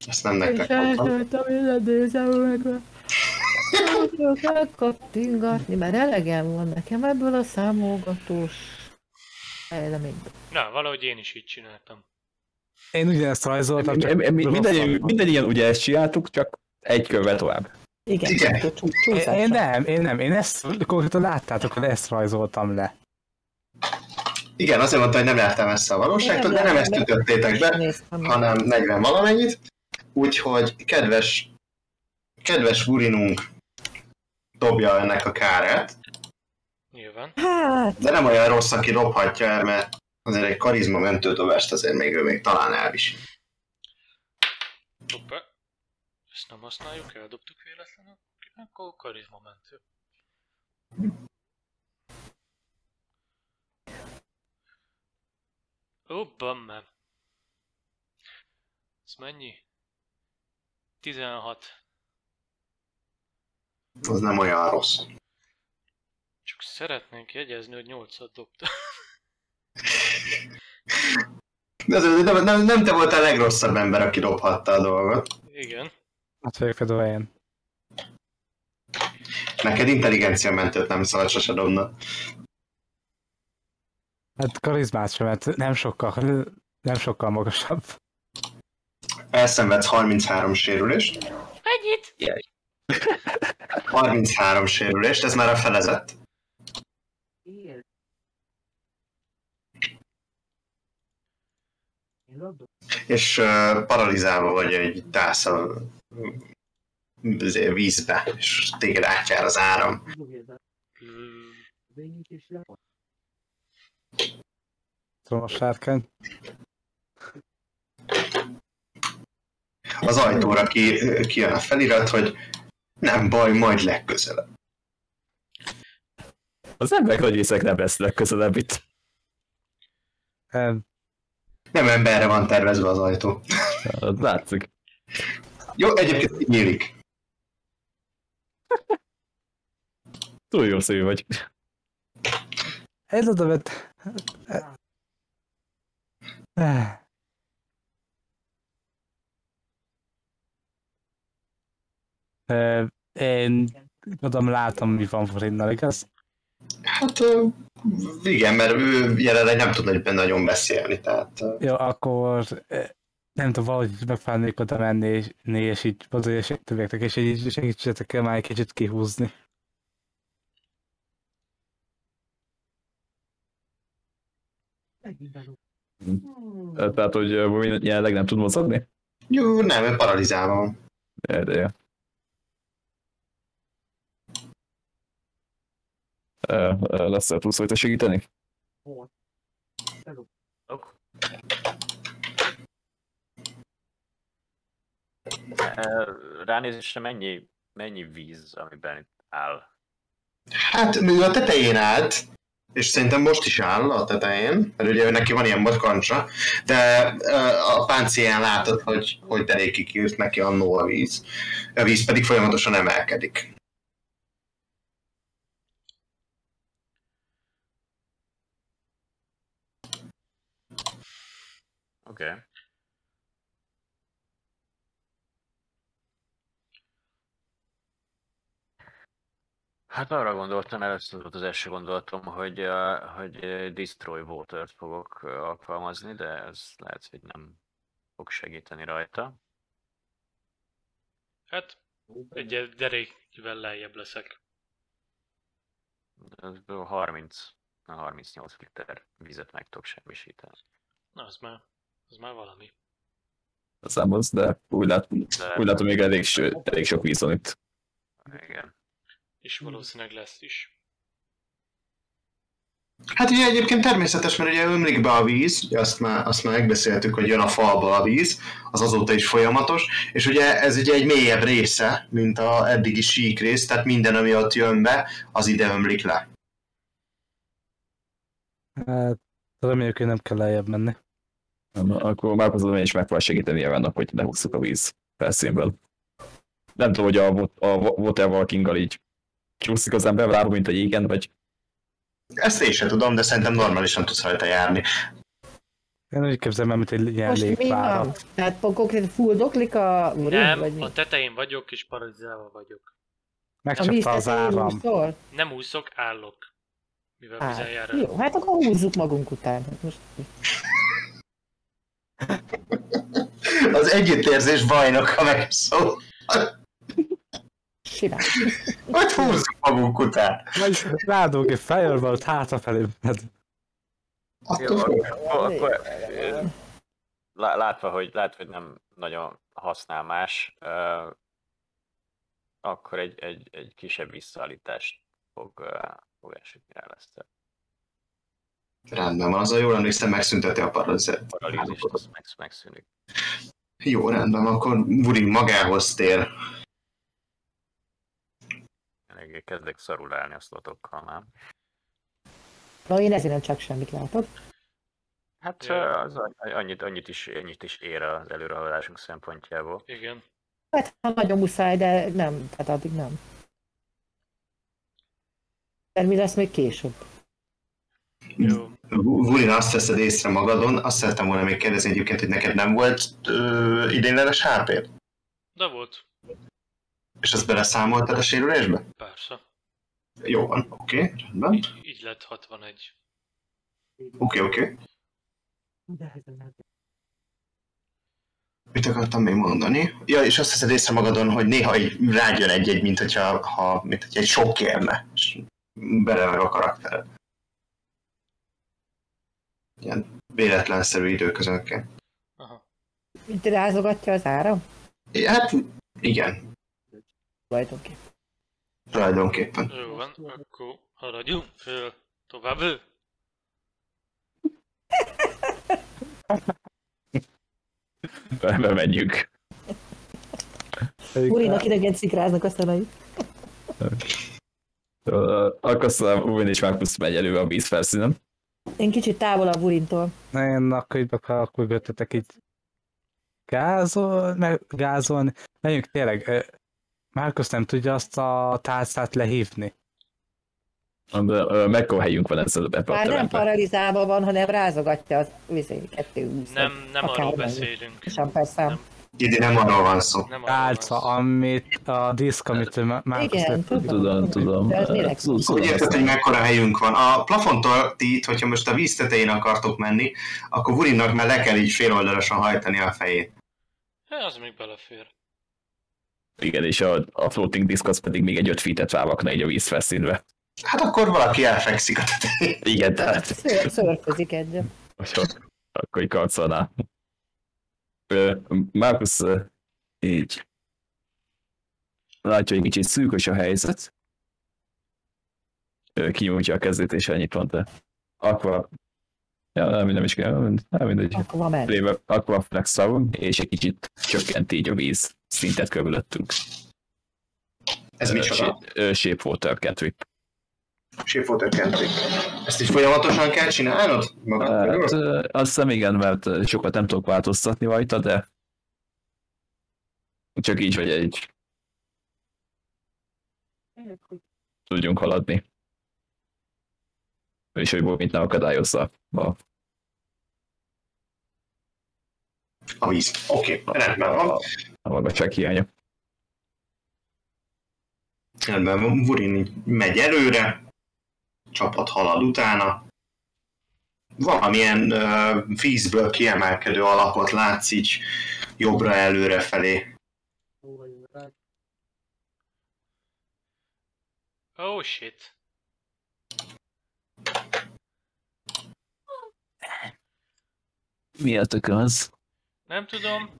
Ezt nem nektek mondtam. eltöltöm, meg. Nem tudok megkattingatni, mert elegem van nekem ebből a számolgatós fejleményből. Na, valahogy én is így csináltam. Én ugyanezt rajzoltam, csak Mi- mi- Minden, ilyen ugye ezt csináltuk, csak egy körvel tovább. Igen, Igen. Én, nem, én nem, én ezt, konkrétan láttátok, hogy ezt rajzoltam le. Igen, azért mondta, hogy nem jártál messze a valóságtól, de nem ezt láttam, ütöttétek be, hanem 40 valamennyit. Úgyhogy kedves, kedves Vurinunk dobja ennek a kárát, Nyilván. Hát, de nem olyan rossz, aki dobhatja el, mert azért egy karizma mentődobást azért még ő még talán elvisel. Hoppá. Ezt nem használjuk, eldobtuk véletlenül. Akkor karizma mentő. Ó, bamme. Ez mennyi? 16. Az nem olyan rossz. Csak szeretnénk jegyezni, hogy 8-at dobta. De nem, nem, nem te voltál a legrosszabb ember, aki dobhatta a dolgot. Igen. Hát vagyok például én. Neked intelligencia mentőt nem szabad sose dobnod. Hát karizmát sem, mert nem sokkal, nem sokkal magasabb. Elszenvedsz 33 sérülést. Ennyit? 33 sérülést, ez már a felezett. És uh, paralizálva vagy egy tász a vízbe, és téged átjár az áram. Tudom a sárkány. Az ajtóra ki, kijön a felirat, hogy nem baj, majd legközelebb. Az emberek nagy részek nem lesz legközelebb itt. Em, Nem emberre van tervezve az ajtó. Az látszik. Jó, egyébként nyílik. Túl jó szívű vagy. Ez oda vett... Én tudom, látom, mi van Forinnal, igaz? Hát igen, mert ő jelenleg nem tud nagy- nagyon beszélni, tehát Jó, akkor nem tudom, valahogy megpróbálnék oda menni, és, és így oda és többieknek, és így segítsetek el már egy kicsit kihúzni. Tehát, hogy jelenleg nem tud mozogni? jó, nem, ő paralizálva van. Erre. Ö, el tudsz rajta segíteni? Ránézésre mennyi, mennyi víz, amiben itt áll? Hát, ő a tetején állt, és szerintem most is áll a tetején, mert ugye neki van ilyen mockancsa, de a páncélján látod, hogy, hogy derékig írt neki annó a víz. A víz pedig folyamatosan emelkedik. Oké. Okay. Hát arra gondoltam, először volt az első gondolatom, hogy, uh, hogy uh, Destroy Water-t fogok uh, alkalmazni, de ez lehet, hogy nem fog segíteni rajta. Hát, egy derékvel lejjebb leszek. Ebből 30, na 38 liter vizet meg tudok semmisíteni. Na, az már, az már valami. Számolsz, de úgy, lát, De- úgy látom, még elég, so- elég sok víz van itt. Igen. És valószínűleg lesz is. Hát ugye egyébként természetes, mert ugye ömlik be a víz, ugye azt már, azt már megbeszéltük, hogy jön a falból a víz, az azóta is folyamatos, és ugye ez ugye egy mélyebb része, mint a eddigi sík rész, tehát minden, ami ott jön be, az ide ömlik le. Hát, reméljük, hogy nem kell lejjebb menni. Na, Akkor megpróbálom én is megpróbál segíteni Evannak, hogy lehúzzuk a víz felszínből. Nem tudom, hogy a, a wa- Water Walking-gal így csúszik az ember lába, mint egy égen, vagy Ezt én sem tudom, de szerintem normálisan tudsz rajta járni. Én úgy képzelem, el, mint egy ilyen Most mi van? Tehát konkrétan fulldoklik a Nem, vagy mi? a tetején vagyok, és paralizálva vagyok. A Megcsapta az úszol? Nem úszok, állok. Mivel jár jó, hát akkor húzzuk magunk után. Hát Most Az együttérzés bajnoka meg szó. simán. Hogy húzzuk magunk után. Vagy rádog egy fireball hátrafelé. Hát, Jó, akkor, látva, hogy, látva, hogy nem nagyon használ más, akkor egy, egy, egy kisebb visszaállítást fog, ö, fog esni rá lesz. Rendben van, az a jól emlékszem, megszünteti a paralizet. Paralízist, az meg, megszűnik. Jó, rendben, akkor Woody magához tér. Eléggé kezdek szarul állni a szlotokkal már. Na én ezért nem csak semmit látod. Hát Ja. az annyit, annyit, is, annyit is ér az előrehaladásunk szempontjából. Igen. Hát ha nagyon muszáj, de nem, tehát addig nem. Mert mi lesz még később? Jó. Woody, azt veszed észre magadon, azt szerettem volna még kérdezni egyébként, hogy neked nem volt ö, idénylenes hp De volt. És azt beleszámoltad a sérülésbe? Persze. Jó van, oké, okay, rendben. Így, így lett 61. Oké, okay, oké. Okay. Mit akartam még mondani? Ja, és azt veszed észre magadon, hogy néha így rájön egy-egy, mint hogyha, ha, mint hogyha egy sok kérne, és belevág a karaktered. Ilyen véletlenszerű időközönként. Aha. Mint rázogatja az áram? Hát, igen, Tulajdonképpen. tulajdonképpen. Jó van, akkor haladjunk föl. Tovább. bemenjünk. Urinak idegen szikráznak a szemei. Ö, Akkor aztán Uwin is megpuszt megy elő a víz felszínen. Én kicsit távolabb Urintól. én akkor így akarok mögöttetek így gázol, meg gázolni. Menjünk tényleg, Márkusz nem tudja azt a tálcát lehívni. Mekkora helyünk van ezzel ebbe a Már nem paralizálva van, hanem rázogatja az vizé, kettő húsz. Nem, nem arról Akármennyi. beszélünk. Sem persze. Nem. Idi nem arról van szó. Nem Tálca, amit a diszk, amit Márkusz Igen. Tudom, tudom. De ez Ö, minek? szó- szó- Úgy érted, hogy mekkora helyünk van. A plafontól ti itt, hogyha most a víz tetején akartok menni, akkor Wurinnak már le kell így féloldalasan hajtani a fejét. Ja, az még belefér. Igen, és a, a floating disk az pedig még egy öt feet-et vágakna így a víz felszínbe. Hát akkor valaki elfekszik a tetején. Igen, tehát Ször, szörfözik egyet. akkor így karcolná. Ö, így látja, hogy kicsit szűkös a helyzet. Kinyújtja a kezét, és ennyit mondta. Aqua... Ja, nem, nem is kell, nem mindegy. Akkor van Léve Aquaflex szavon, és egy kicsit csökkent így a víz szintet körülöttünk. Ez micsoda? Shapewater cantrip. Shapewater cantrip. Ezt így folyamatosan kell csinálnod? Magad Hát, körül? azt hiszem igen, mert sokat nem tudok változtatni rajta, de csak így vagy egy tudjunk haladni. És hogy Bobint ne akadályozza a A víz. Oké, okay, rendben van. a, a magasság hiánya. Rendben van. Vurin így megy előre, csapat halad utána. Valamilyen uh, vízből kiemelkedő alapot látsz így jobbra előre felé. Oh shit. Mi a tök az? Nem tudom.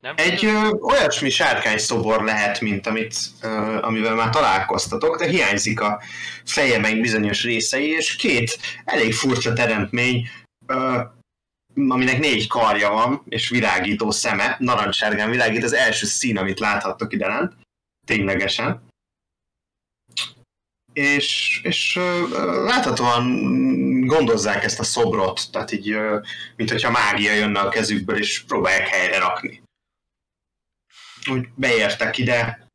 Nem Egy ö, olyasmi sárkány szobor lehet, mint amit, ö, amivel már találkoztatok, de hiányzik a feje meg bizonyos részei, és két elég furcsa teremtmény, ö, aminek négy karja van, és világító szeme, narancssárgán világít, az első szín, amit láthattok ide lent, ténylegesen. És, és ö, láthatóan gondozzák ezt a szobrot, tehát így, ö, mint hogyha mágia jönne a kezükből, és próbálják helyre rakni úgy beértek ide,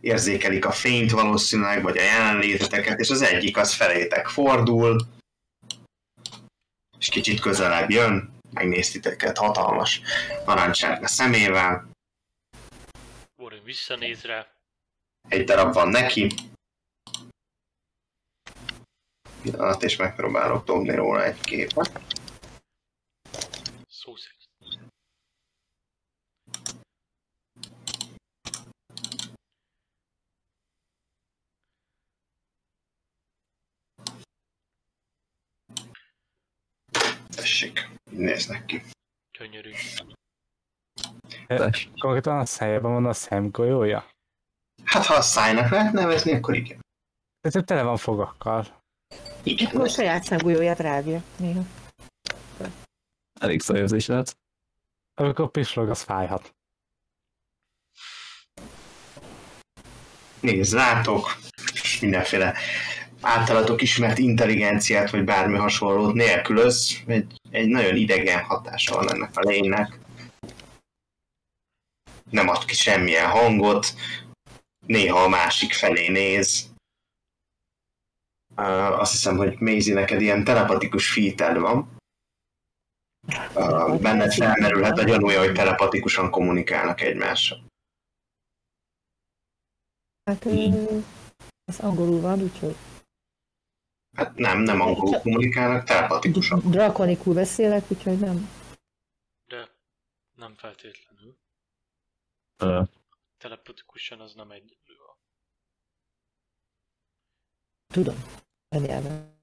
érzékelik a fényt valószínűleg, vagy a jelenléteteket, és az egyik az felétek fordul, és kicsit közelebb jön, megnéz titeket hatalmas narancssárga szemével, Borin visszanéz rá. egy darab van neki, pillanat, és megpróbálok dobni róla egy képet. Szó szerint. Tessék, így néznek ki. Gyönyörű. Tess. Konkrétan a szájában van a szemgolyója. Hát ha a szájnak lehet nevezni, akkor igen. Tehát tele van fogakkal. Igen. Akkor a saját szemgolyóját rágja néha. Elég szajózés lehet. Amikor pislog, az fájhat. nézd rátok, és mindenféle általatok ismert intelligenciát, vagy bármi hasonlót nélkülöz, egy, egy nagyon idegen hatása van ennek a lénynek. Nem ad ki semmilyen hangot, néha a másik felé néz. Uh, azt hiszem, hogy Maisie neked ilyen telepatikus feated van. Uh, benned felmerülhet a gyanúja, hogy telepatikusan kommunikálnak egymással. Hát ez angolul van, úgyhogy Hát nem, nem angolul kommunikálnak, telepatikusan. drakonikul beszélek, úgyhogy nem. De nem feltétlenül. Ö, Telepatikusan az nem egy Tudom. Nem nyelven.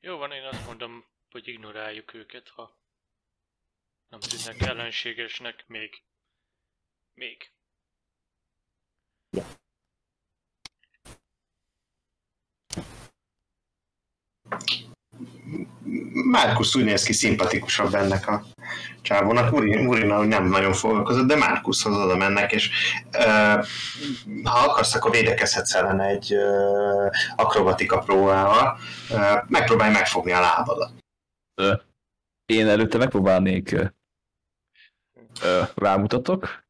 Jó van, én azt mondom, hogy ignoráljuk őket, ha nem tűnnek ellenségesnek még. Még. Márkusz úgy néz ki szimpatikusabb ennek a csávónak. Uri- Urina úgy nem nagyon foglalkozott, de Márkuszhoz oda mennek, és uh, ha akarsz, akkor védekezhetsz ellene egy uh, akrobatika próbával. Uh, megpróbálj megfogni a lábadat. ö, én előtte megpróbálnék ö, ö, rámutatok.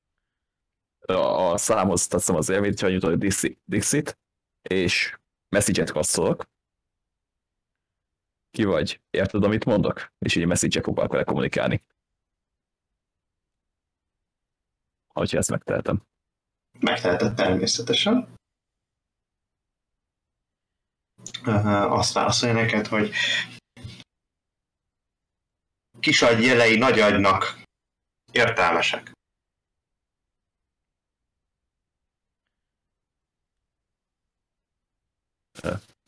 Ö, A számhoz teszem az élményt, hogy Dixi- Dixit, és message-et kasszolok. Ki vagy? Érted, amit mondok? És így message-et próbálok vele kommunikálni. Hogyha ezt megtehetem. Megteheted természetesen. Azt válaszolja neked, hogy kisagy jelei nagyagynak értelmesek.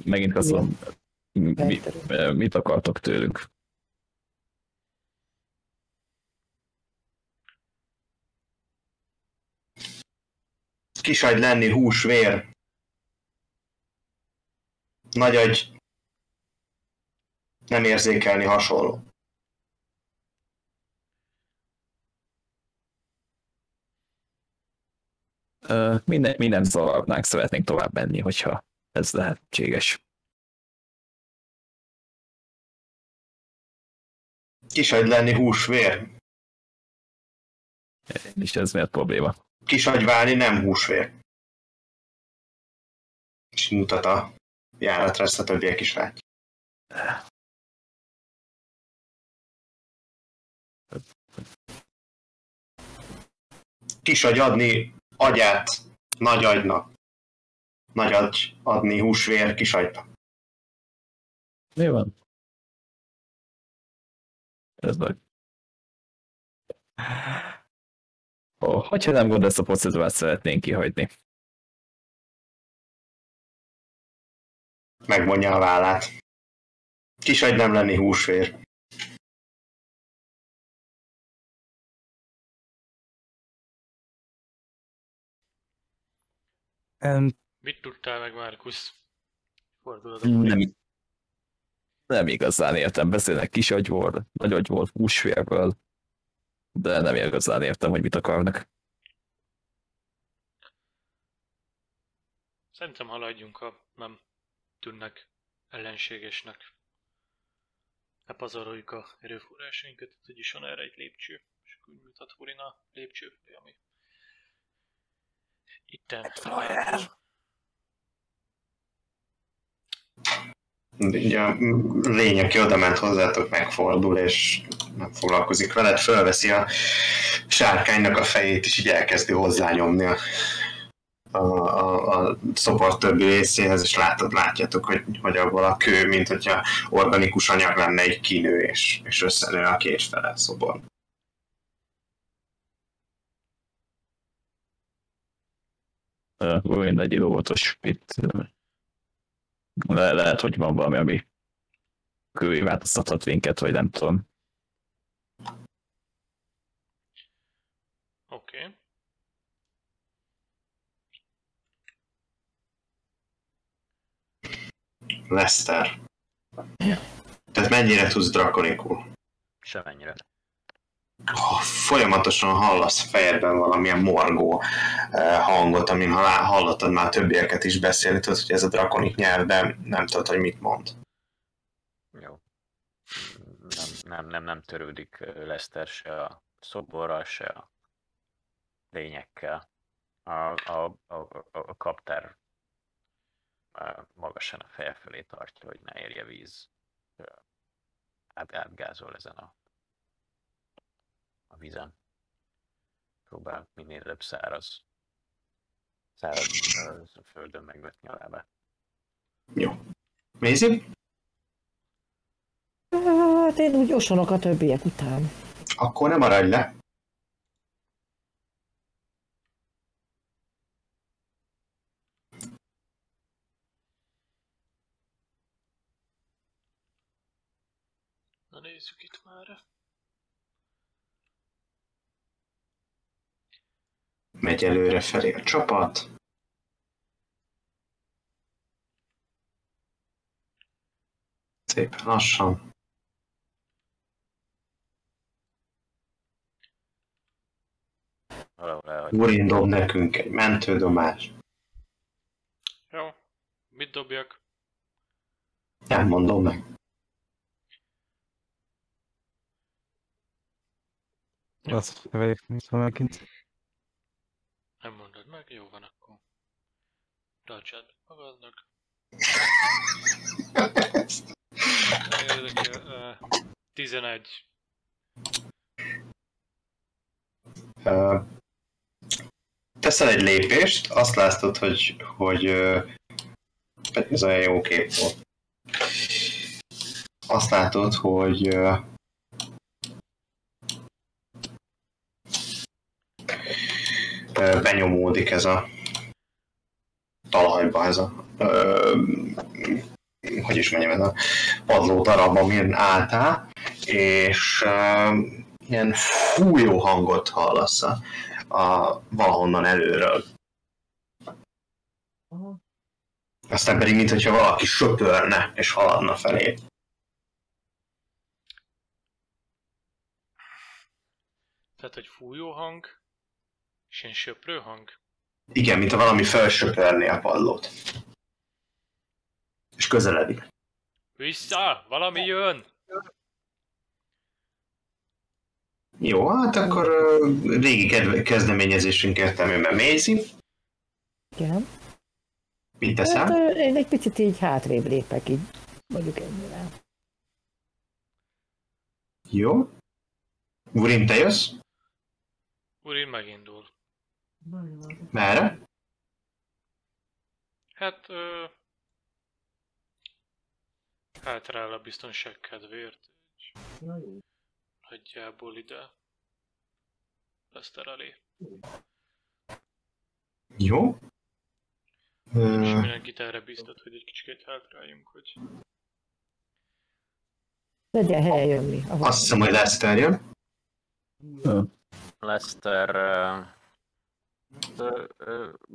Megint kaszolom. Mi, Elterül. mit akartok tőlünk? Kisagy lenni hús, vér. Nagy agy. Nem érzékelni hasonló. Ö, minden, minden zavarnánk szeretnénk tovább menni, hogyha ez lehetséges. Kisagy lenni hús, vér. És ez miért probléma? Kisagy válni nem húsvér. És mutat a járatra, ezt a többiek is látják. Kisagy adni agyát nagy agynak. Nagy agy adni húsvér kisagynak. Mi van? Ez meg. Ó, hogyha nem gond, ezt a procedúrát szeretnénk kihagyni. Megmondja a vállát. Kisagy nem lenni húsvér. Em, Mit tudtál meg, Márkusz? Fordulod a Nem, nem igazán értem, beszélnek kis agyból, nagy agyból, húsvérből, de nem igazán értem, hogy mit akarnak. Szerintem haladjunk, ha nem tűnnek ellenségesnek. Ne pazaroljuk a erőforrásainkat, itt úgyis van erre egy lépcső, és akkor úgy mutat Hurin a lépcső, ami itten. Ugye a lény, aki oda ment hozzátok, megfordul, és nem foglalkozik veled, fölveszi a sárkánynak a fejét, és így elkezdi hozzányomni a, a, a, a szopor többi részéhez, és látod, látjátok, hogy, hogy abból a kő, mint hogyha organikus anyag lenne, egy kinő, és, és összenő a két fele szobor. Olyan egy óvatos itt. Le, lehet, hogy van valami, ami kővé változtathat minket, vagy nem tudom. Oké. Okay. Lester. Tehát mennyire tudsz drakonikul? Semennyire. Ha folyamatosan hallasz fejedben valamilyen morgó eh, hangot, amin hallottad már többieket is beszélni, tudod, hogy ez a drakonik nyelv, de nem tudod, hogy mit mond. Jó. Nem, nem, nem, nem törődik ö, Lester se a szoborral, se a lényekkel. A, a, a, a, a kaptár ö, magasan a feje fölé tartja, hogy ne érje víz. Át, átgázol ezen a, a vízen. Próbál minél előbb száraz, száraz ö, földön megvetni a lábát. Mézi? Hát én úgy osonok a többiek után. Akkor nem maradj le. Na nézzük itt már. Megy előre felé a csapat. Szépen lassan. Valahol elhagy. Urin dob nekünk egy mentődomás. Jó. Mit dobjak? Nem mondom meg. azt vegyek vissza megint. Nem mondod meg? Jó van akkor. Tartsad magadnak. Érdekel, ö, 11. Ö, teszel egy lépést, azt látod, hogy, hogy ö, ez olyan jó kép volt. Azt látod, hogy ö, benyomódik ez a talajba, ez a ö, hogy is mondjam, ez a padló darab, amin álltál, és ö, ilyen fújó hangot hallasz a, a valahonnan előről. Aztán pedig, mintha valaki söpörne és haladna felé. Tehát, hogy fújó hang, és ilyen söprő hang. Igen, mintha valami felsöpörné a padlót. És közeledik. Vissza! Valami jön! Jó, hát akkor ö, régi kedve- kezdeményezésünk értelmében Maisie. Igen. Mit Hát, teszem? ö, én egy picit így hátrébb lépek, így mondjuk ennyire. Jó. Urim, te jössz? Urin megindul. Merre? Hát, ö... Hátrál a biztonság kedvéért. úgyhogy Nagyjából ide. Leszter elé. Jó. És mindenkit erre biztat, hogy egy kicsit hátráljunk, hogy... Legyen helye jönni. ahol- azt hiszem, hogy Lester jön. Ö,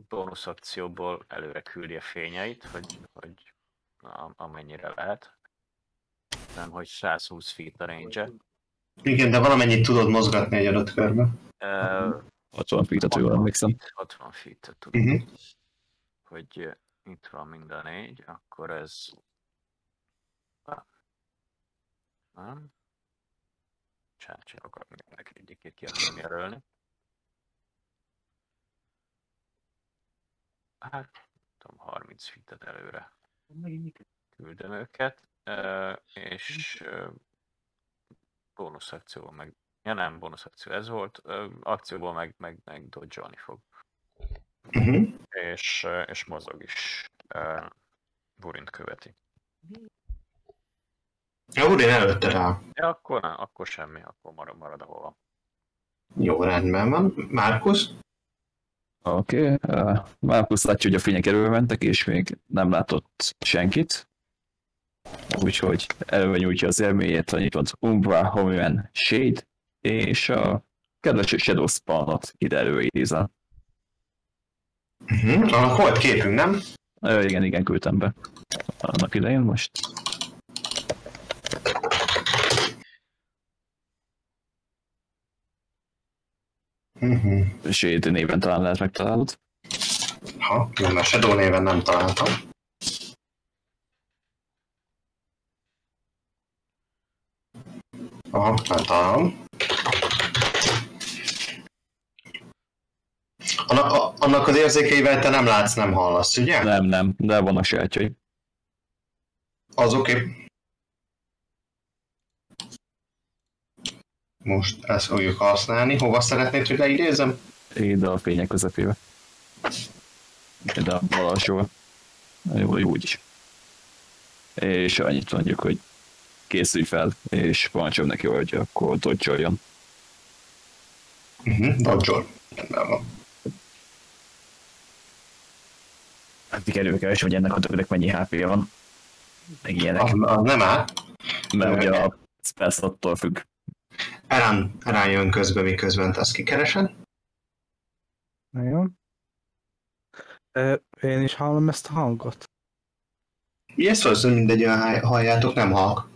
bónusz akcióból előre küldi a fényeit, hogy, hogy a- amennyire lehet. Nem, hogy 120 feet a range Igen, de valamennyit tudod mozgatni egy adott körbe. -e. 60 feet-et jól emlékszem. 60 feet tudom, Uh-huh. hogy itt van mind a négy, akkor ez... Nem? Csácsák akarok mindenki egyikét ki akarom jelölni. Hát, tudom, 30 feet előre küldöm őket, és bónusz akcióból meg, ja nem, bónusz akció ez volt, ö, akcióból meg, meg, meg dodge fog, Uh-huh. és, és mozog is, Burint követi. Ja, Urim előtte rá. Ja, akkor nem, akkor semmi, akkor marad, marad ahol van. Jó, rendben van. Márkusz? Oké, okay. uh, Márkusz látja, hogy a fények előre mentek, és még nem látott senkit. Úgyhogy előre nyújtja az elméjét, annyit mond Umbra, Homiman, Shade, és a kedves Shadow Spawnot ide előidézel. Uh-huh. Annak volt képünk, nem? Ö, igen, igen, küldtem be. Annak idején most. Uh-huh. Shade néven talán lehet megtalálod. Ha, jó, mert Shadow néven nem találtam. Aha, nem találom. Annak, a- annak az érzékeivel te nem látsz, nem hallasz, ugye? Nem, nem, de vannak sajátjai. Az oké. Okay. Most ezt fogjuk használni. Hova szeretnéd, hogy leidézem? Ide a fények közepébe. Ide a bal alsóba. Jó, jó úgyis. És annyit mondjuk, hogy készülj fel, és parancsolom neki, hogy akkor dodge-oljon. Uh-huh, dodge Rendben van. Addig előkeres, hogy ennek a többnek mennyi HP-je van. Meg ilyenek. Az, az nem áll. Mert ugye a spell slottól függ. Erán, Erán jön közben, miközben te azt kikeresed. Jó. Ö, Én is hallom ezt a hangot. Ugye szóval mindegy, halljátok, nem halk.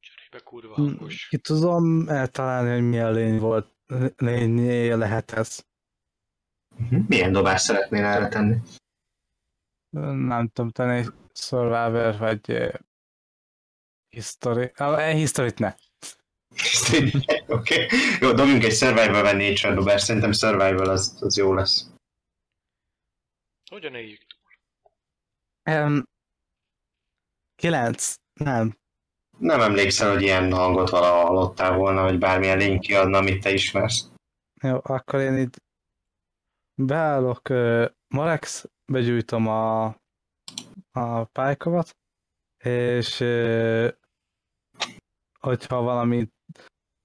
Cserébe kurva Hm, hangos. Ki tudom eltalálni, hogy milyen lény volt, lény lehet ez. Uh-huh. Milyen dobást szeretnél erre tenni? Nem tudom, tenni Survivor vagy History. Eh, History-t ne. Oké. Okay. Jó, dobjunk egy survival vagy nature dobást, szerintem survival az, az jó lesz. Hogyan éljük túl? Um, kilenc. Nem. Nem emlékszel, hogy ilyen hangot valahol hallottál volna, vagy bármilyen lény kiadna, amit te ismersz. Jó, akkor én itt beállok, uh, Malex, begyújtom a, a pálykomat, és uh, hogyha valami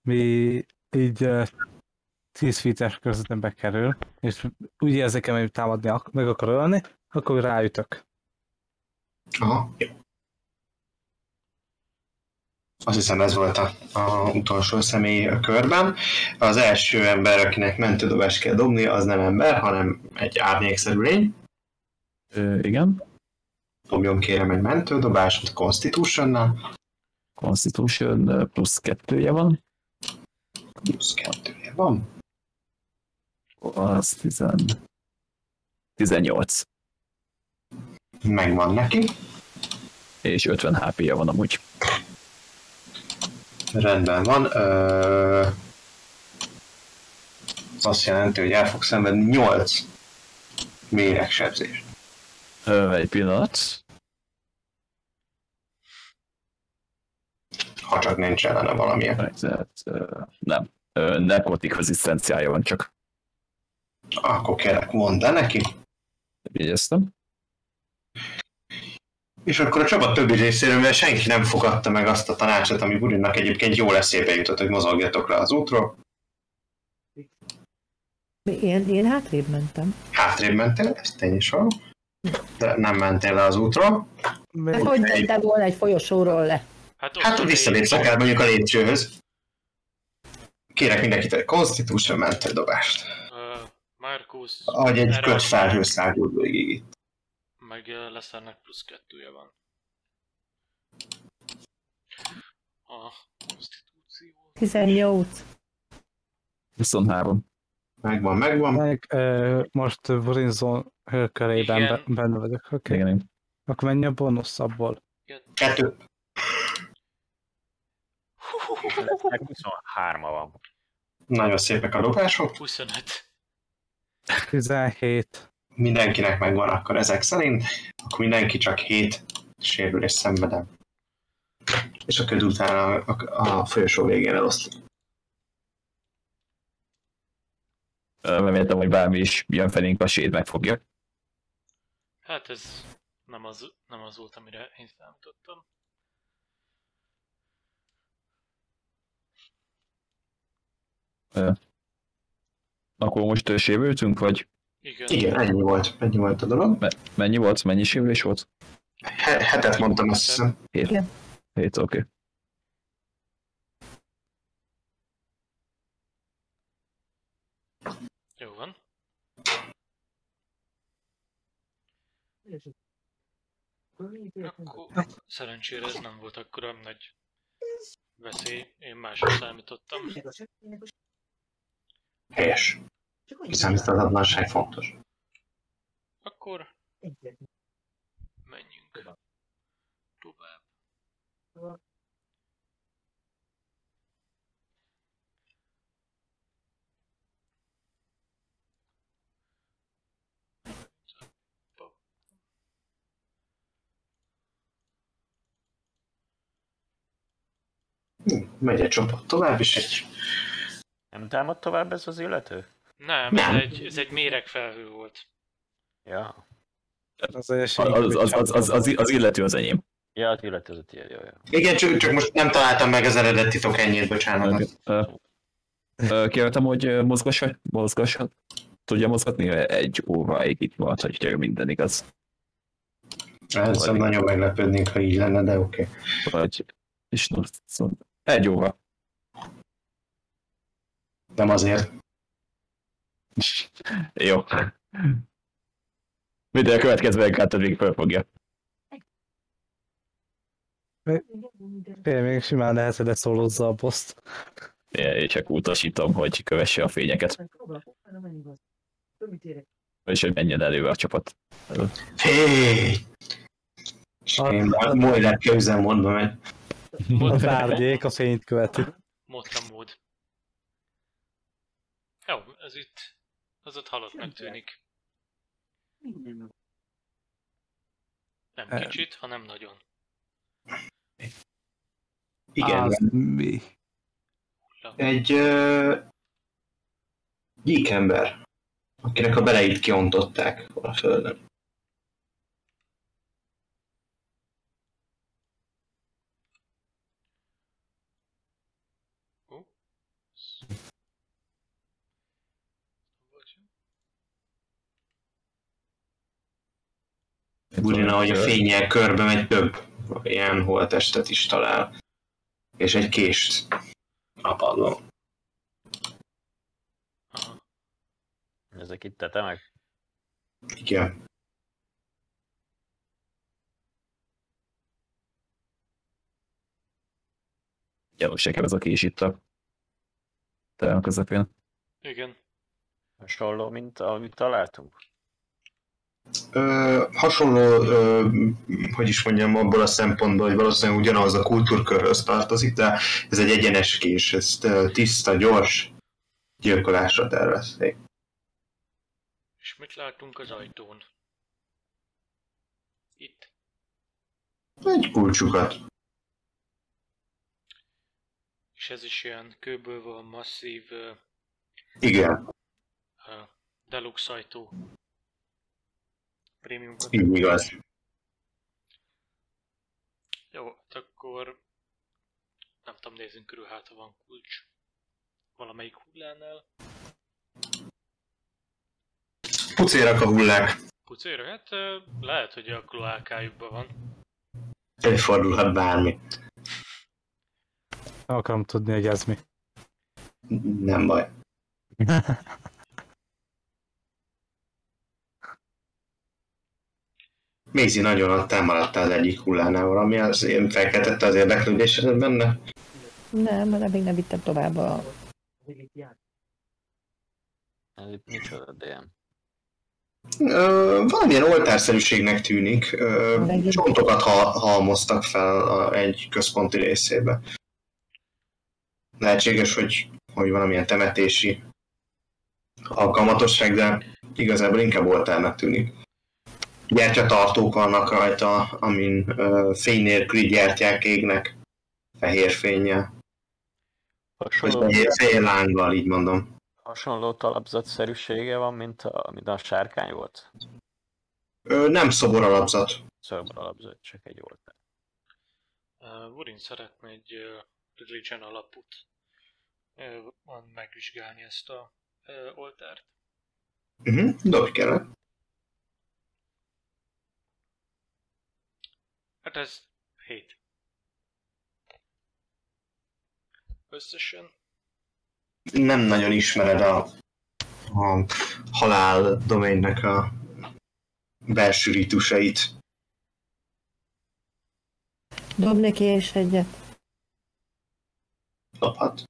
mi így uh, 10 feet-es közöttembe kerül, és úgy érzékem, hogy támadni ak- meg akar ölni, akkor ráütök. Aha, jó. Azt hiszem ez volt a, a utolsó személy a körben. Az első ember, akinek mentődobást kell dobni, az nem ember, hanem egy árnyékszerű lény. Ö, igen. Dobjon kérem egy mentődobást Constitution-nal. Constitution plusz kettője van. Plusz kettője van. Az 10... 18. Megvan neki. És 50 HP-ja van amúgy. Rendben van. Ö... Ez azt jelenti, hogy el fog szenvedni 8 méregsebzést. Ö, egy pillanat. Ha csak nincs ellene valamilyen. Nem. Ö, Nekrotik rezisztenciája van csak. Akkor kérlek, mondd el neki. Jegyeztem. És akkor a csapat többi részéről, mivel senki nem fogadta meg azt a tanácsot, ami Burinnak egyébként jó eszébe jutott, hogy mozogjatok le az útról. Én, én hátrébb mentem. Hátrébb mentél, ez tény is van. De nem mentél le az útról. Hogy mentem volna egy folyosóról le? Hát Hát visszalépsz akár mondjuk a lépcsőhöz. Kérek mindenkit egy Constitution mentődobást. Ö, Markus, Ahogy egy köt azt- felhő száguld végig itt. Meg ö, Leszernek plusz kettője van. A konstitúció. 18. 23. Megvan, megvan. meg, ö, most Brinzon körében be, benne vagyok. Oké. Okay. Igen, igen. Akkor mennyi a bónusz abból? Kettő. Meg 23 van. Nagyon szépek a dobások. 25. 17. Mindenkinek megvan akkor ezek szerint. Akkor mindenki csak 7 sérülés szenvedem. És a köd után a, a, a folyosó végén eloszlik. Reméltem, hogy bármi is jön felénk, a sét megfogja. Hát ez nem az, nem az volt, amire én számítottam. Akkor most sérültünk, vagy Igen. Igen, ennyi volt, ennyi volt a dolog. me- mennyi volt, mennyi sérülés volt? He- hetet mondtam, azt hiszem. 7, oké. Jó van. Akkor szerencsére ez nem volt akkora nagy veszély. Én másra számítottam. Helyes. Kiszámíthatatlanság fontos. Akkor menjünk tovább. Megy egy csapat tovább, és egy Nem támad tovább ez az illető? Nem, Nem. Ez, egy, ez egy méregfelhő volt. Ja. Az, az, Az, az, az, az, az, illető az enyém. Ja, az illető az a tiéd, jó, jó. Igen, csak, csak most nem találtam meg az eredeti tokenjét, bocsánat. Ö, ö, Kértem, hogy ö, mozgassa, mozgassa. Tudja mozgatni egy óráig itt volt, hogy minden igaz. Ez nagyon meglepődnénk, ha így lenne, de oké. Okay. Vagy, és egy óra. Nem azért. Jó. Minden a következő megálltad még felfogja. Én még simán lehet, hogy leszólózza a boszt. Én csak utasítom, hogy kövesse a fényeket, és hogy menjen előre a csapat. A- én majd Mojdát üzemmódba megy. A tárgyék a fényt követi. Motta mód. Ez itt, az ott halottnak tűnik. Nem Em. kicsit, hanem nagyon. Igen, Az mi? egy uh, gyík ember, akinek a beleit kiontották a földön. Budina, hogy a fényel körbe megy, több ilyen holtestet is talál. És egy kést a padlón. Ezek itt tetemek? Igen. Gyanús ja, ez a kés itt a terem közepén. Igen. Hasonló, mint amit találtunk? Ö, hasonló, ö, hogy is mondjam, abból a szempontból, hogy valószínűleg ugyanaz a kultúrkörhöz tartozik, de ez egy egyenes kés, ezt ö, tiszta, gyors gyilkolásra tervezték. És mit látunk az ajtón? Itt. Egy kulcsukat. És ez is ilyen kőből van masszív uh, Igen, uh, deluxe ajtó. Premium. így igaz. Jó, hát akkor nem tudom, nézzünk körül, hát ha van kulcs. Valamelyik hullánál. Pucérak a hullák. Pucéra, hát lehet, hogy a kloákájukban van. Előfordulhat bármi. Nem akarom tudni, hogy ez mi. Nem baj. Mézi nagyon ott maradtál az egyik hullánál valami, az én felkeltette az érdeklődésedet benne. Nem, mert még nem vittem tovább a... Ez itt micsoda DM. Ö, valamilyen oltárszerűségnek tűnik. Ö, csontokat ha- halmoztak fel a, egy központi részébe. Lehetséges, hogy, hogy valamilyen temetési alkalmatosság, de igazából inkább oltárnak tűnik. Gyertyatartók vannak rajta, amin ö, fény nélküli gyertyák égnek fehér fénye, vagy Hasonló, fehér, fehér lánggal, így mondom. hasonló talapzatszerűsége van, mint a, mint a sárkány volt. Ö, nem szobor alapzat. Szögből alapzott, csak egy oltár. Uh, Wurin szeretne egy uh, religion alapút uh, van megvizsgálni ezt a uh, oltárt. Uh-huh, dobj kellett. Hát ez 7. Összesen nem nagyon ismered a, a halál doménnek a belső ritusait. Dob neki és egyet. Dobhat.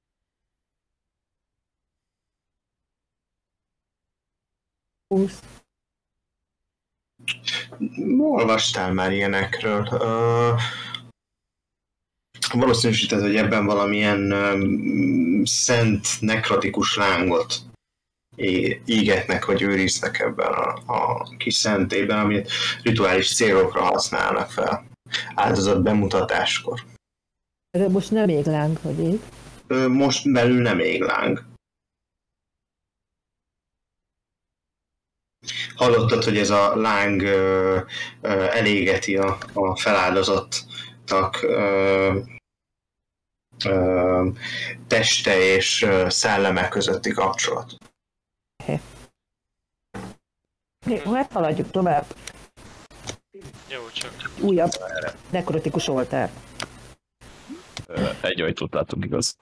Húsz. Olvastál már ilyenekről. Uh, valószínűsíted, hogy ebben valamilyen um, szent nekrotikus lángot égetnek, vagy őriznek ebben a, a kis szentében, amit rituális célokra használnak fel. Áldozat bemutatáskor. De most nem ég láng, hogy ég. Most belül nem ég láng. Hallottad, hogy ez a láng ö, ö, elégeti a, a feláldozottak ö, ö, teste és ö, szelleme közötti kapcsolat. Jó, hát haladjuk tovább. jó, csak Újabb nekrotikus oltár. Egy ajtót látunk, igaz?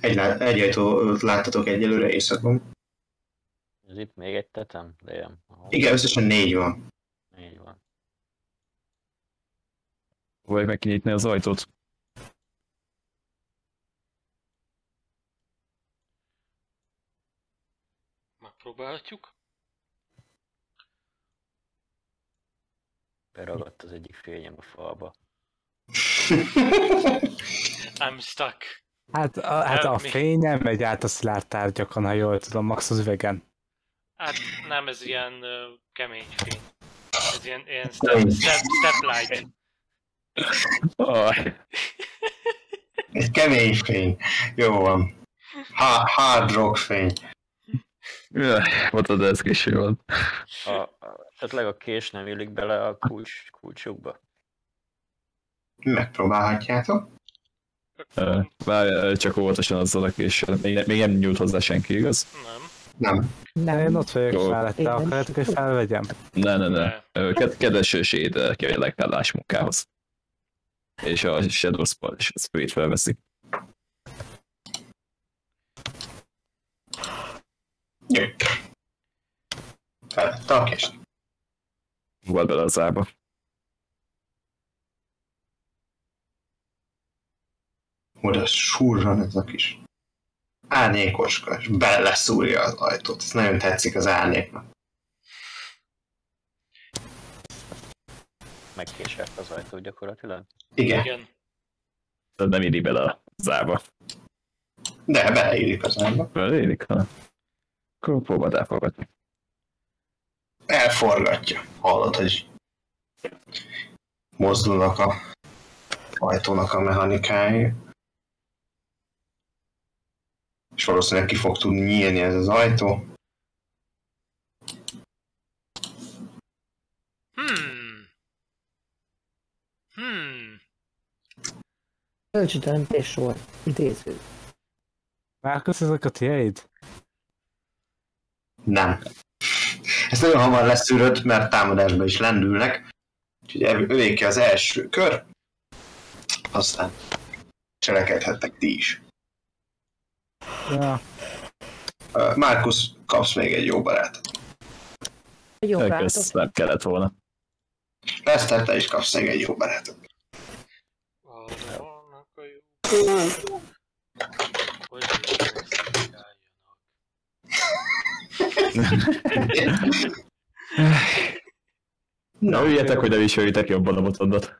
Egy, egy ajtót láttatok egyelőre éjszakon. Ez itt még egy tetem? Ahol Igen, összesen négy van. Négy van. Vagy meg kinyitni az ajtót. megpróbálhatjuk. Beragadt az egyik fényem a falba. I'm stuck. Hát a, hát a Hát mi? fény nem megy át a szilárd tárgyakon, ha jól tudom, max az üvegen. Hát nem, ez ilyen uh, kemény fény. Ez ilyen, ilyen step, step, step light. Aj, Egy kemény fény. Jó van. Ha- hard rock fény. jaj, mondtad, ez késő van. A, a, esetleg a kés nem illik bele a kulcs, kulcsukba? Megpróbálhatjátok. Várj, csak óvatosan azzal a késsel. Még, még nem nyújt hozzá senki, igaz? Nem. Nem. De én ott vagyok Jó. mellette, akarjátok, hogy felvegyem? Ne, ne, ne. Ked- kedves Séd ki a legtállás munkához. És a Shadow Spell és a Spirit felveszi. Jó. Felvette a kést. Volt bele az ába. oda surran ez a kis árnyékoska, és beleszúrja az ajtót. Ez nagyon tetszik az árnyéknak. Megkésett az ajtó gyakorlatilag. Igen, Igen. Tehát nem éri bele a zába. de beleírik az ágyba. Belérik, ha? Akkor próbáld elfogadni. Elforgatja. Hallod, hogy mozdulnak a ajtónak a mechanikái. És valószínűleg ki fog tudni nyílni ez az ajtó. Hmm. Hmm. Kölcsönteremtés sor. Idéző. Márkusz, ezek a tiéd? Nem. Ezt nagyon hamar leszűröd, mert támadásba is lendülnek. Úgyhogy övéke az első kör. Aztán cselekedhettek ti is. Ja. Márkusz, kapsz még egy jó barát. Jó nem kellett volna. Leszter, te is kapsz még egy jó barátot. Na, üljetek, hogy ne viseljétek jobban a botondat.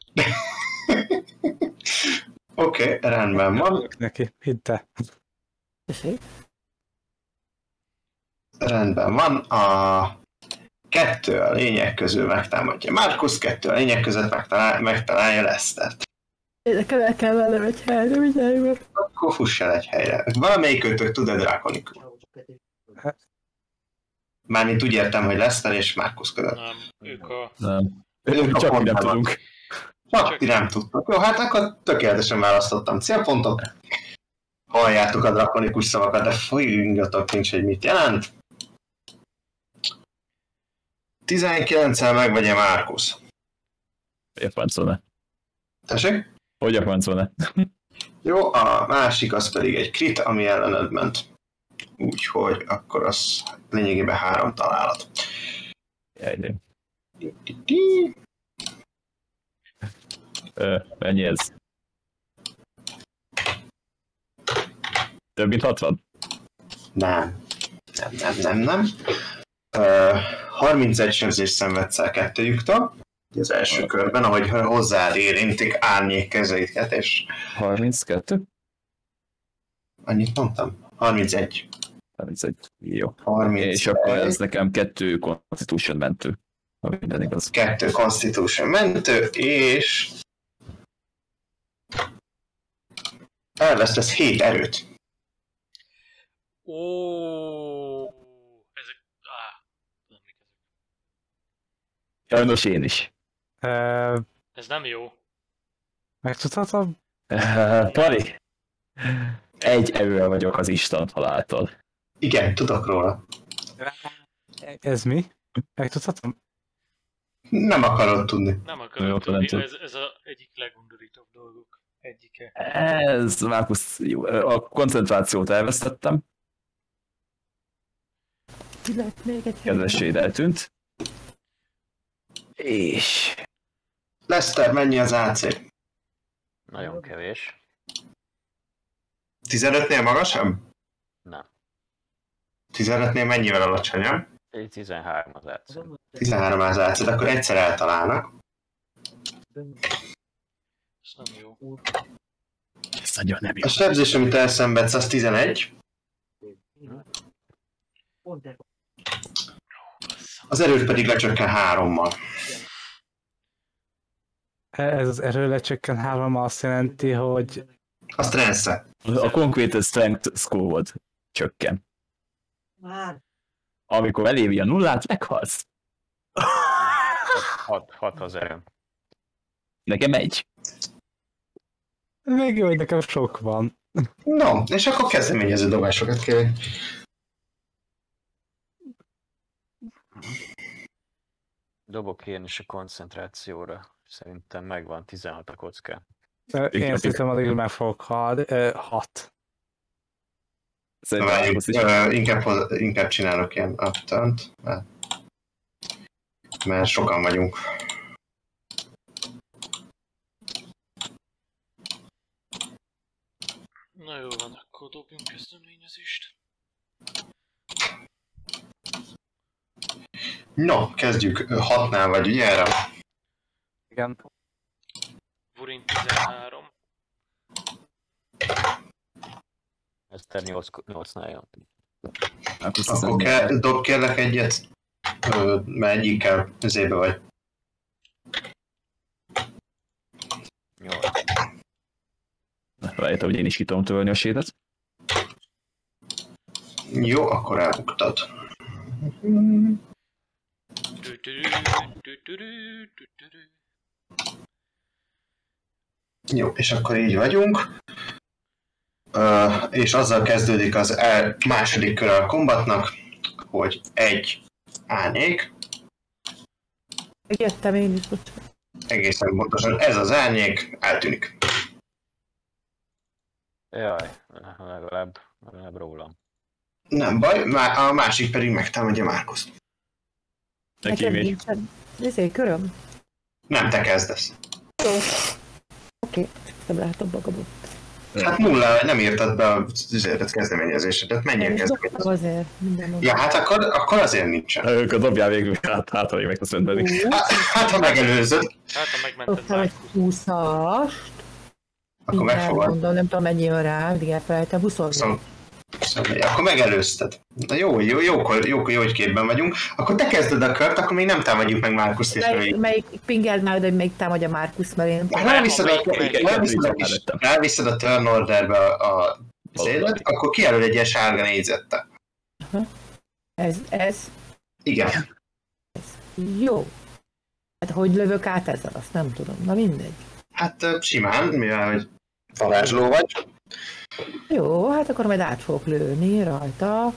Oké, okay, rendben van. Neki, hidd Rendben van. A kettő a lények közül megtámadja Márkusz, kettő a lények között megtalál, megtalálja Lesztert. Nekem el kell mennem egy helyre, mindjárt. Akkor fuss el egy helyre. Valamelyik őtök tud-e drákonikul? Mármint úgy értem, hogy Leszter és Márkusz között. Nem, ők a... Nem. Ők a Csak mi nem tudunk. Csak ti nem tudtok. Jó, hát akkor tökéletesen választottam célpontot. Halljátok a drakonikus szavakat, de fogjungatok nincs, hogy mit jelent. 19-el megvegye Márkusz. Hogy a francol Tessék? Hogy a francol Jó, a másik az pedig egy krit, ami ellened ment. Úgyhogy akkor az lényegében három találat. Jaj, Mennyi ez? Több mint 60? Nem. Nem, nem, nem, nem. Uh, 31 sebzést szenvedsz el kettőjüktől. Az első körben, ahogy hozzád érintik árnyék kezeiket, és 32? annyit mondtam? 31. 31. Jó. 31. És akkor ez nekem kettő Constitution mentő. Ha minden igaz. kettő Constitution mentő, és elvesztesz 7 erőt. Ó, ezek... Á, nem mik ezek. Sajnos én is. Uh, Ez nem jó. megtudhatom? Uh, Pali, egy erővel vagyok az Isten haláltól. Igen, tudok róla. Ez mi? Megtudhatom? Nem akarod tudni. Nem Jó, nem tudni, tud. ez, ez a egyik legundorítóbb dolgok egyike. Ez, Márkusz, jó, a koncentrációt elvesztettem, Lett még egy kedvességed eltűnt. És Leszter, mennyi az AC? Nagyon kevés. 15-nél magasabb? Nem. 15-nél mennyivel alacsonyabb? Egy 13 az átszó. 13 az AC, de akkor egyszer eltalálnak. Ez nem jó. ez nagyon nem jó. A sebzés, amit elszenvedsz, az 11. Az erőt pedig lecsökken hárommal. Ez az erő lecsökken három azt jelenti, hogy A strength A Concrete Strength score csökken. Amikor eléri a nullát, meghalsz. 6, 6 az erőm. Nekem egy. még jó, hogy nekem sok van. No, és akkor kezdeményező dobásokat kérek. Dobok én is a koncentrációra. Szerintem megvan 16 a kocka. Én azt hiszem, addig meg fogok. Ö, Hat. Szerintem is. ö, inkább, inkább csinálok ilyen upturnt, mert, mert sokan vagyunk. dobjunk kezdeményezést. No, kezdjük. Hatnál vagy, ugye erre? Igen. Vurin 13. Eszter 8-nál jön. Márkusz Akkor 14. kell, dob kérlek egyet, Ö, mert egyikkel zébe vagy. 8. Rájöttem, hogy én is ki tudom törölni a sétet. Jó, akkor elbuktad. Jó, és akkor így vagyunk. Ö, és azzal kezdődik az el, második kör a kombatnak, hogy egy árnyék, Jöttem én is, bocsánat. egészen pontosan ez az árnyék eltűnik. Jaj, legalább, legalább rólam. Nem baj, a másik pedig megtámadja Márkuszt. Neki Nekem még. nincsen. Ezért köröm. Nem te kezdesz. Oké, nem látom magamot. Hát nulla, nem írtad be a üzletet kezdeményezésedet, mennyi a Nem is kezdeményezés? azért minden Ja, hát akkor, akkor azért nincsen. Ők a dobjál végül, hát, hát, hogy meg tudsz. Hát, hát ha megelőzöd, Hát, ha megmented már. 20-ast. akkor megfogad. Mondom, nem tudom mennyi jön rá, mindig elfelejtem, 20 Szóval, szóval, akkor megelőzted. Na jó, jó, jó, jó, jó, hogy képben vagyunk. Akkor te kezded a kört, akkor még nem támadjuk meg Márkuszt és Melyik, melyik pingeld már, hogy még támadja Márkusz, mert én... A, Melyik- ráviszed a, ráviszed a turn orderbe a, a szélet, akkor kijelöl egy ilyen sárga négyzettel. Ez, ez Igen. jó. Hát hogy lövök át ezzel, azt nem tudom. Na mindegy. Hát simán, mivel hogy varázsló vagy. Jó, hát akkor majd át fogok lőni rajta.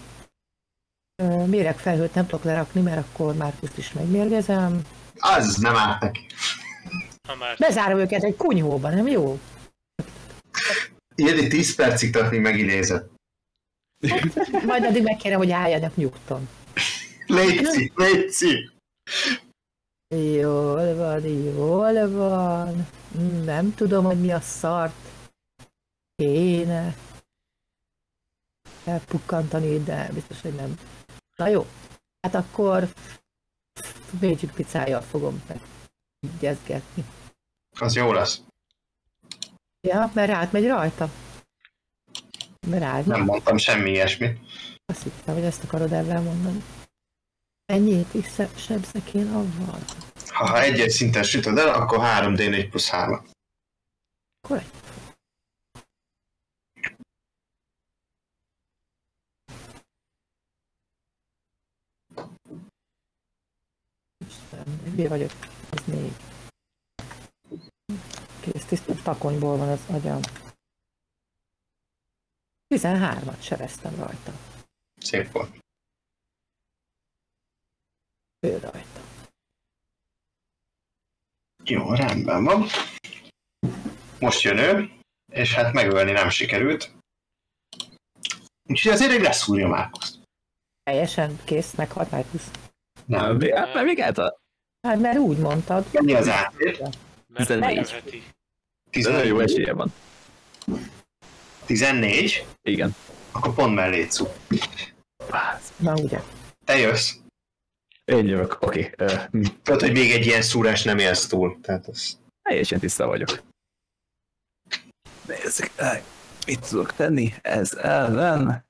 Ö, Méregfelhőt nem tudok lerakni, mert akkor Márkuszt is megmérgezem. Az nem árt neki. Már Bezárom őket egy kunyhóba, nem jó? Ilyedik 10 percig tart, míg megidézed. Majd addig megkérem, hogy álljanak nyugton. Léci, léci. Jól van, jól van. Nem tudom, hogy mi a szart kéne elpukkantani, de biztos, hogy nem. Na jó, hát akkor Magic picájjal fogom meggyezgetni. Az jó lesz. Ja, mert átmegy rajta. Mert átmegy. Nem mondtam semmi ilyesmit. Azt hittem, hogy ezt akarod ezzel mondani. Ennyit is sebzek én avval. Ha, ha egy-egy szinten sütöd el, akkor 3D4 plusz 3. Akkor egy. Mi vagyok? Ez négy. Kész tiszta takonyból van az agyam. 13-at sebeztem rajta. Szép volt. Ő rajta. Jó, rendben van. Most jön ő, és hát megölni nem sikerült. Úgyhogy azért egy leszúrja Márkuszt. Teljesen kész, meghalt Márkusz. Nem. Még, hát, mert még által. Hát mert úgy mondtad. Mennyi az átét? mert 14. megölheti. De nagyon jó esélye van. 14, Igen. akkor pont mellé cu. Na ugye. Te jössz. Én jövök, oké. Okay. Uh, Tudod, hogy még egy ilyen szúrás nem élsz túl. Tehát az... teljesen tiszta vagyok. Nézzük, mit tudok tenni ez ellen.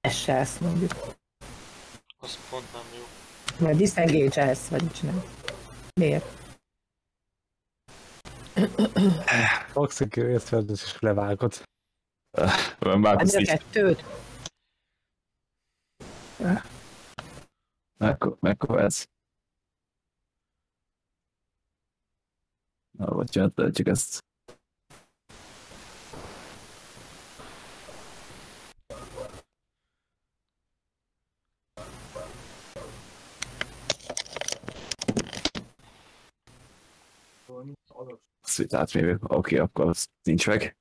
Ez se ezt mondjuk. Az pont nem jó. Mert disengage vagy mit csinál? Miért? Toxic észrevezetés is levágott. Uh, Márkusz Hát a kettőt. Mekkora, mekkora ez? Na, bocsánat, csak ezt. Azt itt átmérő. Oké, akkor az nincs meg.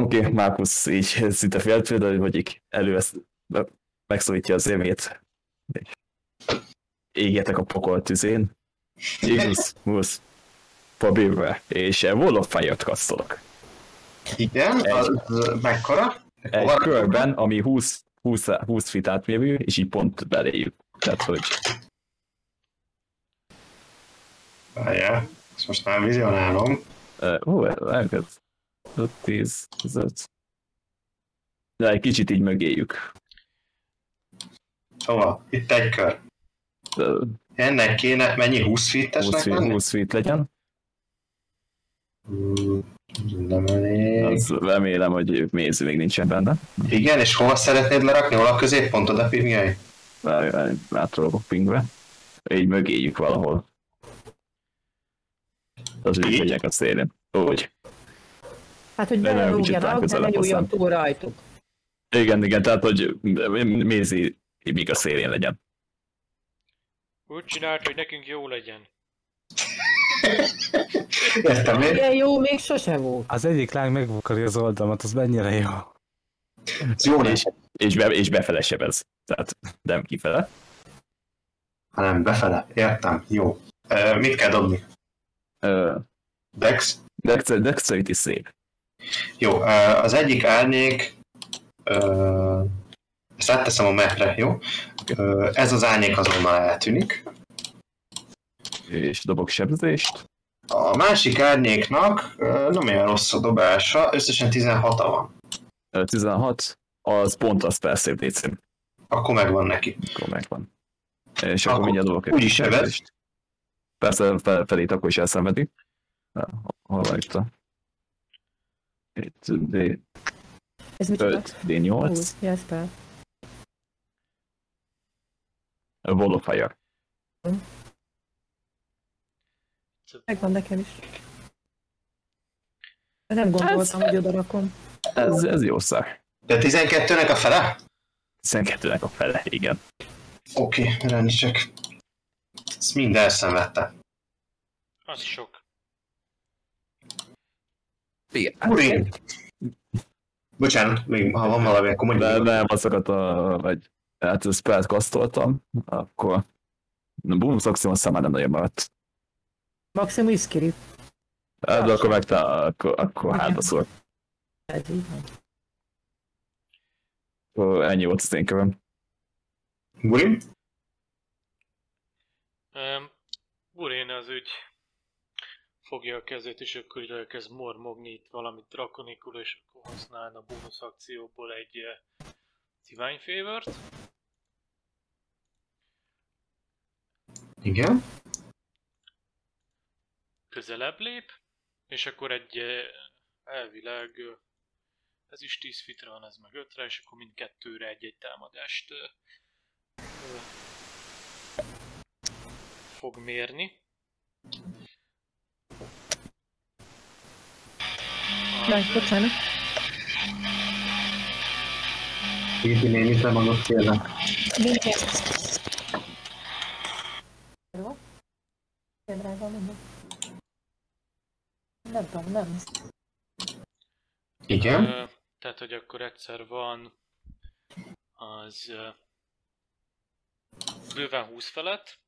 Oké, Márkusz így szinte féltől, hogy így elővesz, megszólítja az évét. Égjetek a pokol tüzén. Ignis, Mus, Fabirve, és Wall of Fire-t kasztolok. Igen, Egy. az mekkora? Egy körben, ami 20, 20, 20 feet átmérő, és így pont beléjük. Tehát, hogy Várjál, ezt most már vizionálom. Uh, hú, elkezd. 5, 10, 15. De egy kicsit így mögéjük. Hova? Itt egy kör. Uh, Ennek kéne, mennyi 20 20, feet-esnek feet, lenni? 20 feet legyen. Hmm, Nem elég. Az remélem, hogy méz még nincsen benne. Igen, és hova szeretnéd lerakni? Hol a középpontod a pingjáj? Átrolok pingbe. Így mögéjük valahol. Az legyek a szélén. Úgy. Hát, hogy belelógjanak, de ne nyúljon túl rajtuk. Igen, igen, tehát hogy mézi még a szélén legyen. Úgy csinált, hogy nekünk jó legyen. Értem én. Ilyen jó még sose volt. Az egyik láng megvakarja az oldalamat, az mennyire jó. Jó És, és, be, és befele sebez. Tehát nem kifele. hanem befele. Értem, jó. Uh, mit kell dobni? Uh, Dex? Dex- Dexterity szép. Jó, az egyik árnyék, uh, ezt átteszem a mapre, jó? Ez az árnyék azonnal eltűnik. És dobok sebzést. A másik árnyéknak nem olyan rossz a dobása, összesen 16 -a van. Ö, 16, az pont az persze. Akkor megvan neki. Akkor megvan. És akkor, Akkor mindjárt dobok úgy is sebez. Persze fel, felét akkor is elszenvedi. Hol van itt a... Itt D, Ez mit csinál? 5, D8, Úgy, jelzd fel. a Wall of Fire. Megvan nekem is. Nem gondoltam, hogy oda rakom. Ez, ez jó szar. De 12-nek a fele? 12-nek a fele, igen. Oké, okay, rendítsek. Ezt mind elszenvedte. Az sok. igen. Urin! Bocsánat, még ha van valami, akkor mondjuk. De nem, azokat a, vagy hát spellt kasztoltam, akkor a bonus akció aztán már nem nagyon maradt. Maximum iszkiri. Hát, de akkor meg akkor, akkor Igen. hátba szól. Ez így van. Akkor ennyi volt az én köröm. Urin? Um, Burén az ügy fogja a kezét, és akkor így elkezd mormogni itt valamit drakonikul, és akkor használna a bónusz akcióból egy uh, Divine Favor-t. Igen. közelebb lép, és akkor egy eh, elvileg eh, ez is 10 fitre van, ez meg 5-re, és akkor mindkettőre egy-egy támadást eh, eh, fog mérni. Na, bocsánat. Gépi némit nem adott kérlek. Mindjárt. Jó? Igen, drága, mondom. Nem tudom, nem. Igen. Ö, tehát, hogy akkor egyszer van az ö, bőven 20 felett.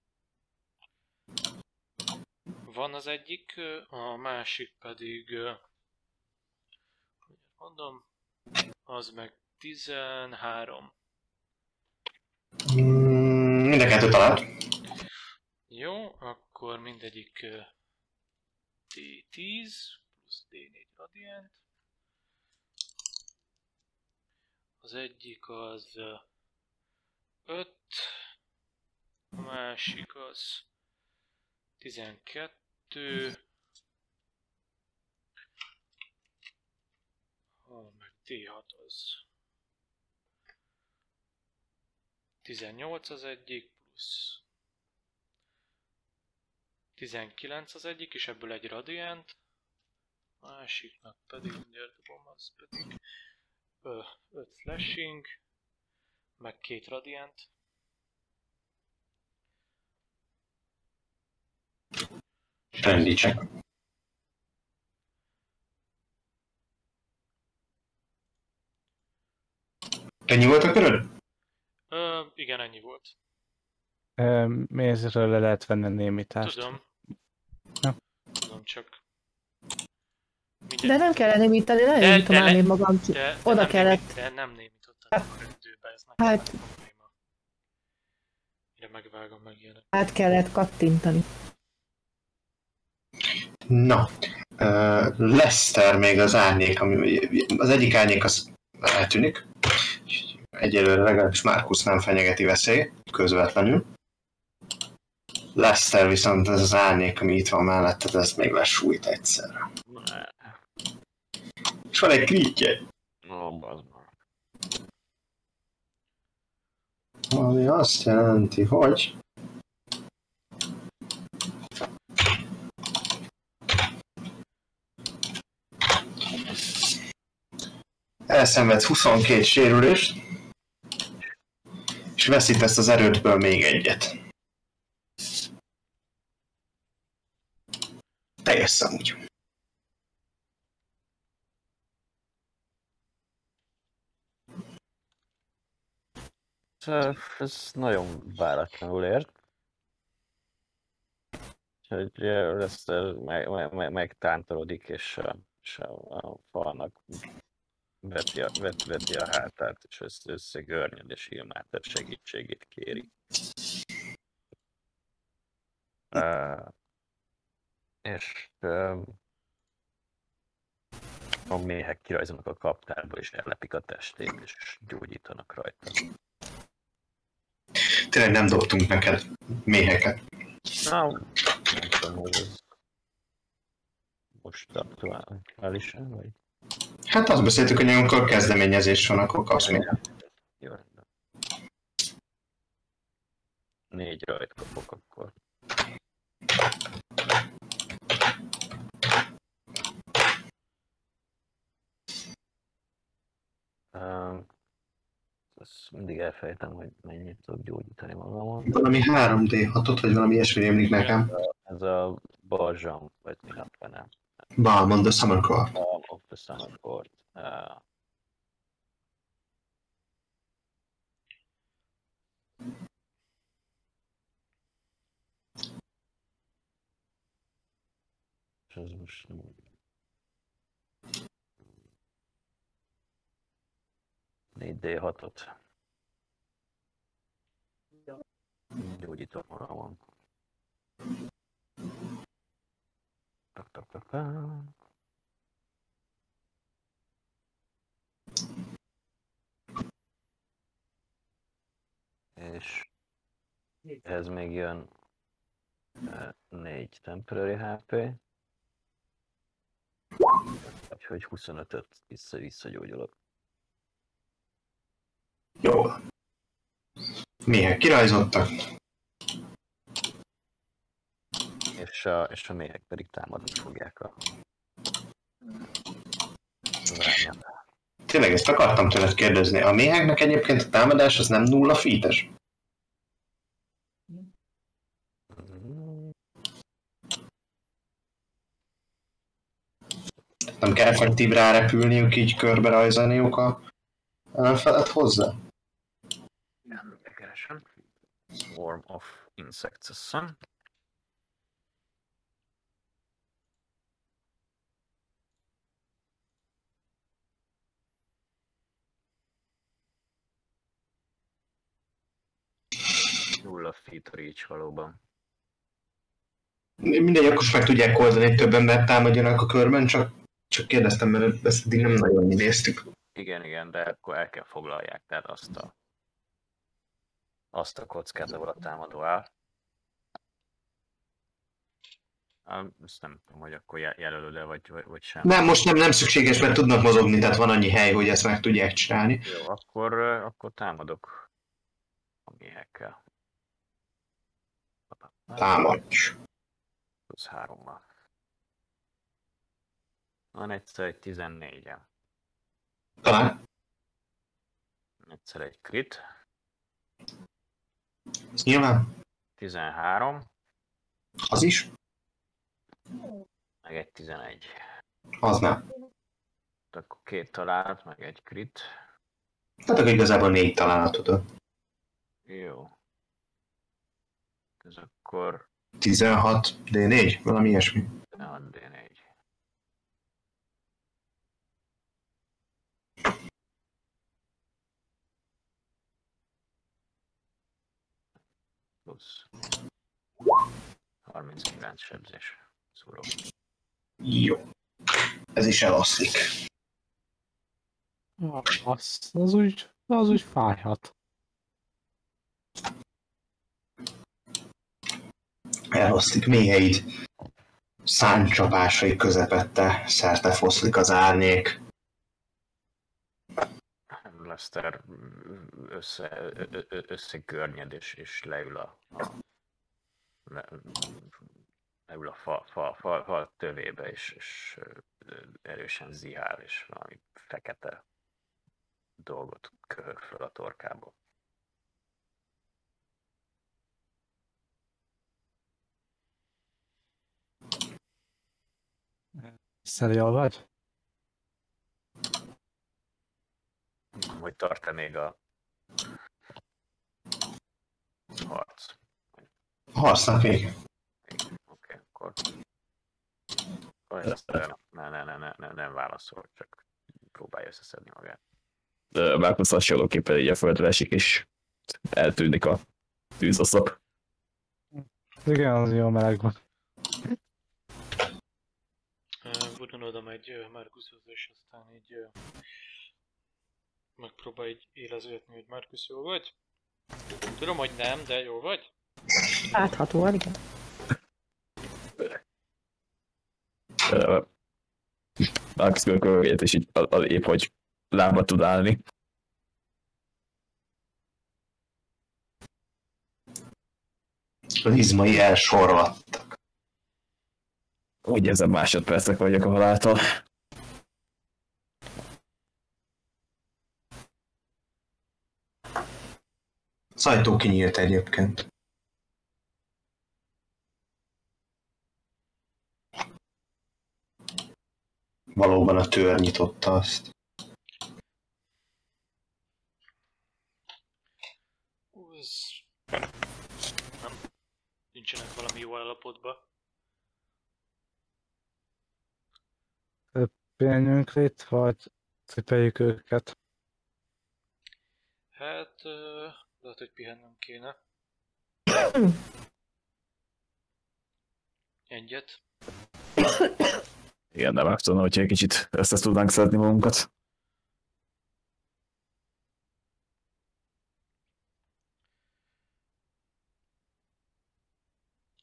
Van az egyik, a másik pedig, hogy mondom, az meg 13. Mm, mind a kettő talált. Jó, akkor mindegyik ö, D10 plusz D4 radiant. Az egyik az 5, a másik az 12, ha meg D6 az. 18 az egyik, plusz. 19 az egyik, és ebből egy radiant, másiknak pedig, mindjárt dobom, az pedig 5 flashing, meg két radiant. Rendítsek. Ennyi volt a köröd? Ö, igen, ennyi volt. Mézről le lehet venni némítást. Tudom. Ja. Tudom csak. Mindegy. De nem kellene némítani, De- lenémítom de ám le- én magam. De, de oda nem kellett. Némít, de nem némítottad akkor időbe, ez nem Hát- probléma. Ide megvágom meg ilyenek. Át kellett kattintani. Na, Lester még az árnyék, ami, az egyik árnyék az eltűnik. Egyelőre legalábbis Markus nem fenyegeti veszély, közvetlenül. Lester viszont ez az árnyék, ami itt van melletted, ez még lesújt egyszerre. És van egy krítje, meg. ami azt jelenti, hogy elszenved 22 sérülést, és veszítesz az erődből még egyet. Teljes számúgy. Ez, nagyon váratlanul ért. Úgyhogy Lester meg, meg, meg, megtántorodik, és, és a, a falnak veti a, vet, veti a hátát, és össze, összegörnyed, és Ilmáter segítségét kéri. Uh, és uh, a méhek kirajzolnak a kaptárba, és ellepik a testét, és gyógyítanak rajta. Tényleg nem dobtunk neked méheket. Na, nem tudom, hogy ez most aktuális-e, vagy? Hát azt beszéltük, hogy amikor kezdeményezés van, akkor kapsz még. Jó, rendben. Négy rajt kapok akkor. Ezt mindig elfejtem, hogy mennyit tudok gyógyítani magamon. Valami 3D6-ot, vagy valami ilyesmi rémlik nekem. Ez a Balzsam, vagy mi a fene. Balmond the Summer Core. Balm of the Summer Court. Uh, ez most nem... Négy D6-ot. Gyógyítom magamon. Tak, tak, tak, tak. És ez még jön eh, négy temporary HP. Úgyhogy 25-öt vissza visszagyógyulok. Jó. Méhek kirajzottak. És a, és a méhek pedig támadni fogják a. Tényleg ezt akartam tőled kérdezni. A méheknek egyébként a támadás az nem nulla? Mhm. Nem kell effektív rárepülniük, így körbe rajzolniuk a ellenfelet hozzá? Igen, keresem. Swarm of Insects, azt Nulla feet reach valóban. Mindegy, akkor meg tudják oldani, hogy több embert támadjanak a körben, csak, csak kérdeztem, mert ezt eddig nem nagyon néztük. Igen, igen, de akkor el kell foglalják, tehát azt a azt a kockát, ahol a támadó áll. Ezt nem tudom, hogy akkor je- jelölöd-e, vagy, vagy, vagy sem. Nem, most nem, nem szükséges, mert tudnak mozogni, tehát van annyi hely, hogy ezt meg tudják csinálni. Jó, akkor, akkor támadok a méhekkel. Támadj. Plusz hárommal. Van egyszer egy 14-en. Talán. Egyszer egy crit. Ez nyilván. 13, Az is. meg egy 11. Az nem. Akkor két találat, meg egy crit. Tehát akkor igazából négy találatod. Jó. Ez akkor... 16 D4? Valami ilyesmi. 16 D4. Plusz 39 sebzés. Szúró. Jó. Ez is elaszik. Az, az úgy, az úgy fájhat. Eloszlik méheid. Száncsapásai közepette szerte foszlik az árnyék. Lester össze, összegörnyed és, és leül a, a le, leül a fa, fa, fa, fa tövébe, és, és erősen zihál, és valami fekete dolgot köhög föl a torkából. Szeri vagy? Hogy tart-e még a harc? Harcnak vége. Igen, Oké, akkor... akkor ne, ne, ne, ne, ne, nem válaszol, csak próbálja összeszedni magát. Márkusz hasonlóképpen így a földre esik, és eltűnik a tűzoszlop. Igen, az jó meleg van. Budon oda megy ö, Markushoz, és aztán így megpróbál így éleződni, hogy Markus jó vagy? Tudom, hogy nem, de jó vagy? Láthatóan, igen. Márkusz körülkövet, és így a, a épp, hogy lába tud állni. Az izmai elsorvadtak. Úgy ezen másodpercek vagyok a haláltól. Az ajtó kinyílt egyébként. Valóban a tör nyitotta azt. Ú, ez... Nem. Nincsenek valami jó állapotban. Pihenjünk itt, vagy cipeljük őket. Hát, ö, lehet, hogy pihennünk kéne. Egyet. Igen, de meg tudom, hogyha egy kicsit össze tudnánk szedni magunkat.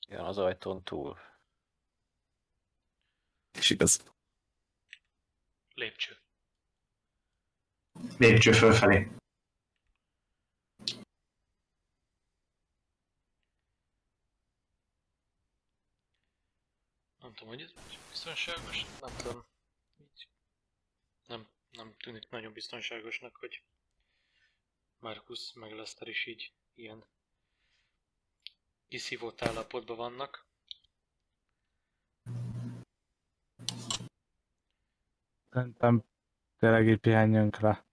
Jön az ajtón túl. És igaz. Lépcső. Lépcső fölfelé. Nem tudom, hogy ez biztonságos? Nem tudom. Így. Nem, nem tűnik nagyon biztonságosnak, hogy Markus meg Lester is így ilyen kiszívott állapotban vannak. Szerintem tényleg így pihenjünk le.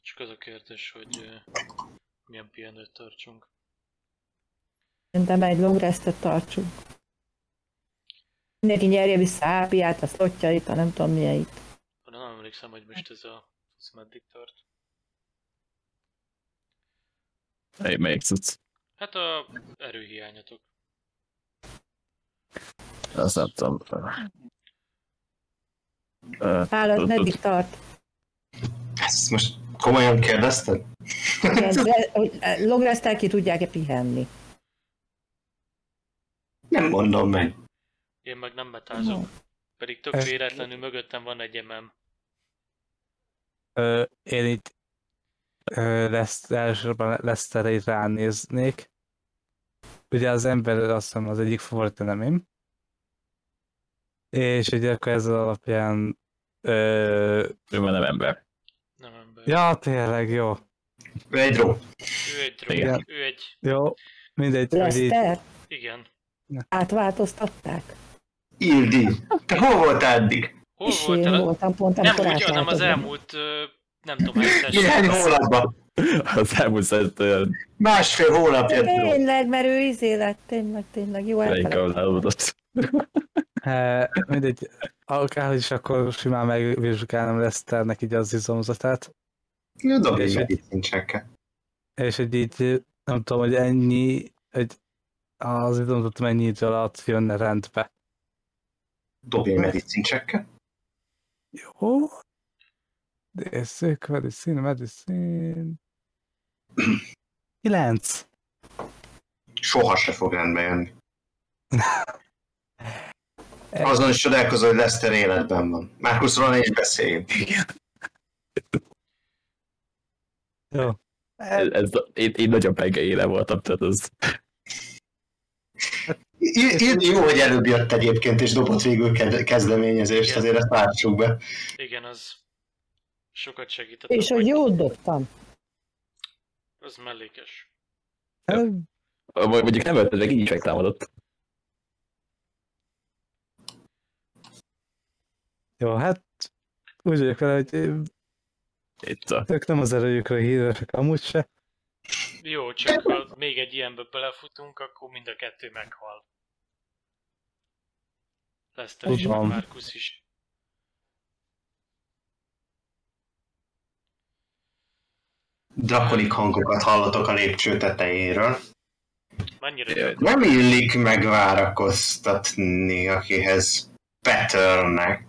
Csak az a kérdés, hogy milyen pihenőt tartsunk. Szerintem egy long restet tartsunk. Mindenki nyerje vissza ápiát, a szlotjait, a nem tudom milyeit. Nem emlékszem, hogy most ez a ez meddig tart. Hey, melyik cucc? Hát a erőhiányatok. Azt nem tudom. Tud- meddig tart? Ezt most komolyan kérdezted? Igen, de, hogy long resttel ki tudják-e pihenni? Nem mondom meg. Én meg nem betázok. Pedig tök véletlenül mögöttem van egy. Ö, én itt lesz, elsősorban Leszterre így ránéznék. Ugye az ember azt hiszem az egyik volt nem én. És ugye akkor ez alapján ö, Ő már nem ember. Nem ember. ja, tényleg, jó. Ő egy ró. Ő egy drog. Igen. Ő egy... Jó, mindegy, hogy így, Lester? Igen. Átváltoztatták? Ildi, te hol voltál eddig? Hol És voltál? én voltam pont, Nem amikor úgy, hanem az elmúlt, nem tudom, egyszer Néhány hónapban. Az elmúlt szerint olyan Másfél hónapja. Tényleg, mert ő izé lett, tényleg, tényleg, jó melyik elfelejtettem. Mindegy, akárhogy is akkor simán megvizsgálnom Leszternek így az izomzatát. Dobj egy És- check És hogy így nem tudom, hogy ennyi, egy, az tudom, mennyi idő alatt jönne rendbe. Dobj egy medicine checket. Jó. Nézzük, medicine, medicine. Kilenc. Soha se fog rendbe jönni. Azon is csodálkozol, hogy Lester életben van. Márkuszról ne is beszéljünk. Jó. Ez, ez, én, én nagyon penge éle voltam, tehát az... I- i- Jó, hogy előbb jött egyébként, és dobott végül ke- kezdeményezést, Igen. azért ezt látsuk be. Igen, az sokat segített. És hogy jót dobtam. Az mellékes. Mondjuk nem ölted meg, így is megtámadott. Jó, hát úgy vagyok vele, hogy Itt a... ők nem az erejükre híresek amúgy se. Jó, csak ha még egy ilyenbe belefutunk, akkor mind a kettő meghal. Leszter is, meg. Markus is. Drakonik hangokat hallatok a lépcső tetejéről. Mennyire? Nem illik megvárakoztatni, akihez Petternek.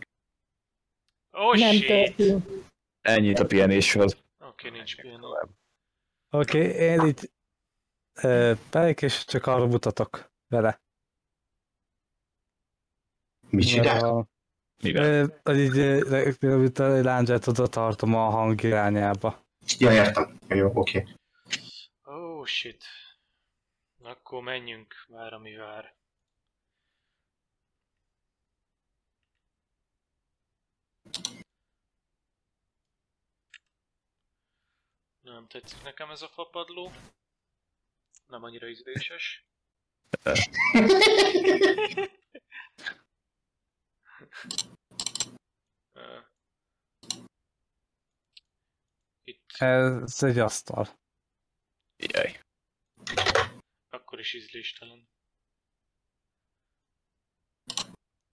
Oh nem shit! történt. Ennyit a pihenésről. Oké, nincs pihenő. Oké, okay, én ö, belek és csak arra mutatok vele. Mit csinál? Ö, Hogy így a láncsát oda tartom a hang irányába. Ja, értem. Jó, oké. Oh shit. Akkor menjünk, vár ami vár. Nem tetszik nekem ez a fapadló. Nem annyira ízléses. Itt Ez egy asztal. Jaj. akkor is ízléstelen.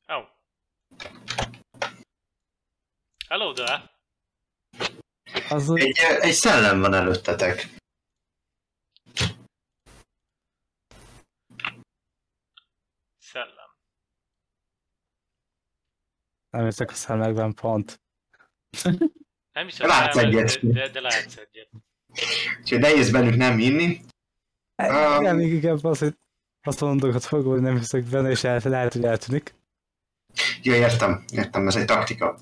Au. Hello there! Az Egy, egy szellem van előttetek. Szellem. nem hiszek a szemekben pont. Nem hiszem, Látsz egyet. De, de, de látsz egyet. Úgyhogy nehéz bennük nem hinni. Um, Igen, az, hogy azt a mondokat fogom, hogy nem hiszek benne, és el, lehet, hogy eltűnik. Ja, értem, értem, ez egy taktika.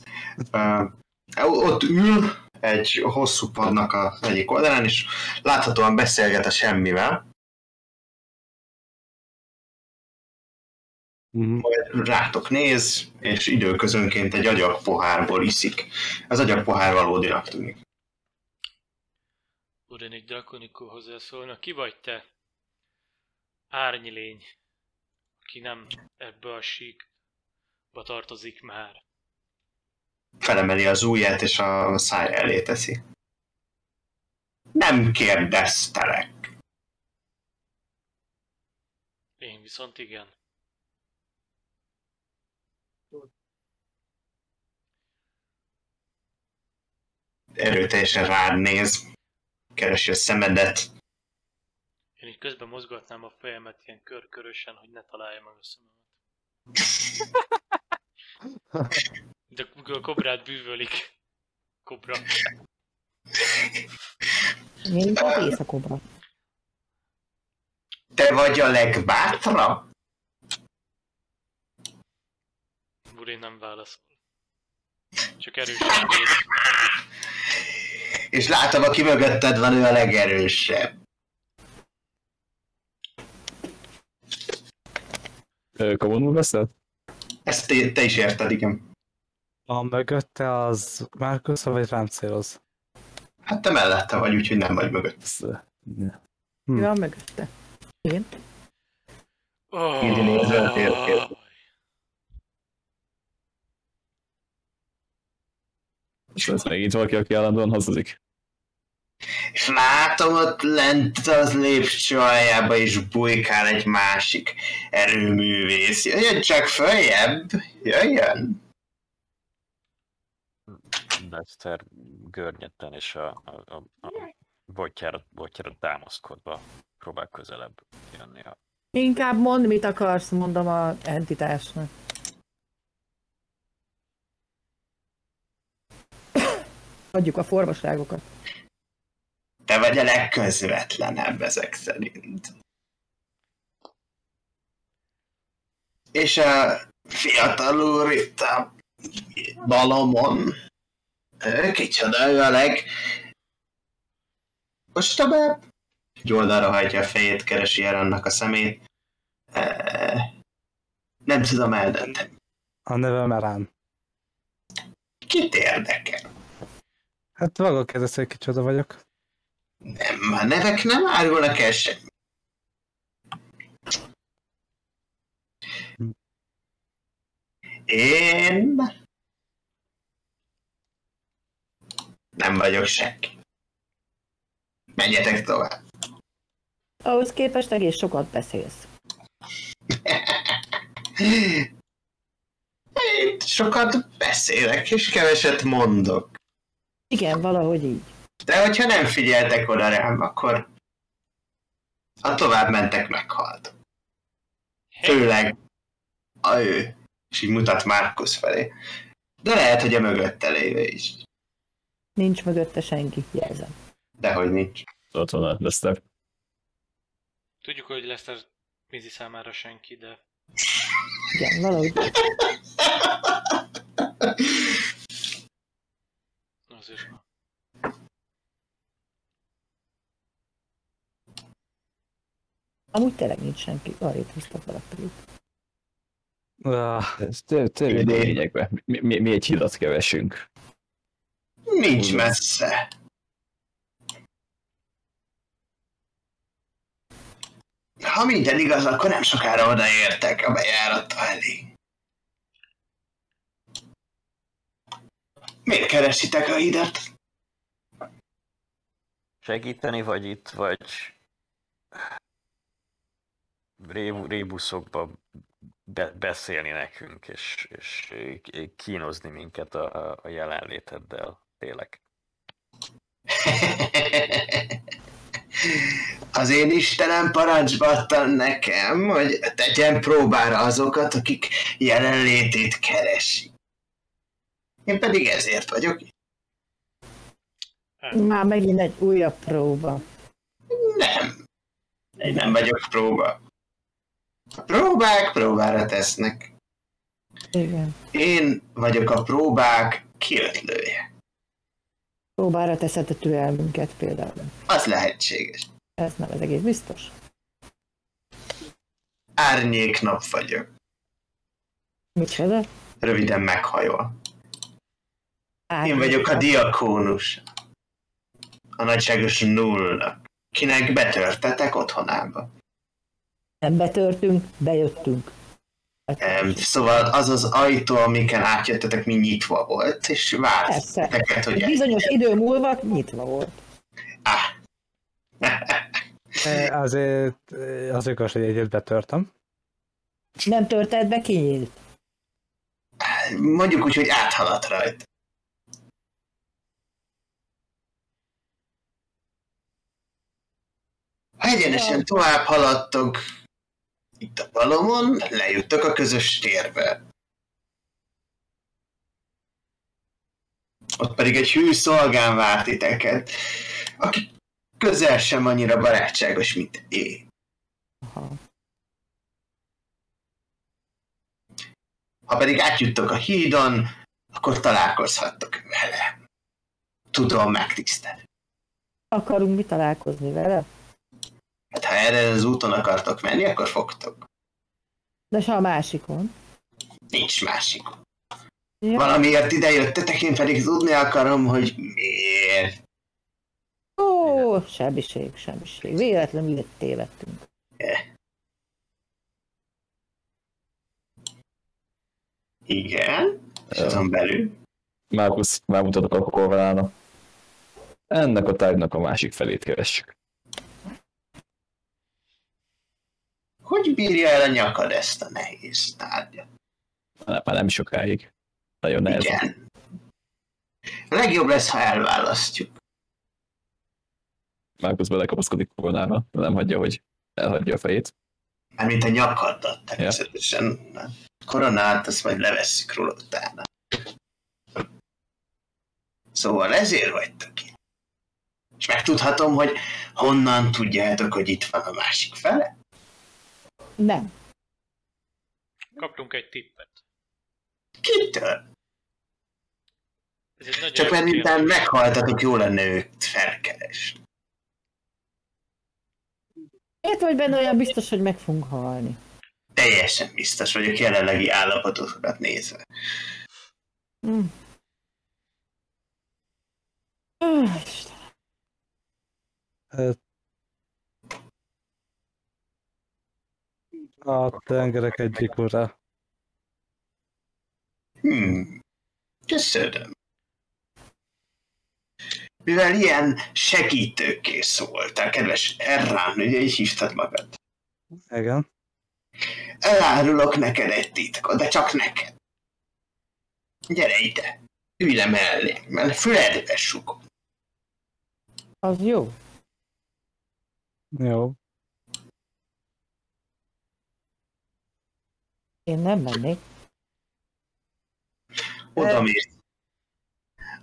Uh, ott ül egy hosszú padnak az egyik oldalán, és láthatóan beszélget a semmivel, Mhm. majd rátok néz, és időközönként egy agyagpohárból iszik. Az agyagpohár valódinak tűnik. Uren egy drakonikó hozzászólna. Ki vagy te? Árnyi lény, aki nem ebbe a síkba tartozik már. Felemeli az ujját, és a száj elé teszi. Nem kérdeztelek. Én viszont igen. Erőteljesen rád néz. Keresi a szemedet. Én így közben mozgatnám a fejemet ilyen körkörösen, hogy ne találja meg a szememet. De a kobrát bűvölik. Kobra. Én volt éjszakobra. Te vagy a legbátrabb? Burin nem válaszol. Csak erősen néz. És látom, aki mögötted van, ő a legerősebb. Kommunul beszélt? Ezt te, te is érted, igen. A mögötte az Márkusz, vagy rám céloz? Hát te mellette vagy, úgyhogy nem vagy mögött. Hm. Van mögötte? Én? Oh, Így És ez megint valaki, aki állandóan hazudik. És látom ott lent az lépcső aljába is bujkál egy másik erőművész. Jöjjön csak följebb! Jöjjön! Lester görnyetten és a, a, a, a botjára, botjára támaszkodva próbál közelebb jönni. A... Inkább mondd, mit akarsz, mondom a entitásnak. Adjuk a formaságokat. Te vagy a legközvetlenebb ezek szerint. És a fiatal úr itt a balomon, kicsoda, ő a leg... Ostobabb? Egy oldalra hajtja a fejét, keresi el annak a szemét. Nem tudom eldönteni. A nevem Erán. Kit érdekel? Hát maga kérdezte, hogy kicsoda vagyok. Nem, a nevek nem árulnak el semmi. Én nem vagyok senki. Menjetek tovább. Ahhoz képest egész sokat beszélsz. Én sokat beszélek, és keveset mondok. Igen, valahogy így. De hogyha nem figyeltek oda rám, akkor ha tovább mentek, meghalt. Főleg a ő. És így mutat Márkusz felé. De lehet, hogy a mögötte lévő is. Nincs mögötte senki, jelzem. Dehogy nincs. Ott van, Lester. Tudjuk, hogy Lester Mizi számára senki, de Igen, valahogy. azért van. Amúgy tényleg nincs senki. Arra húztak valaki. Ah, Ez tényleg tényleg a lényegben. Mi, mi, mi egy hidat kevesünk. Nincs messze. Ha minden igaz, akkor nem sokára odaértek a bejárata elé. Miért keresitek a hidat? Segíteni vagy itt, vagy ré- rébuszokba be- beszélni nekünk, és, és kínozni minket a, a- a jelenléteddel, tényleg. Az én Istenem parancsba adta nekem, hogy tegyen próbára azokat, akik jelenlétét keresi. Én pedig ezért vagyok. Már megint egy újabb próba. Nem. Én nem vagyok próba. A próbák próbára tesznek. Igen. Én vagyok a próbák kiötlője. Próbára teszed a türelmünket például. Az lehetséges. Ez nem az egész biztos. Árnyék nap vagyok. Micsoda? Röviden meghajol. Árnyék Én vagyok a diakónus. A nagyságos nullnak. Kinek betörtetek otthonába. Nem betörtünk, bejöttünk. Szóval az az ajtó, amiken átjöttetek, mi nyitva volt, és várt Persze. teket, hogy bizonyos idő múlva nyitva volt. Ah. azért az igaz, hogy egyet betörtem. Nem törted be, kinyílt. Mondjuk úgy, hogy áthaladt rajta. Ha egyenesen tovább haladtok itt a balomon, lejuttok a közös térbe. Ott pedig egy hű szolgán várt titeket, aki közel sem annyira barátságos, mint én. Aha. Ha pedig átjuttok a hídon, akkor találkozhattok vele. Tudom megtisztelni. Akarunk mi találkozni vele? Hát ha erre az úton akartok menni, akkor fogtok. De se a másikon. Nincs másik. Ja. Valamiért ide jöttetek, én pedig tudni akarom, hogy miért. Ó, semmiség, semmiség. Véletlenül itt tévedtünk. Igen, és azon belül. Márkusz, megmutatok a korválának. Ennek a tárgynak a másik felét keressük. Hogy bírja el a nyakad ezt a nehéz tárgyat? Már már nem sokáig. Nagyon nehéz. Igen. Legjobb lesz, ha elválasztjuk. Márkusz belekapaszkodik volnára, de nem hagyja, hogy elhagyja a fejét. Hát, mint a nyakadat természetesen. Ja. Koronát, azt majd levesszük róla utána. Szóval ezért vagytok itt. És megtudhatom, hogy honnan tudjátok, hogy itt van a másik fele? Nem. Kaptunk egy tippet. Kitől? Ez egy Csak mert miután meghaltatok, jó lenne őt felkeresni. Miért vagy benne olyan biztos, hogy meg fogunk halni? Teljesen biztos vagyok jelenlegi állapotokat nézve. Hm. Öh, Istenem. Ö, A tengerek egyik ura. Hmm. Köszönöm. Mivel ilyen segítőkész voltál, kedves Errán, ugye így hívtad magad. Igen. Elárulok neked egy titkot, de csak neked. Gyere ide, ülj le mellé, mert füledbe sugom. Az jó. Jó. Én nem mennék. Oda mész,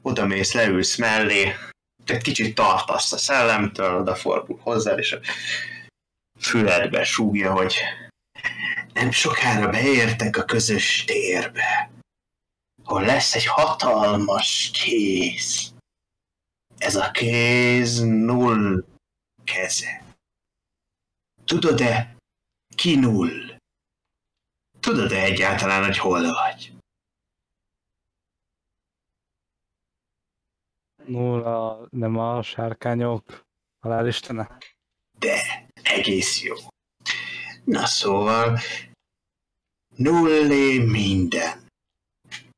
oda mész, leülsz mellé, egy kicsit tartasz a szellemtől, odafordul hozzád, és a füledbe súgja, hogy nem sokára beértek a közös térbe, ahol lesz egy hatalmas kéz. Ez a kéz null keze. Tudod-e, ki null? Tudod-e egyáltalán, hogy hol vagy? Nulla, nem a sárkányok halálistene. De egész jó. Na szóval, nullé minden.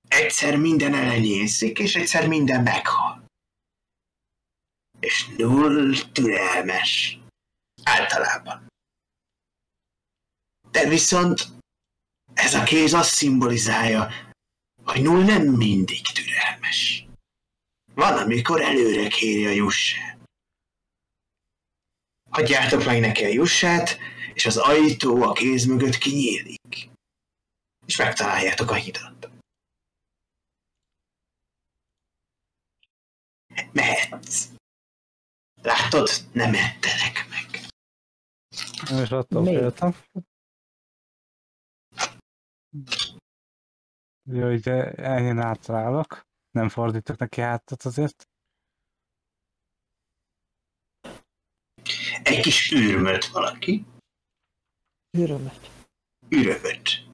Egyszer minden elenyészik, és egyszer minden meghal. És null türelmes. Általában. De viszont ez a kéz azt szimbolizálja, hogy null nem mindig türelmes. Van, amikor előre kéri a jussát. Adjátok meg neki a jussát, és az ajtó a kéz mögött kinyílik. És megtaláljátok a hidat. Mehetsz. Látod, nem ettelek meg. És attól féltem. Jó, hogy ennyien átrálok. Nem fordítok neki hátat azért. Egy kis űrmöt valaki. Ürömöt. Ürömöt.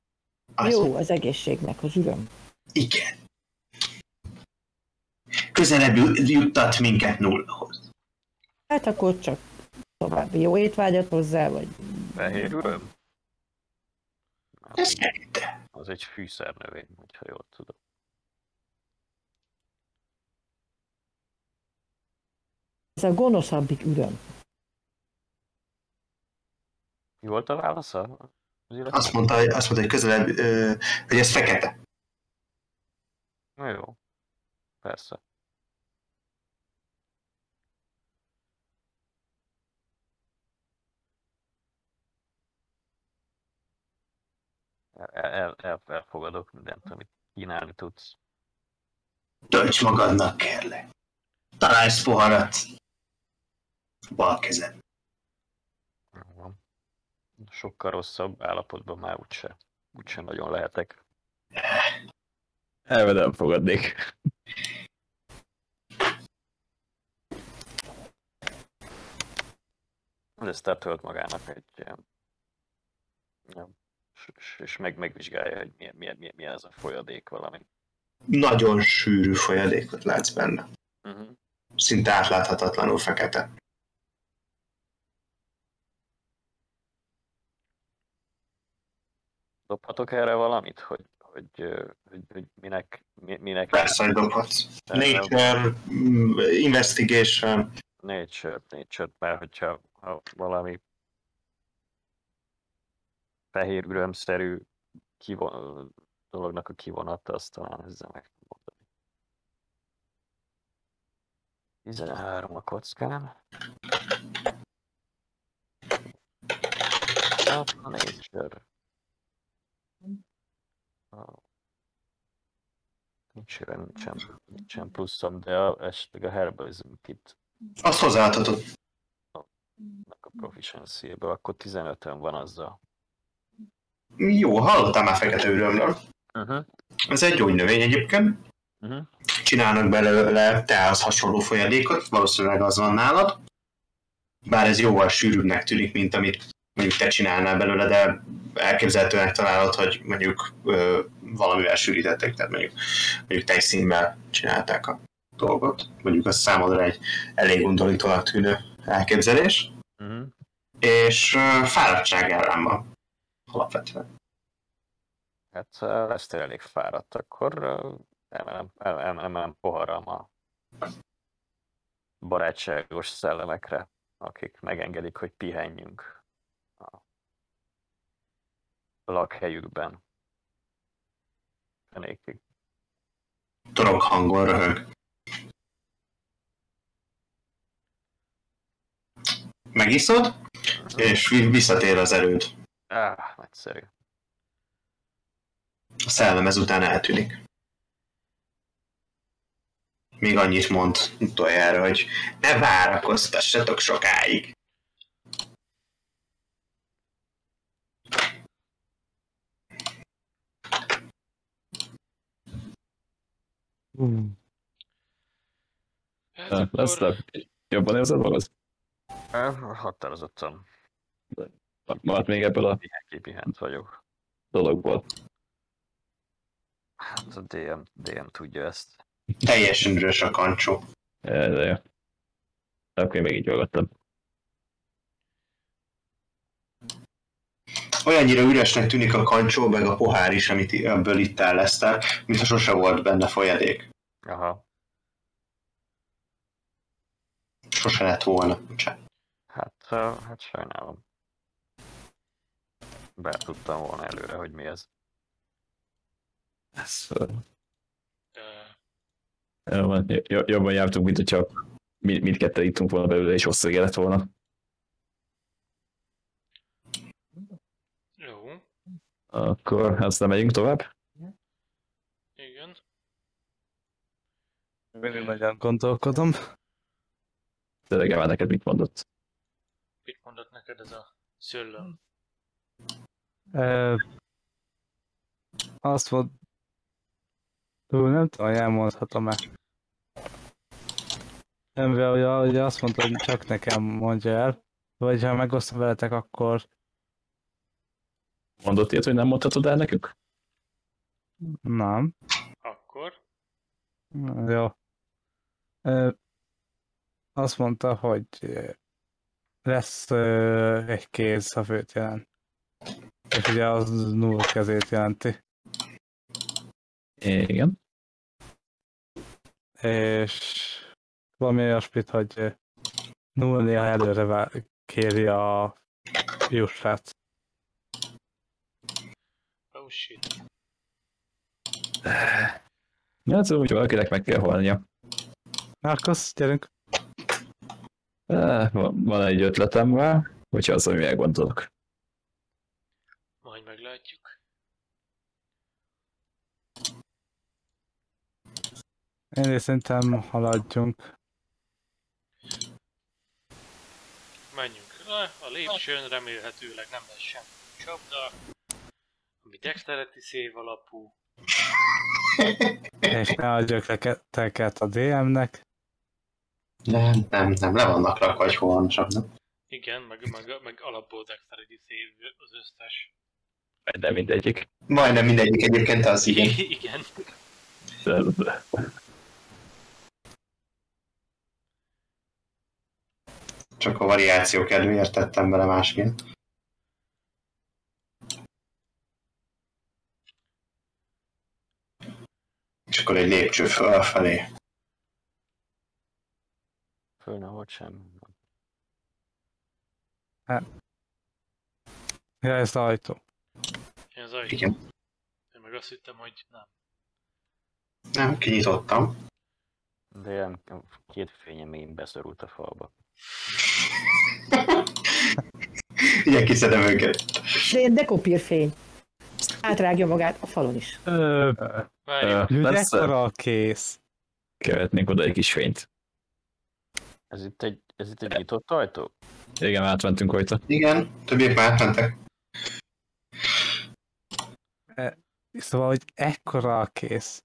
Az Jó, az egészségnek az üröm. Igen. Közelebb juttat minket nullahoz. Hát akkor csak további jó étvágyat hozzá, vagy Fehér üröm? Ez. Az egy fűszernövény, hogyha jól tudom. ez a gonoszabbik üröm. Mi volt a válasza? Az? Azt mondta, hogy, azt mondta, hogy közelebb, hogy ez fekete. Na jó. Persze. El, el, el, elfogadok mindent, amit kínálni tudsz. Tölts magadnak, kérlek. Találsz poharat. Bal kezed. Sokkal rosszabb állapotban már úgyse, úgyse nagyon lehetek. Elve nem fogadnék. Leszter tölt magának egy ilyen- és- meg, megvizsgálja, hogy milyen, milyen, milyen, milyen ez a folyadék valami. Nagyon sűrű folyadékot látsz benne. Uh-huh. Szinte átláthatatlanul fekete. Dobhatok erre valamit, hogy, hogy, hogy, hogy minek, mi- minek Persze, hogy dobhatsz. Nature, mm, investigation. Nature, nature, mert hogyha ha valami fehér ürömszerű kivon, dolognak a kivonata, azt talán ezzel meg tudom mondani. 13 a kockán. Hát, a nature. Ah. Nincs, nincsen, nincsen pluszom, de a, esetleg a herbalism kit Azt hozzáadhatod. a proficiency-ből, akkor 15-ön van azzal. Jó, hallottál már fekete ürömről. Uh-huh. Ez egy gyógynövény egyébként. Uh-huh. Csinálnak belőle teához hasonló folyadékot, valószínűleg az van nálad. Bár ez jóval sűrűbbnek tűnik, mint amit mondjuk te csinálnál belőle, de elképzelhetőnek találod, hogy mondjuk ö, valamivel sűrítettek, tehát mondjuk, mondjuk tejszínvel csinálták a dolgot. Mondjuk az számodra egy elég undorítónak tűnő elképzelés. Uh-huh. És ö, fáradtság ellen van. Alapvetően. Hát ha lesz elég fáradt, akkor emelem, emelem, emelem poharam a barátságos szellemekre, akik megengedik, hogy pihenjünk a lakhelyükben. Fenékig. Torok hangon röhög. Megiszod, és vi- visszatér az erőd. Áh, nagyszerű. A szellem ezután eltűnik. Még annyit mond utoljára, hogy ne várakoztassatok sokáig. Uh, Hát Hát, Lesz akkor jobban érzed magad? Határozottan Maradt még ebből a kipihent vagyok. dologból. Hát a DM, DM tudja ezt. Teljesen üres a kancsó. De jó. Akkor én még így hallgattam. Olyannyira üresnek tűnik a kancsó, meg a pohár is, amit ebből itt ellesztel, mintha sose volt benne folyadék. Aha, Sose lett volna. Bocsánat. hát, hát sajnálom. Be tudtam volna előre, hogy mi ez. Ez, ö, ö, jó van. Jo- Jobban jártunk, mint hogyha mi- mindketten ittunk volna belőle, és hosszú lett volna. jó, Akkor aztán megyünk tovább. igen. mindig nagyon gondolkodom. Tényleg elvár neked mit mondott? Mit mondott neked ez a szőlőm? Ö, azt mond... Nem tudom, hogy elmondhatom-e. Nem, mivel ugye, ugye azt mondta, hogy csak nekem mondja el, vagy ha megosztom veletek, akkor Mondott ilyet, hogy nem mondhatod el nekünk? nem. Akkor? Jó. Ö, azt mondta, hogy lesz ö, egy kéz a főt. És ugye az null kezét jelenti. Igen. És valami olyasmit, hogy null néha előre vá- kéri a jussát. Oh shit. Ja, szóval, hogy valakinek meg kell halnia. Márkusz, gyerünk! Eh, Van van egy ötletem rá, hogyha az, ami elgondolok. Majd meglátjuk. Én is szerintem haladjunk. Menjünk le, a lépcsőn remélhetőleg nem lesz semmi csapda, ami dexterity szév alapú. És ne adjak le teket a DM-nek. Nem, nem, nem, le vannak rakva, hogy hol van, csak nem. Igen, meg, meg, meg alapból dexterity szév az összes. De mindegyik. Majdnem mindegyik egyébként az igen. Igen. Csak a variáció kedvéért tettem bele másként. És akkor egy lépcső fölfelé. Föl nem volt semmi. Ja, ez az ajtó. Igen. Én meg azt hittem, hogy nem. Nem, kinyitottam. De ilyen két fényemény beszorult a falba. Ilyen kiszedem őket. De ilyen dekopírfény. Átrágja magát a falon is. Ö, Várjunk. kész. Követnénk oda egy kis fényt. Ez itt egy, ez itt egy nyitott ajtó? Igen, átmentünk rajta. Igen, többiek már átmentek. Szóval, hogy ekkora a kész.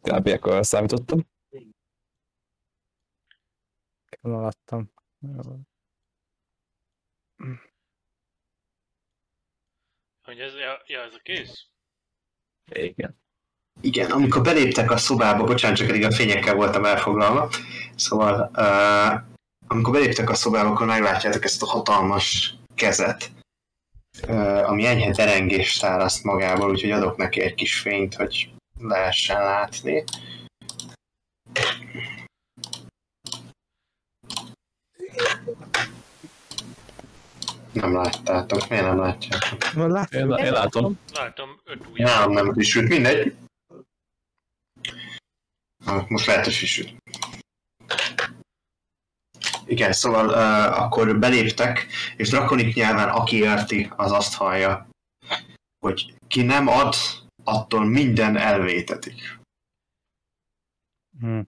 Kb. akkor számítottam. Alattam. Hogy ez, ja, ja, ez a kész? Igen. Igen, amikor beléptek a szobába, bocsánat, csak eddig a fényekkel voltam elfoglalva, szóval uh, amikor beléptek a szobába, akkor meglátjátok ezt a hatalmas kezet, ami enyhe derengést tálaszt magából, úgyhogy adok neki egy kis fényt, hogy lehessen látni. Nem láttátok, miért nem látjátok? Na, lát, Én, én látom. Látom, öt ujjat. Nálam nem frissült, mindegy. Ah, Most lehet, hogy frissült. Igen, szóval uh, akkor beléptek, és drakonik nyelven aki érti, az azt hallja, hogy ki nem ad, attól minden elvétetik. hm.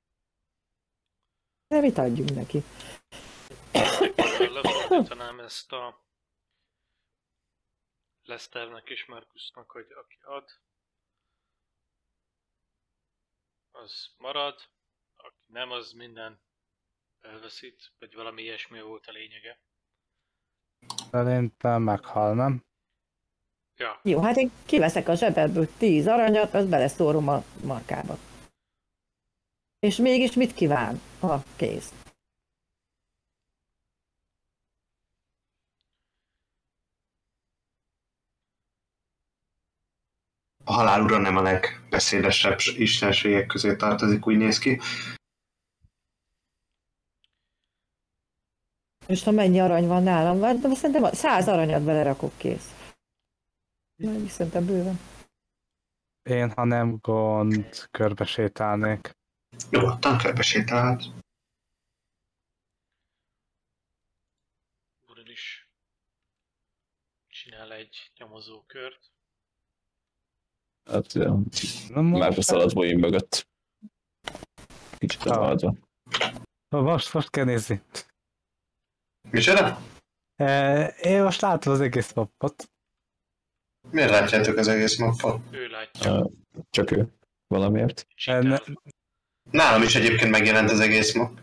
De mit adjunk neki? Lefordítanám ezt a Lesternek és Markusnak, hogy aki ad, az marad, aki nem, az minden elveszít, vagy valami ilyesmi volt a lényege. Szerintem meghal, nem? Ja, Jó, hát én kiveszek a zsebedből tíz aranyat, azt beleszórom a markába. És mégis mit kíván? Ha, kész. A halál ura nem a legbeszédesebb istenségek közé tartozik, úgy néz ki. Most ha mennyi arany van nálam, van, de szerintem száz aranyat belerakok kész. Majd szerintem bőven. Én, ha nem gond, körbe sétálnék. Nyugodtan körbe sétálhat. Is csinál egy nyomozókört. Hát, ja, Na, már most, beszalad Boeing mögött. Kicsit Ah. elmaradva. most, most kell nézni. Micsoda? E, én most látom az egész mapot. Miért látjátok az egész mappot? Ő látja. Csak ő. Valamiért. Ne. Nálam is egyébként megjelent az egész map.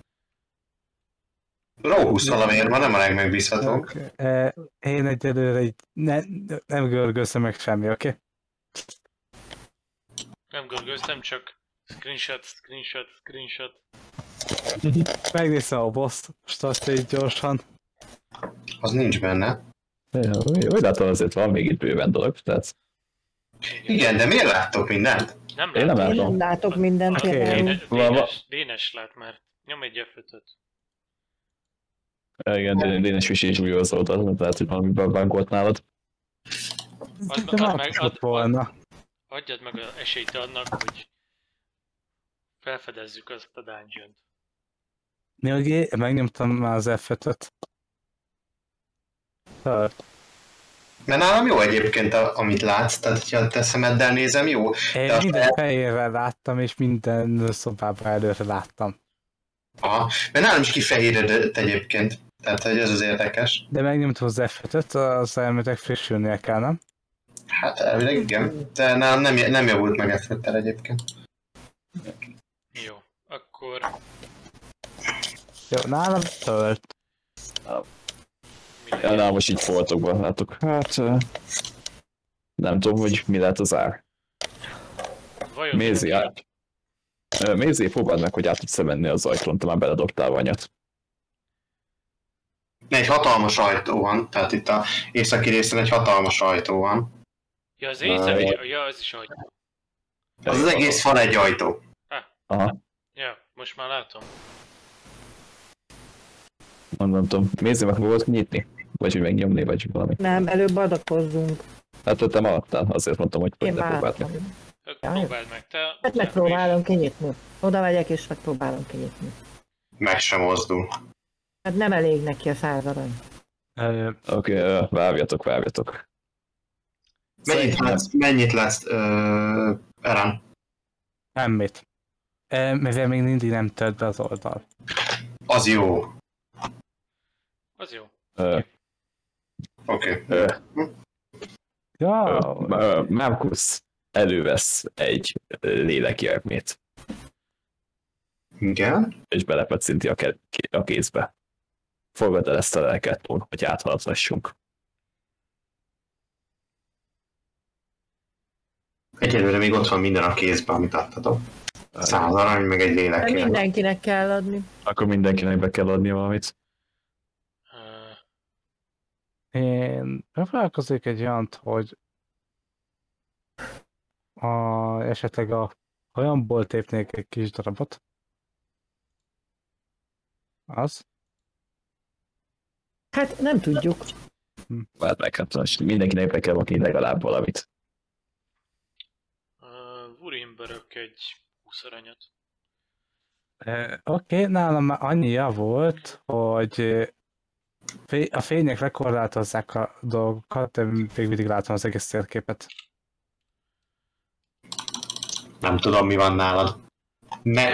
Róhusz valamiért ma nem a legmegbízhatóbb. e, én egyelőre egy, ne, nem görgőzöm meg semmi, oké? Okay? Nem görgőztem, csak screenshot, screenshot, screenshot. Megnézem a boss statjait gyorsan. Az nincs benne. Ja, úgy látom azért van még itt bőven dolog, tehát Igen, de miért láttok mindent? Nem Én nem látom. Én nem látok mindent például. Dénes, Dénes, Dénes lát már. Nyom egy f igen, Dénes is is úgy az lehet, hogy valami bankolt nálad. Add, De add már meg, add, volna. adjad meg az esélyt annak, hogy felfedezzük azt a dungeon Én megnyomtam már az F5-öt. Tört. Mert nálam jó egyébként, a- amit látsz, tehát ha te szemeddel nézem, jó. Én De minden el- fehérre láttam, és minden szobában előre láttam. Aha. Mert nálam is kifehéredett egyébként. Tehát, hogy ez az érdekes. De megnyomtam az F5-öt, az elméletek frissülnie kell, nem? Hát elvileg igen. De nálam nem, nem javult meg f egyébként. Jó, akkor Jó, nálam tölt. Ja, nálam most így foltokban látok. Hát nem tudom, hogy mi lehet az ár. Vajon Mézi át. Mézi, próbáld meg, hogy át tudsz menni az ajtón, te már beledobtál vanyat. Egy hatalmas ajtó van, tehát itt a északi részen egy hatalmas ajtó van. Ja, az éjszaka, ja, az is hogy. Az az egész fal egy ajtó. Aha, Ja, most már látom. Nem tudom. Mézi meg volt nyitni? Vagy hogy megnyomni, vagy valami. Nem, előbb adakozzunk. Hát te maradtál, azért mondtam, hogy Én próbáld meg. Oké, Ja, próbáld meg. Te Hát megpróbálom kinyitni. Oda megyek és megpróbálom kinyitni. Meg sem mozdul. Hát nem elég neki a száz arany. Oké, okay, várjatok, várjatok. Mennyit Szerintem- látsz, mennyit látsz uh, Eran? Semmit. Mivel még mindig nem tölt be az oldal. Az jó. Az jó. Oké. Markus elővesz egy lélekjelmét, Igen. és belepetszinti a, ke- a kézbe. Fogad el ezt a lelket, hogy áthaladhassunk. Egyelőre még ott van minden a kézben, amit adtatok. Száz arany, meg egy lélek. mindenkinek kell adni. Akkor mindenkinek be kell adni valamit. Én megpróbálkozik egy olyant, hogy a, esetleg a hajamból tépnék egy kis darabot. Az? Hát nem tudjuk. Hát meg hát mindenkinek be kell adni legalább valamit. Vurin börök egy 20 aranyat. Oké, okay, nálam már annyia volt, hogy a fények lekorlátozzák a dolgokat, de még mindig látom az egész térképet. Nem tudom, mi van nálad. Ne,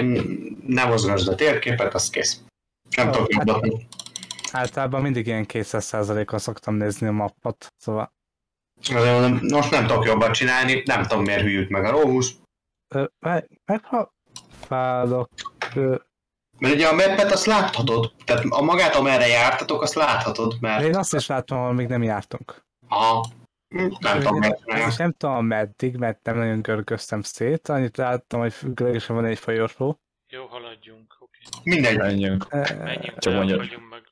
ne mozgasd a térképet, az kész. Nem tudok hát- jobbat. Általában mindig ilyen 200%-on szoktam nézni a mappot, szóval most nem tudok jobbat csinálni, nem tudom miért hűlt meg a meg- megpróbálok, Mert ugye a mappet azt láthatod, tehát a magát, amerre jártatok, azt láthatod, mert... én azt is látom, ahol még nem jártunk. Aha. Nem tudom. És nem tudom meddig, mert nem nagyon görgöztem szét, annyit láttam, hogy függőlegesen van egy folyosó. Jó, haladjunk. Oké. Mindegy, Menjünk. Menjünk, Csak hagyjunk meg.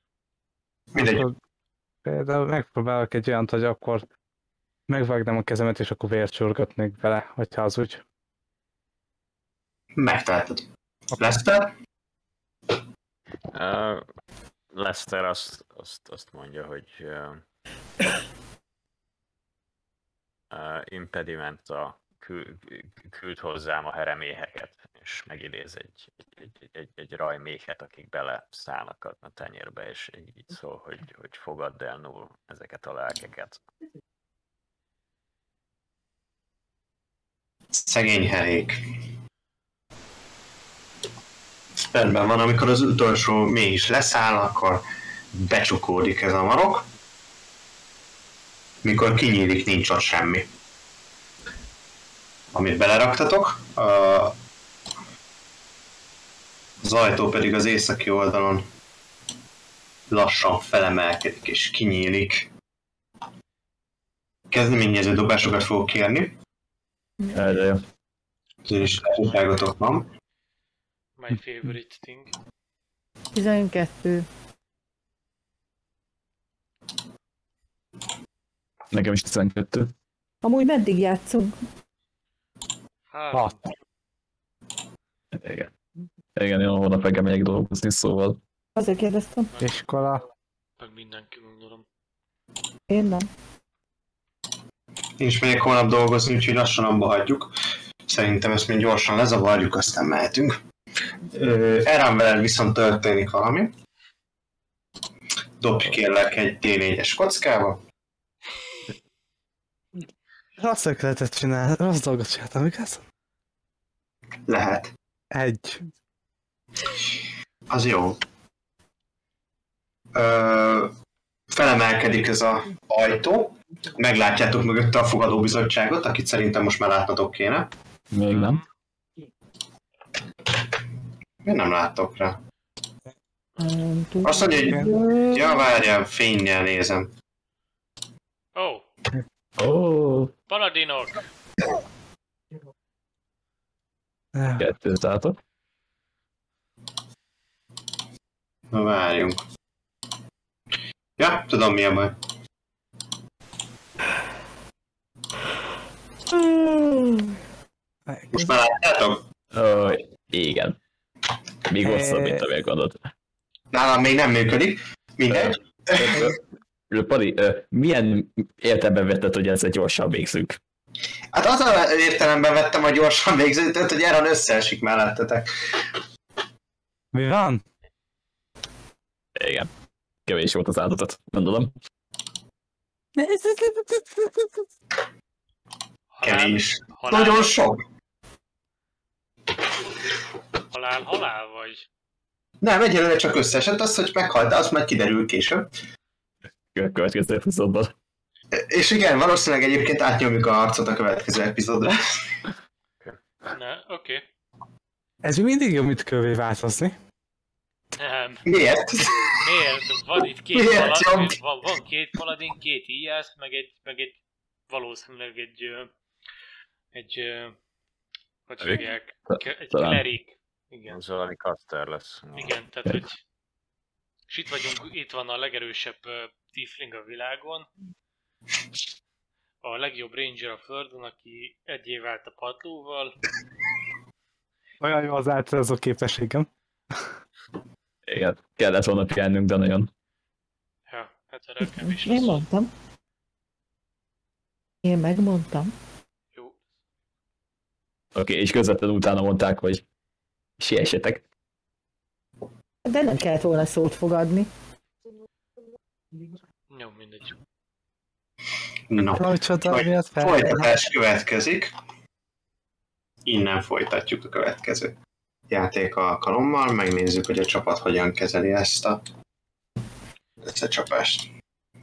mindegy. Például megpróbálok egy olyant, hogy akkor megvágnám a kezemet, és akkor vért csurgatnék bele, hogyha az úgy. Megteheted. Leszter? Uh, Lester azt, azt, azt mondja, hogy uh, uh, impedimenta kül, küld hozzám a hereméheket, és megidéz egy, egy, egy, egy, rajméhet, akik bele szállnak a a tenyérbe, és így szól, hogy, hogy fogadd el null ezeket a lelkeket. Szegény herék. Rendben van, amikor az utolsó mély is leszáll, akkor becsukódik ez a marok. Mikor kinyílik, nincs ott semmi. Amit beleraktatok, a- az ajtó pedig az északi oldalon lassan felemelkedik és kinyílik. Kezdeményező dobásokat fogok kérni. De jó. Ezért is lehetőságotok van. My favorite thing. 12. Nekem is 12. Amúgy meddig játszunk? Három. Igen. Igen, én holnap reggel megyek dolgozni, szóval Azért kérdeztem. Iskola. Meg mindenki gondolom. Én nem. Én is megyek holnap dolgozni, úgyhogy lassan abba hagyjuk. Szerintem ezt még gyorsan lezavarjuk, aztán mehetünk. Erán veled viszont történik valami. Dobj kérlek egy D4-es kockába. Azt lehetett csinálni, rossz dolgot csináltam, igaz? Lehet. Egy. Az jó. Ö, felemelkedik ez a ajtó. Meglátjátok mögötte a fogadóbizottságot, akit szerintem most már látnatok kéne. még nem. Miért nem láttok rá? Tudom. Azt mondja, hogy ja, várjál, fénynél nézem. Ó, oh, Ó, oh, paladinok! Kettőt látok. Na várjunk. Ja, tudom mi a baj. Most már látjátok? Ó, igen. Még hosszabb, mint amilyen gondolt. Nálam még nem működik. Mindegy. Pali, milyen értelemben vetted, hogy ezzel gyorsan végzünk? Hát az a értelemben vettem a gyorsan végzőt, hogy Eran összeesik mellettetek. Mi van? Igen. Kevés volt az áldozatot, gondolom. Kevés. Nagyon sok. Halál, halál vagy? Nem, egyelőre csak összeesett az, hogy meghalt, de az majd kiderül később. A következő epizódban. És igen, valószínűleg egyébként átnyomjuk a harcot a következő epizódra. Ne, oké. Okay. Ez még mindig jó, mit kövé változni. Nem. Miért? Miért? Van itt két Miért paladin, van, van két paladin, két íjász, meg egy, meg egy valószínűleg egy, egy, ö, hogy hívják? Egy klerik. Igen. Az valami caster lesz. Igen, tehát hogy... És itt vagyunk, itt van a legerősebb uh, tiefling a világon. A legjobb ranger a földön, aki egy év állt a padlóval. Olyan jó az általázó képességem. Igen, kellett volna pihennünk, de nagyon. Ja, hát erre kevés Én az. mondtam. Én megmondtam. Jó. Oké, okay, és közvetlenül utána mondták, hogy siessetek. De nem kellett volna szót fogadni. Jó, mindegy. No. Miatt fel? Folytatás következik. Innen folytatjuk a következő játék alkalommal, megnézzük, hogy a csapat hogyan kezeli ezt a összecsapást.